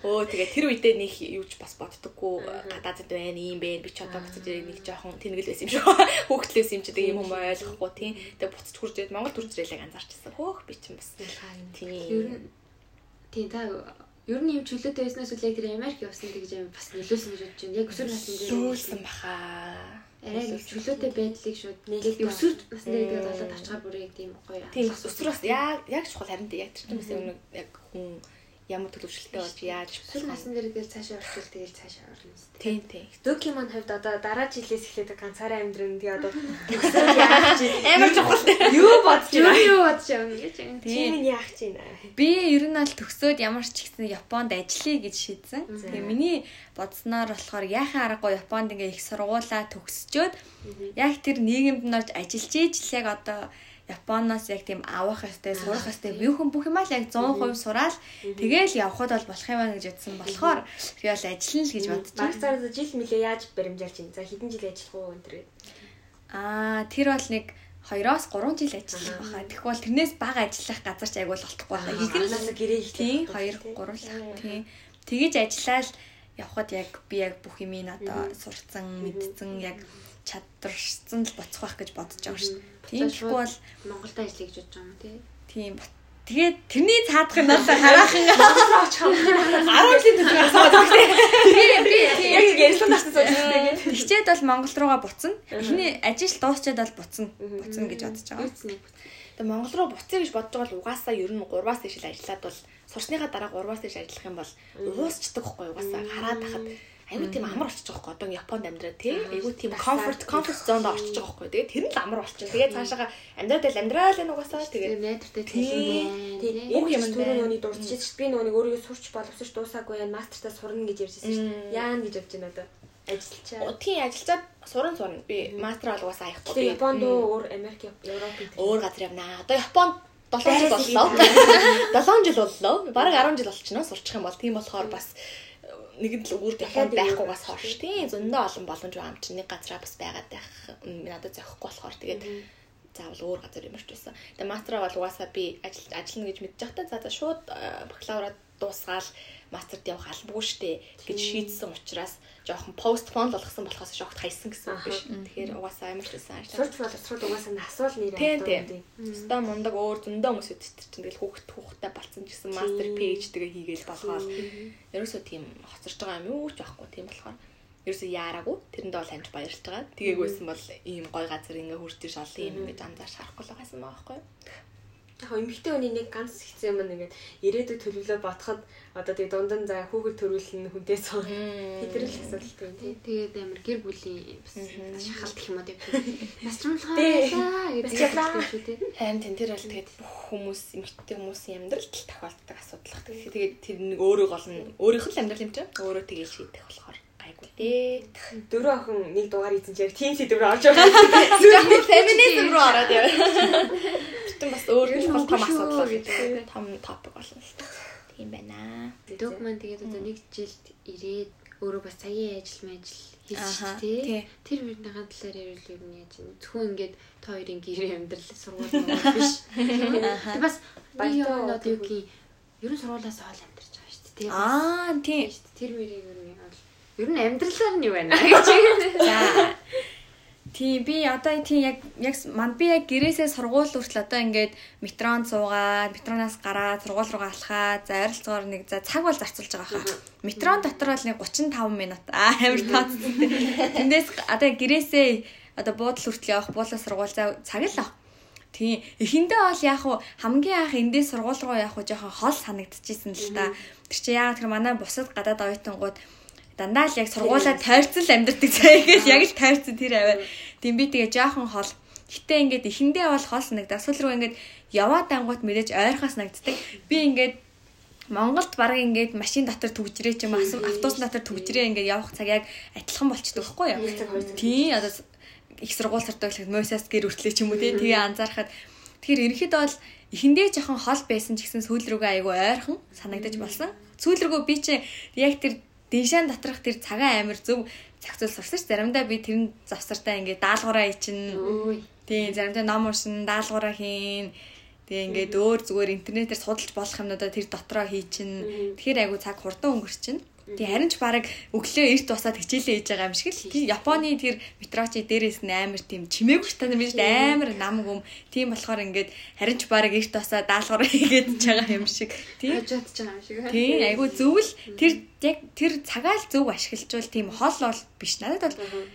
S3: Өө *laughs* тэгээ тэр үедээ нэг юуж бас боддоггүй гадаадд байна, ийм бэ. Би ч одоо буцаж ирэх нэг жоохон тэнэгэл байсан юм шиг. *laughs* Хөөхтлээс юм чи тэгээ юм юм ойлгохгүй тийм. Тэгээ буцаж хурж ирээд Монгол төрж ирээг анзаарчихсан. Хөөх би ч юм бас. Тийм.
S1: Тийм та Ер нь юм чөлөөтэй байснаас үл яг тэр Америк явсан гэж юм бас нөлөөсөн гэж бодож байна. Яг өсвөр насны дээр
S3: нөлөөсөн баха.
S1: Арай чөлөөтэй байдлыг шууд нэг өсвөр насны дээр болоод авчгаар бүрээ тийм гоё.
S3: Тийм өсвөр бас яг яг чухал харин яг тэр юм яг хүн ямар төлөвшөлттэй болж яаж
S1: өсвөр насны дээр тэгэл цаашаа орчвол тэгэл цаашаа орно
S3: үстэй. Тийм тийм.
S2: Дөөкийн маань хувьд одоо дараа жилээс эхлээд ганцаараа амьдрын тэгээ одоо *laughs* төгсөөд яах чи
S3: амар чухал.
S2: Юу бодож
S1: байна? Юу бодож байна гэж.
S2: Тийм яах чи нэ.
S4: Би ер нь аль төгсөөд ямар ч ихсэн Японд ажиллая гэж шийдсэн. Тэгээ миний бодсноор болохоор яхаа аргагүй Японд ингээ их сургуулаа төгсчөөд яг тэр нийгэмд нь орж ажиллаж яг одоо Японоос яг тийм авах ёстой, сурах ёстой. Хүн бүх юмаа л яг 100% сураал тэгээл явхад бол болох юм байна гэж бодсон болохоор би бол ажиллана л гэж бодож
S2: байна. Багцаар жил мөлөө яаж баримжаалж байна? За хэдэн жил ажиллах уу энэ төр?
S4: Аа, тэр бол нэг 2-оос 3 жил ажиллах байхаа. Тэгвэл тэрнээс бага ажиллах газар ч айгуул болтохгүй байхаа.
S2: Ихэнх гэрээ
S4: тийм 2 3 тийм. Тэгэж ажиллаад явхад яг би яг бүх юм ин одоо сурцсан, мэдсэн яг чадварсан л боцох байх гэж бодож байгаа шүү дээ. Тийм ч бол
S1: Монголд ажиллая гэж бодож байгаа юм тий.
S4: Тийм. Тэгээд тэрний цаадах нь бас хараахан
S2: Монголд очих 10 *laughs* жилийн төлөв асууад байна.
S4: Тийм *laughs* би *laughs*
S2: яг ярьсан настай сууж тэгээд.
S4: Хичээд бол Монгол руугаа буцна. Эхний ажил дуусчаад бол буцна. Буцна гэж бодож байгаа.
S3: Тэгээ Монгол руу буцъя гэж бодож байгаа л угаасаа ер нь 3-аас дээш л ажиллаад бол сурсныхаа дараа 3-аас дээш ажиллах юм бол уусчдаг байхгүй угаасаа хараад тахад айгүй тийм амар болчих жоохоо одоо Японд амьдраад тий айгүй тийм comfort comfort zone орчих жоохоо тэгээ тэр нь л амар болчих. Тэгээ цаашаа амьдраад л амьдрал энэ угаасаа тэгээ
S1: найдвартай тийм
S2: Тийм юм юм түрүү нүуний дурдчихж шүү. Би нүунийг өөрийгөө сурч боловсрч дуусаагүй яа мастертаа сурна гэж ярьжсэн шүү. Яан гэж явж байна одоо. Ажиллачаа.
S3: Тийм ажиллаад суран сурна. Би мастер болгоос аяхгүй.
S2: Тэгээ Японд өөр Америк, Европ гэдэг.
S3: Өөр газар явнаа. Одоо Японд 7 жил боллоо. 7 *laughs* жил боллоо. Бараг 10 жил болчихно сурчих юм бол тийм болохоор бас нэгэн л өөр Японд байхгүйгаас хойш. тийм зөндөө олон боломж байгаа юм чинь. Нэг газараа бас байгаад байх надад зохихгүй болохоор тэгээд заавал өөр газар юмарч байсан. Тэгээ мастраа бол угаасаа би ажил ажиллана гэж байхдаа за за шууд бакалавраа дуусгаал мастерт явах албагүй штэ гэж шийдсэн учраас жоохон постпон болгосон болохоос шогт хайсан гэсэн үг биш. Тэгэхээр угаасаа амар ч байсан
S2: ажил. Сурч боловсрол угаасаа насвал нэр
S3: авдаг. Өстө мундаг өөр зөндөө хүмүүс өдөрт чинь тэгэл хүүхд хүүхдтэй болцсон ч гэсэн мастер пэйж тэгээ хийгээл болгоод ерөөсөө тийм хоцорч байгаа юм юу ч байхгүй тийм болохоор ерөөсөө яараагүй тэрэндээ бол хамт баярлж байгаа. Тэгээгүй байсан бол ийм гой газар ингээ хүрч иш олон юм ингэж амдаа шарахгүй л байсан байгаа байхгүй юу?
S2: Яг эмэгтэй хүний нэг ганц хэцүү юм нэгээд ирээдүйд төлөвлөө бодоход одоо тэгээ дундан за хүүхэд төрүүлнэ хүнтэй цоо. Тэдрэл асуудалтай тийм.
S1: Тэгээд амар гэр бүлийн бас шахалт гэх юм уу тийм. Насралгаа гэдэг юм
S3: тийм. Харин тэн тэр бол тэгээд бүх хүмүүс эмэгтэй хүмүүсийн амьдралд тохиолддог асуудал. Тэгээд тэр нэг өөрөө гол нь өөрийнх нь амьдрал юм чинь өөрөө тгийж хийдэг болохоор дээ.
S2: Дөрөв охин нэг дугаар эзэн чи яг тийм сэдв рүү орж байгаа.
S3: Феминизм рүү ороод яа. Гэтэн бас өөр том том асуудал гэдэг. Том топик болно л та. Тийм байна.
S1: Документ тэгээд одоо нэг жилд ирээд өөрөө бас цагийн ажил мэжил хийчих тий. Тэр хоёрныхаа талаар ярил юу яаж юм. Зөвхөн ингээд та хоёрын гэрээ амьдрал сургууль биш. Тэг бас баян одоо юу гин ерөн сургуулиас хоол амьдарч байгаа шүү дээ тий.
S4: Аа тий.
S1: Тэр хоёрыг ер нь Ер нь амьдралаар нь юу байна гэж.
S4: За. Тийм би одоо тийм яг яг манд би яг гэрээсээ сургууль хүртэл одоо ингээд метронд суугаад метроноос гараад сургууль руугаа алхаад за ойролцоогоор нэг за цаг бол зарцуулж байгаа хаа. Метрон дотор бол нэг 35 минут амар тооцсон. Тэндээс одоо гэрээсээ одоо буудал хүртэл явах буудлаа сургууль за цаг л аа. Тийм. Эхэндээ бол яг хуу хамгийн анх эндээс сургууль руу явах жоохон хол санагдчихсэн л та. Тэр чи яагаад тэр манай бусад гадаад оюутангууд дандаа л яг сургуулаа тойрцол амьдэрдэг цаа гэж яг л тойрцол тэр аваа. Тийм би тэгээ жоохон хол. Гэтэ ингээд эхэндээ бол хол санагдаа. Сүүл рүү ингээд яваад ангууд мэдээж ойрхоос нагддаг. Би ингээд Монголд баг ингээд машин дотор түгжрээ ч юм автобус дотор түгжрээ ингээд явах цаг яг адилхан болчдөг байхгүй юу? Тийм одоо их сургууль гэхэд мосяс гэр үртлээ ч юм уу тэгээ анзаархад тэгэхээр ерөнхийдөө бол эхэндээ жоохон хол байсан ч гэсэн сүүл рүүгээ айгүй ойрхон санагдаж болсон. Сүүл рүүгээ би чи яг тэр Дэншаан доторх тэр цагаан амир зөв зохицуул сурсан ш. Заримдаа би тэр завсартаа ингээд даалгавраа ичин. Тийм заримдаа ном уншин, даалгавраа хийн. Тэгээ ингээд өөр зүгээр интернетээр судалж болох юмнуудаа тэр дотроо хий чин. Тэгэхээр айгу цаг хурдан өнгөрчин. Тэг харин ч баг өглөө эрт босаад хичээлээ хийж байгаа юм шиг л. Японы тэр метрочи дээрээс нь амар тийм чимээгүй штат юм биш амар нам гүм. Тийм болохоор ингээд харин ч баг эрт босаад даалгавар *laughs* хийгээд ч байгаа юм шиг.
S1: Тий хажууд ч юм шиг.
S4: Тий айгу зөвл тэр яг тэр цагаал зөв ашиглажвал тийм хол бол биш. Надад бол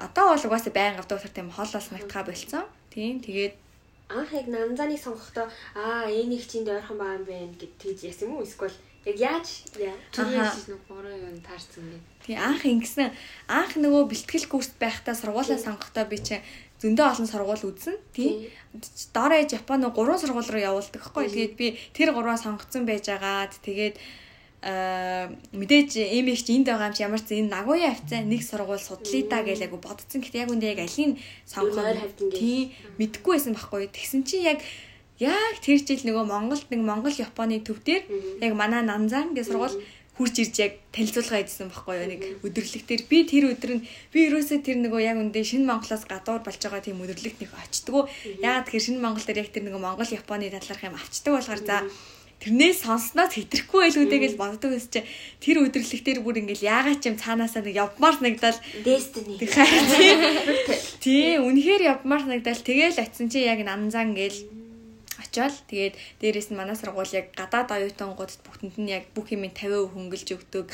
S4: одоо бол угаасаа байн авдаг тэр тийм хол бол санагдхаа болцсон. Тийм тэгээд
S2: анх яг нанзааны сонгохдоо аа их чинд ойрхон байгаа юм байна гэд тэгж яасан юм уу эсвэл Яг яаж
S1: түрээс нэг бороо юу таарсан бэ?
S4: Тий анх ингэсэн анх нөгөө бэлтгэл курст байхдаа сургуулаа сонгохдоо би чинь зөндөө олон сургууль үзсэн. Тий. Ээж Японы гурван сургууль руу явуулдаг хгүй. Тэгээд би тэр гурваа сонгоцсон байж агаад тэгээд аа мэдээж эмэгч энд байгаа юм чи ямар ч энэ Нагуя хавцаа нэг сургууль судлаа да гэж яг бодсон. Гэхдээ яг үндэ яг алийг сонгох тий мэдгүй байсан байхгүй. Тэгсэн чи яг яг тэр жил нөгөө Монголд нэг Монгол Японы төв дээр яг манай Нанзан гэх сургууль хурж ирж яг танилцуулга хийсэн байхгүй юу? Нэг өдөрлөг дээр би тэр өдөр нь би ерөөсөө тэр нөгөө яг үндэ шинэ Монголоос гадуур болж байгаа тийм өдөрлөгт нэг очтгоо яагаад тэгэхээр шинэ Монгол дээр яг тэр нөгөө Монгол Японы талаарх юм авчдаг болохоор за тэрнээс сонсноос хэтрэхгүй байлгүй гэж боддог гэсэн чи тэр өдөрлөг дээр бүр ингээл яагаад ч юм цаанаасаа нэг явмаар санагдал.
S2: Destiny.
S4: Тий *laughs* үнэхээр явмаар санагдал. Тэгэл очисон чи яг нанзан гээл очиод тэгээд дээрэс нь манай сургууль яг гадаад оюутангуудад бүгдэнд нь яг бүх юм 50% хөнгөлж өгдөг.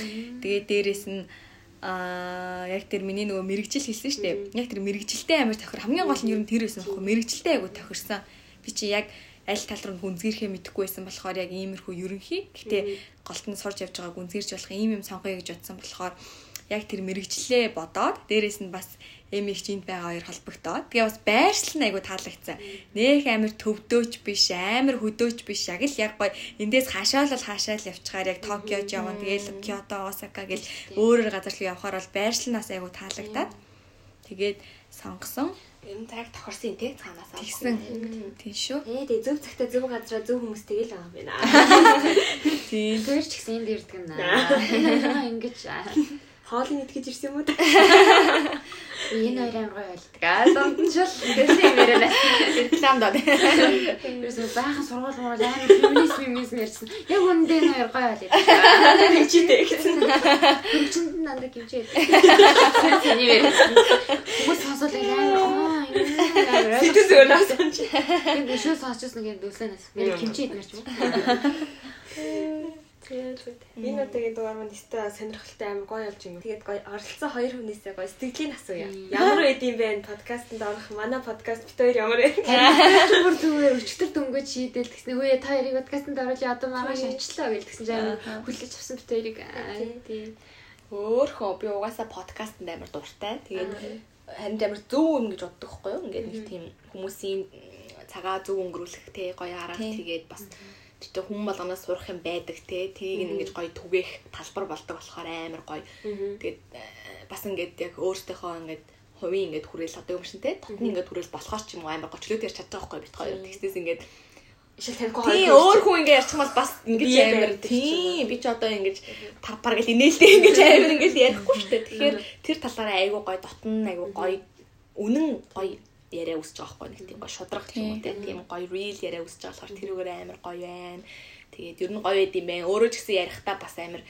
S4: Тэгээд дээрэс нь аа яг тэр миний нөгөө мэрэгжил хэлсэн шүү дээ. Яг тэр мэрэгжилтэй амар тохир хамгийн гол нь ер нь тэр байсан байхгүй мэрэгжилтэй айгу тохирсон. би чи яг аль тал руу гүнзгийрхээ мэдэхгүй байсан болохоор яг иймэрхүү ерөнхий. Гэтэ голт нь сурж явж байгааг гүнзгийрж болох ийм юм сонгоё гэж бодсон болохоор яг тэр мэрэгчлээ бодоод дээрэс нь бас эми их чинд байгаа хоёр холбогдоод тэгээ бас байршил нь айгу таалагдсан. Нөх амир төвдөөч биш, амир хөдөөч биш. Яг л яг гоё эндээс хашаал бол хашаал явчихаар яг Токиод явна. Тэгээл Киото, Осака гэл өөрөөр газар руу явхаар бол байршлнаас айгу таалагдаад тэгээд сонгосон.
S3: Юм цаг тохирсон тий цаанаас
S4: Тэгсэн. Тийм шүү.
S2: Ээ тэгээ зөв цагтаа зөв газараа зөв хүмүүс тэгэл байгаа юм байна.
S4: Тийм.
S1: Тэр ч гэсэн энд ирдэг юм наа. *laughs* Ингэж
S2: Хоолыг итгэж ирсэн юм уу? *laughs*
S1: энэ хоёр амар гоё болдог. Аа дунд нь шал гэсэн юм яриа.
S3: рекламд аа.
S1: Ерөөсөө баахан сургууль муу амар феминизм феминизм ярьсан. Яг үндэ энэ хоёр гоё болдог.
S2: Хичээтэй гэсэн.
S1: Хөгжинд нь дандаа гимчээд. Тэний ярьсан. Хүмүүс сонсоод амар аа
S2: Сэтгэл зүйнээс сонч.
S1: юм бишөө сонсчихсон гэдэг дүүлэнээс. Мэр гимчээд мэрч *laughs* юм.
S2: Энэ удаагийн дугаар маань өстой сонирхолтой амар гоё болж юм. Тэгээд гоё оролцсон хоёр хүнээсээ гоё сэтгэлийн асууя. Ямар байд юм бэ подкастт орох манай подкаст бит хоёр ямар вэ? *laughs*
S1: Бүр зүгээр өчтөр дөнгөж шийдэл тэгснэ үе та хоёрыг подкастт оруулъя одоо маргааш очлоо гэж тэгсэн чинь амар хүлээж авсан бит хоёрыг. Тийм.
S3: Өөрхөө би угаасаа подкастт амар дуртай. Тэгээд харин амар зөв юм гэж боддог хгүй юу? Ингээд нэг тийм хүмүүсийн цагаа зөв өнгөрүүлэх те гоё арга тэгээд бас тэгтээ хүн болгоноос сурах юм байдаг те. Тийг ингэж гоё түгээх талбар болдог болохоор амар гоё. Тэгээд э, бас ингээд яг өөртөөхөө ингээд хувийн ингээд хүрээл одоо юм шин те. Татны ингээд хүрээл болохоор ч юм уу амар гочлоод ярьж чадчих байхгүй бит хоёр. Тэгснээс ингээд
S2: Ишэл танихгүй
S3: тий өөр хүн ингээд ярьчих бол бас ингэж амар
S2: барьдаг
S3: тий би ч одоо ингэж тавпар гэл инээлтэй ингэж амар ингэж ярихгүй шүү дээ. Тэгэхээр тэр талаараа айгуу гоё дотн айгуу гоё үнэн гоё яриа үсэж байгаа байхгүй нэг тийм гоё шудраг гэх юм уу те тийм гоё real яриа үсэж байгаа болохоор тэр үгээр амар гоё байна. Тэгээд ер нь гоё байд юм байна. Өөрөө ч гэсэн ярихдаа бас амар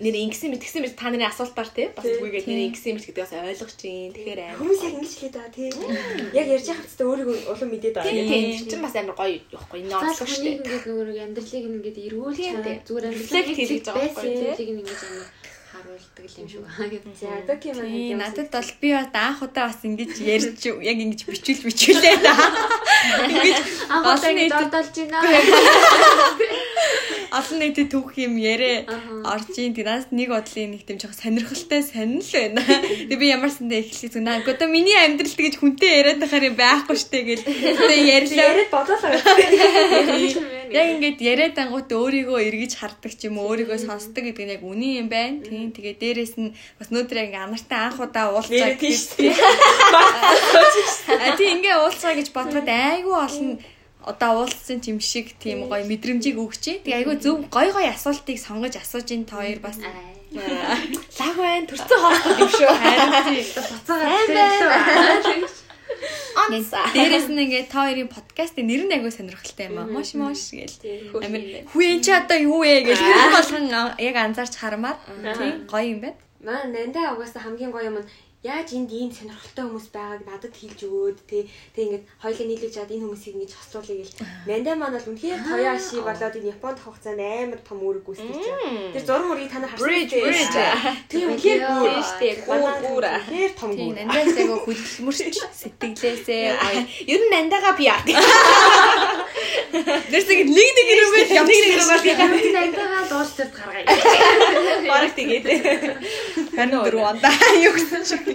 S3: нэр ингэсэн мэт тэгсэн мэт та нарын асуултаар те бас үгүйгээд нэр ингэсэн мэт гэдэг бас ойлгож чинь тэгэхээр амар
S2: Хүмүүс яг ингэж хэлээд байгаа тий. Яг ярьж байгаа хэвчээ өөрийгөө улам мэдээд байгаа.
S3: тийм тийм тэр чинь бас амар гоё явахгүй энэ онцлог шүү дээ.
S1: ингээд нэг амьдралыг ингээд эргүүлж
S3: тийм.
S1: зүгээр амьдралыг
S3: хийж байгаа байхгүй, тийм.
S1: Харуулдаг юм шүү.
S2: За доки маань
S4: Тийм надад бол би бас анх удаа бас ингэж ярьж яг ингэж бичүүл бичүүлээ да. Ингэж
S1: Анх удаа ингэж
S4: нийтэд
S1: одолж байна.
S4: олон нийтэд түүх юм ярэ орж ийн тэрнээс нэг бодлын нэг тийм жоохон сонирхолтой сонирл байна. Тэгээ би ямарсандаа эхлэх зүг наа. Одоо миний амьдралд гэж хүнтэй яриад байхаар юм байхгүй штэ гэл. Тэгээ ярьлаа.
S2: яриад бодлоо.
S4: Яг ингээд яриад ангууд өөрийгөө эргэж хардаг ч юм уу өөрийгөө сонсдог гэдэг нь яг үний юм байна. Тийм тэгээ дээрэс нь бас нөдөр яг анартай анх удаа уулзаа
S2: Яриад тийш *laughs* тий.
S4: А тийм ингээ уулзгаа гэж бодоход айгүй олон одоо уулзсан юм шиг тийм гоё мэдрэмжийг өгч. Тэгээ айгүй зөв гоё гоё асуултыг сонгож асууж ин та хоёр бас
S3: Лаг байна төрсөн хоолтой юм шүү.
S4: харин тийм
S1: Буцаагаад *laughs*
S3: Онцаа.
S4: Дээрээс нь ингээ та хоёрын подкастын нэр нь айгүй сонирхолтой юм аа. Мош мош гэл. Амир хүү эн чи одоо юу вэ гэж хүн болгон яг анзаарч хармаар тийм гоё юм байна.
S2: Маа нандаа угаасаа хамгийн гоё юм нь яаж энд ийм сонирхолтой хүмүүс байгааг надад хэлж өгөөд тий Тэг ингээд хоёлаа нийлүүлж чад энэ хүмүүсийг ингэж хослуулъя гэл нандаа маань бол үнэхээр тояши болоод энэ Японд хугацаанд амар том үүрэг гүйцэтгэж байгаа. Тэр зураг мөрийг та нар харсан үү? Тийм
S3: шүү дээ. Гүүр, гүүр.
S2: Тэр том
S4: Тийм
S2: гүүр.
S4: нандаас айгүй хөдөлмөрч сэтгэлээсээ. *laughs*
S3: Ер нь нандаага пиа. *laughs*
S4: Нэрсэг нэг нэг ирүүгээ
S3: Нэг нэг ирүүгээ
S1: би нандаа дууш төрд гаргая.
S3: Бараг тэгээд.
S4: Харин дөрөв ондаа *laughs* юу гэсэн шиг.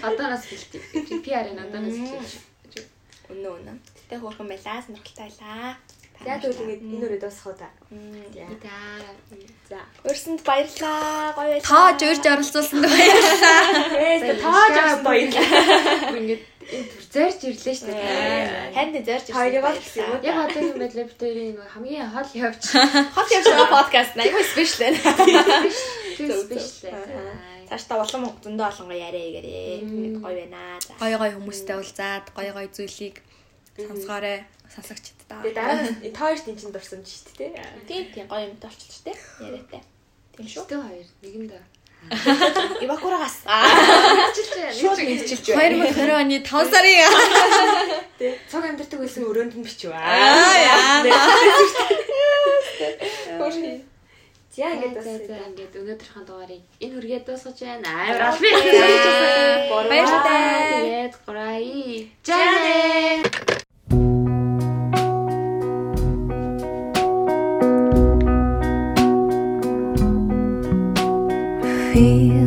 S1: Одоо нас хэлтий. PR-ын одоо нас хэлтий.
S3: Үнэн үнэн. Тэгтээ хөөрхөн байлаа, сонирхолтой байлаа.
S2: За тэгвэл ингээд энэ үрээ дуусах уу та.
S1: За.
S2: За.
S3: Өрсөнд баярлаа. Гоё байлаа.
S4: Тоож урьж оролцуулсан баярлалаа.
S2: Ээ тоож авсан баярлалаа.
S1: Ингээд энэ төр зарж ирлээ шүү дээ.
S3: Харин зорж ирсэн.
S2: Хоёрыг бол гэсэн юм уу?
S1: Яг одоо юм байдлаа бид хоёрын нэг хамгийн хол явж
S3: Хот явж байгаа подкаст айгүй спешиал байна.
S1: тийм спешиал.
S3: Цааш та улам зөндөө олонго яриа. Тэгээд гоё байна. За.
S4: Гой гой хүмүүстэй уулзаад гой гой зүйлийг сонсгоорой сонсогчдаа.
S2: Тэгээ дараа нь тоож тийм чинь дурсамж шүү дээ.
S3: Тийм тийм гоё юмтай болчихлоо шүү дээ. Яриатай. Тийм шүү.
S1: Шүтээ хоёр нэгэндээ. *laughs*
S3: Ивакурагаас.
S1: Шууд
S3: байна.
S4: 2020 оны 5 сарын *laughs*
S2: Тэ цог амьдэрдэг байсан өрөөнд нь бичв.
S4: аа яа.
S3: Хөөш.
S2: За
S1: ингээд
S2: бас
S1: ингээд өнөөдрийнхөө дугаарыг энэ хүргээд дуусгаж байна. Амар албан.
S4: Баярлалаа.
S1: Тэгээд гурай. Жаа.
S5: feel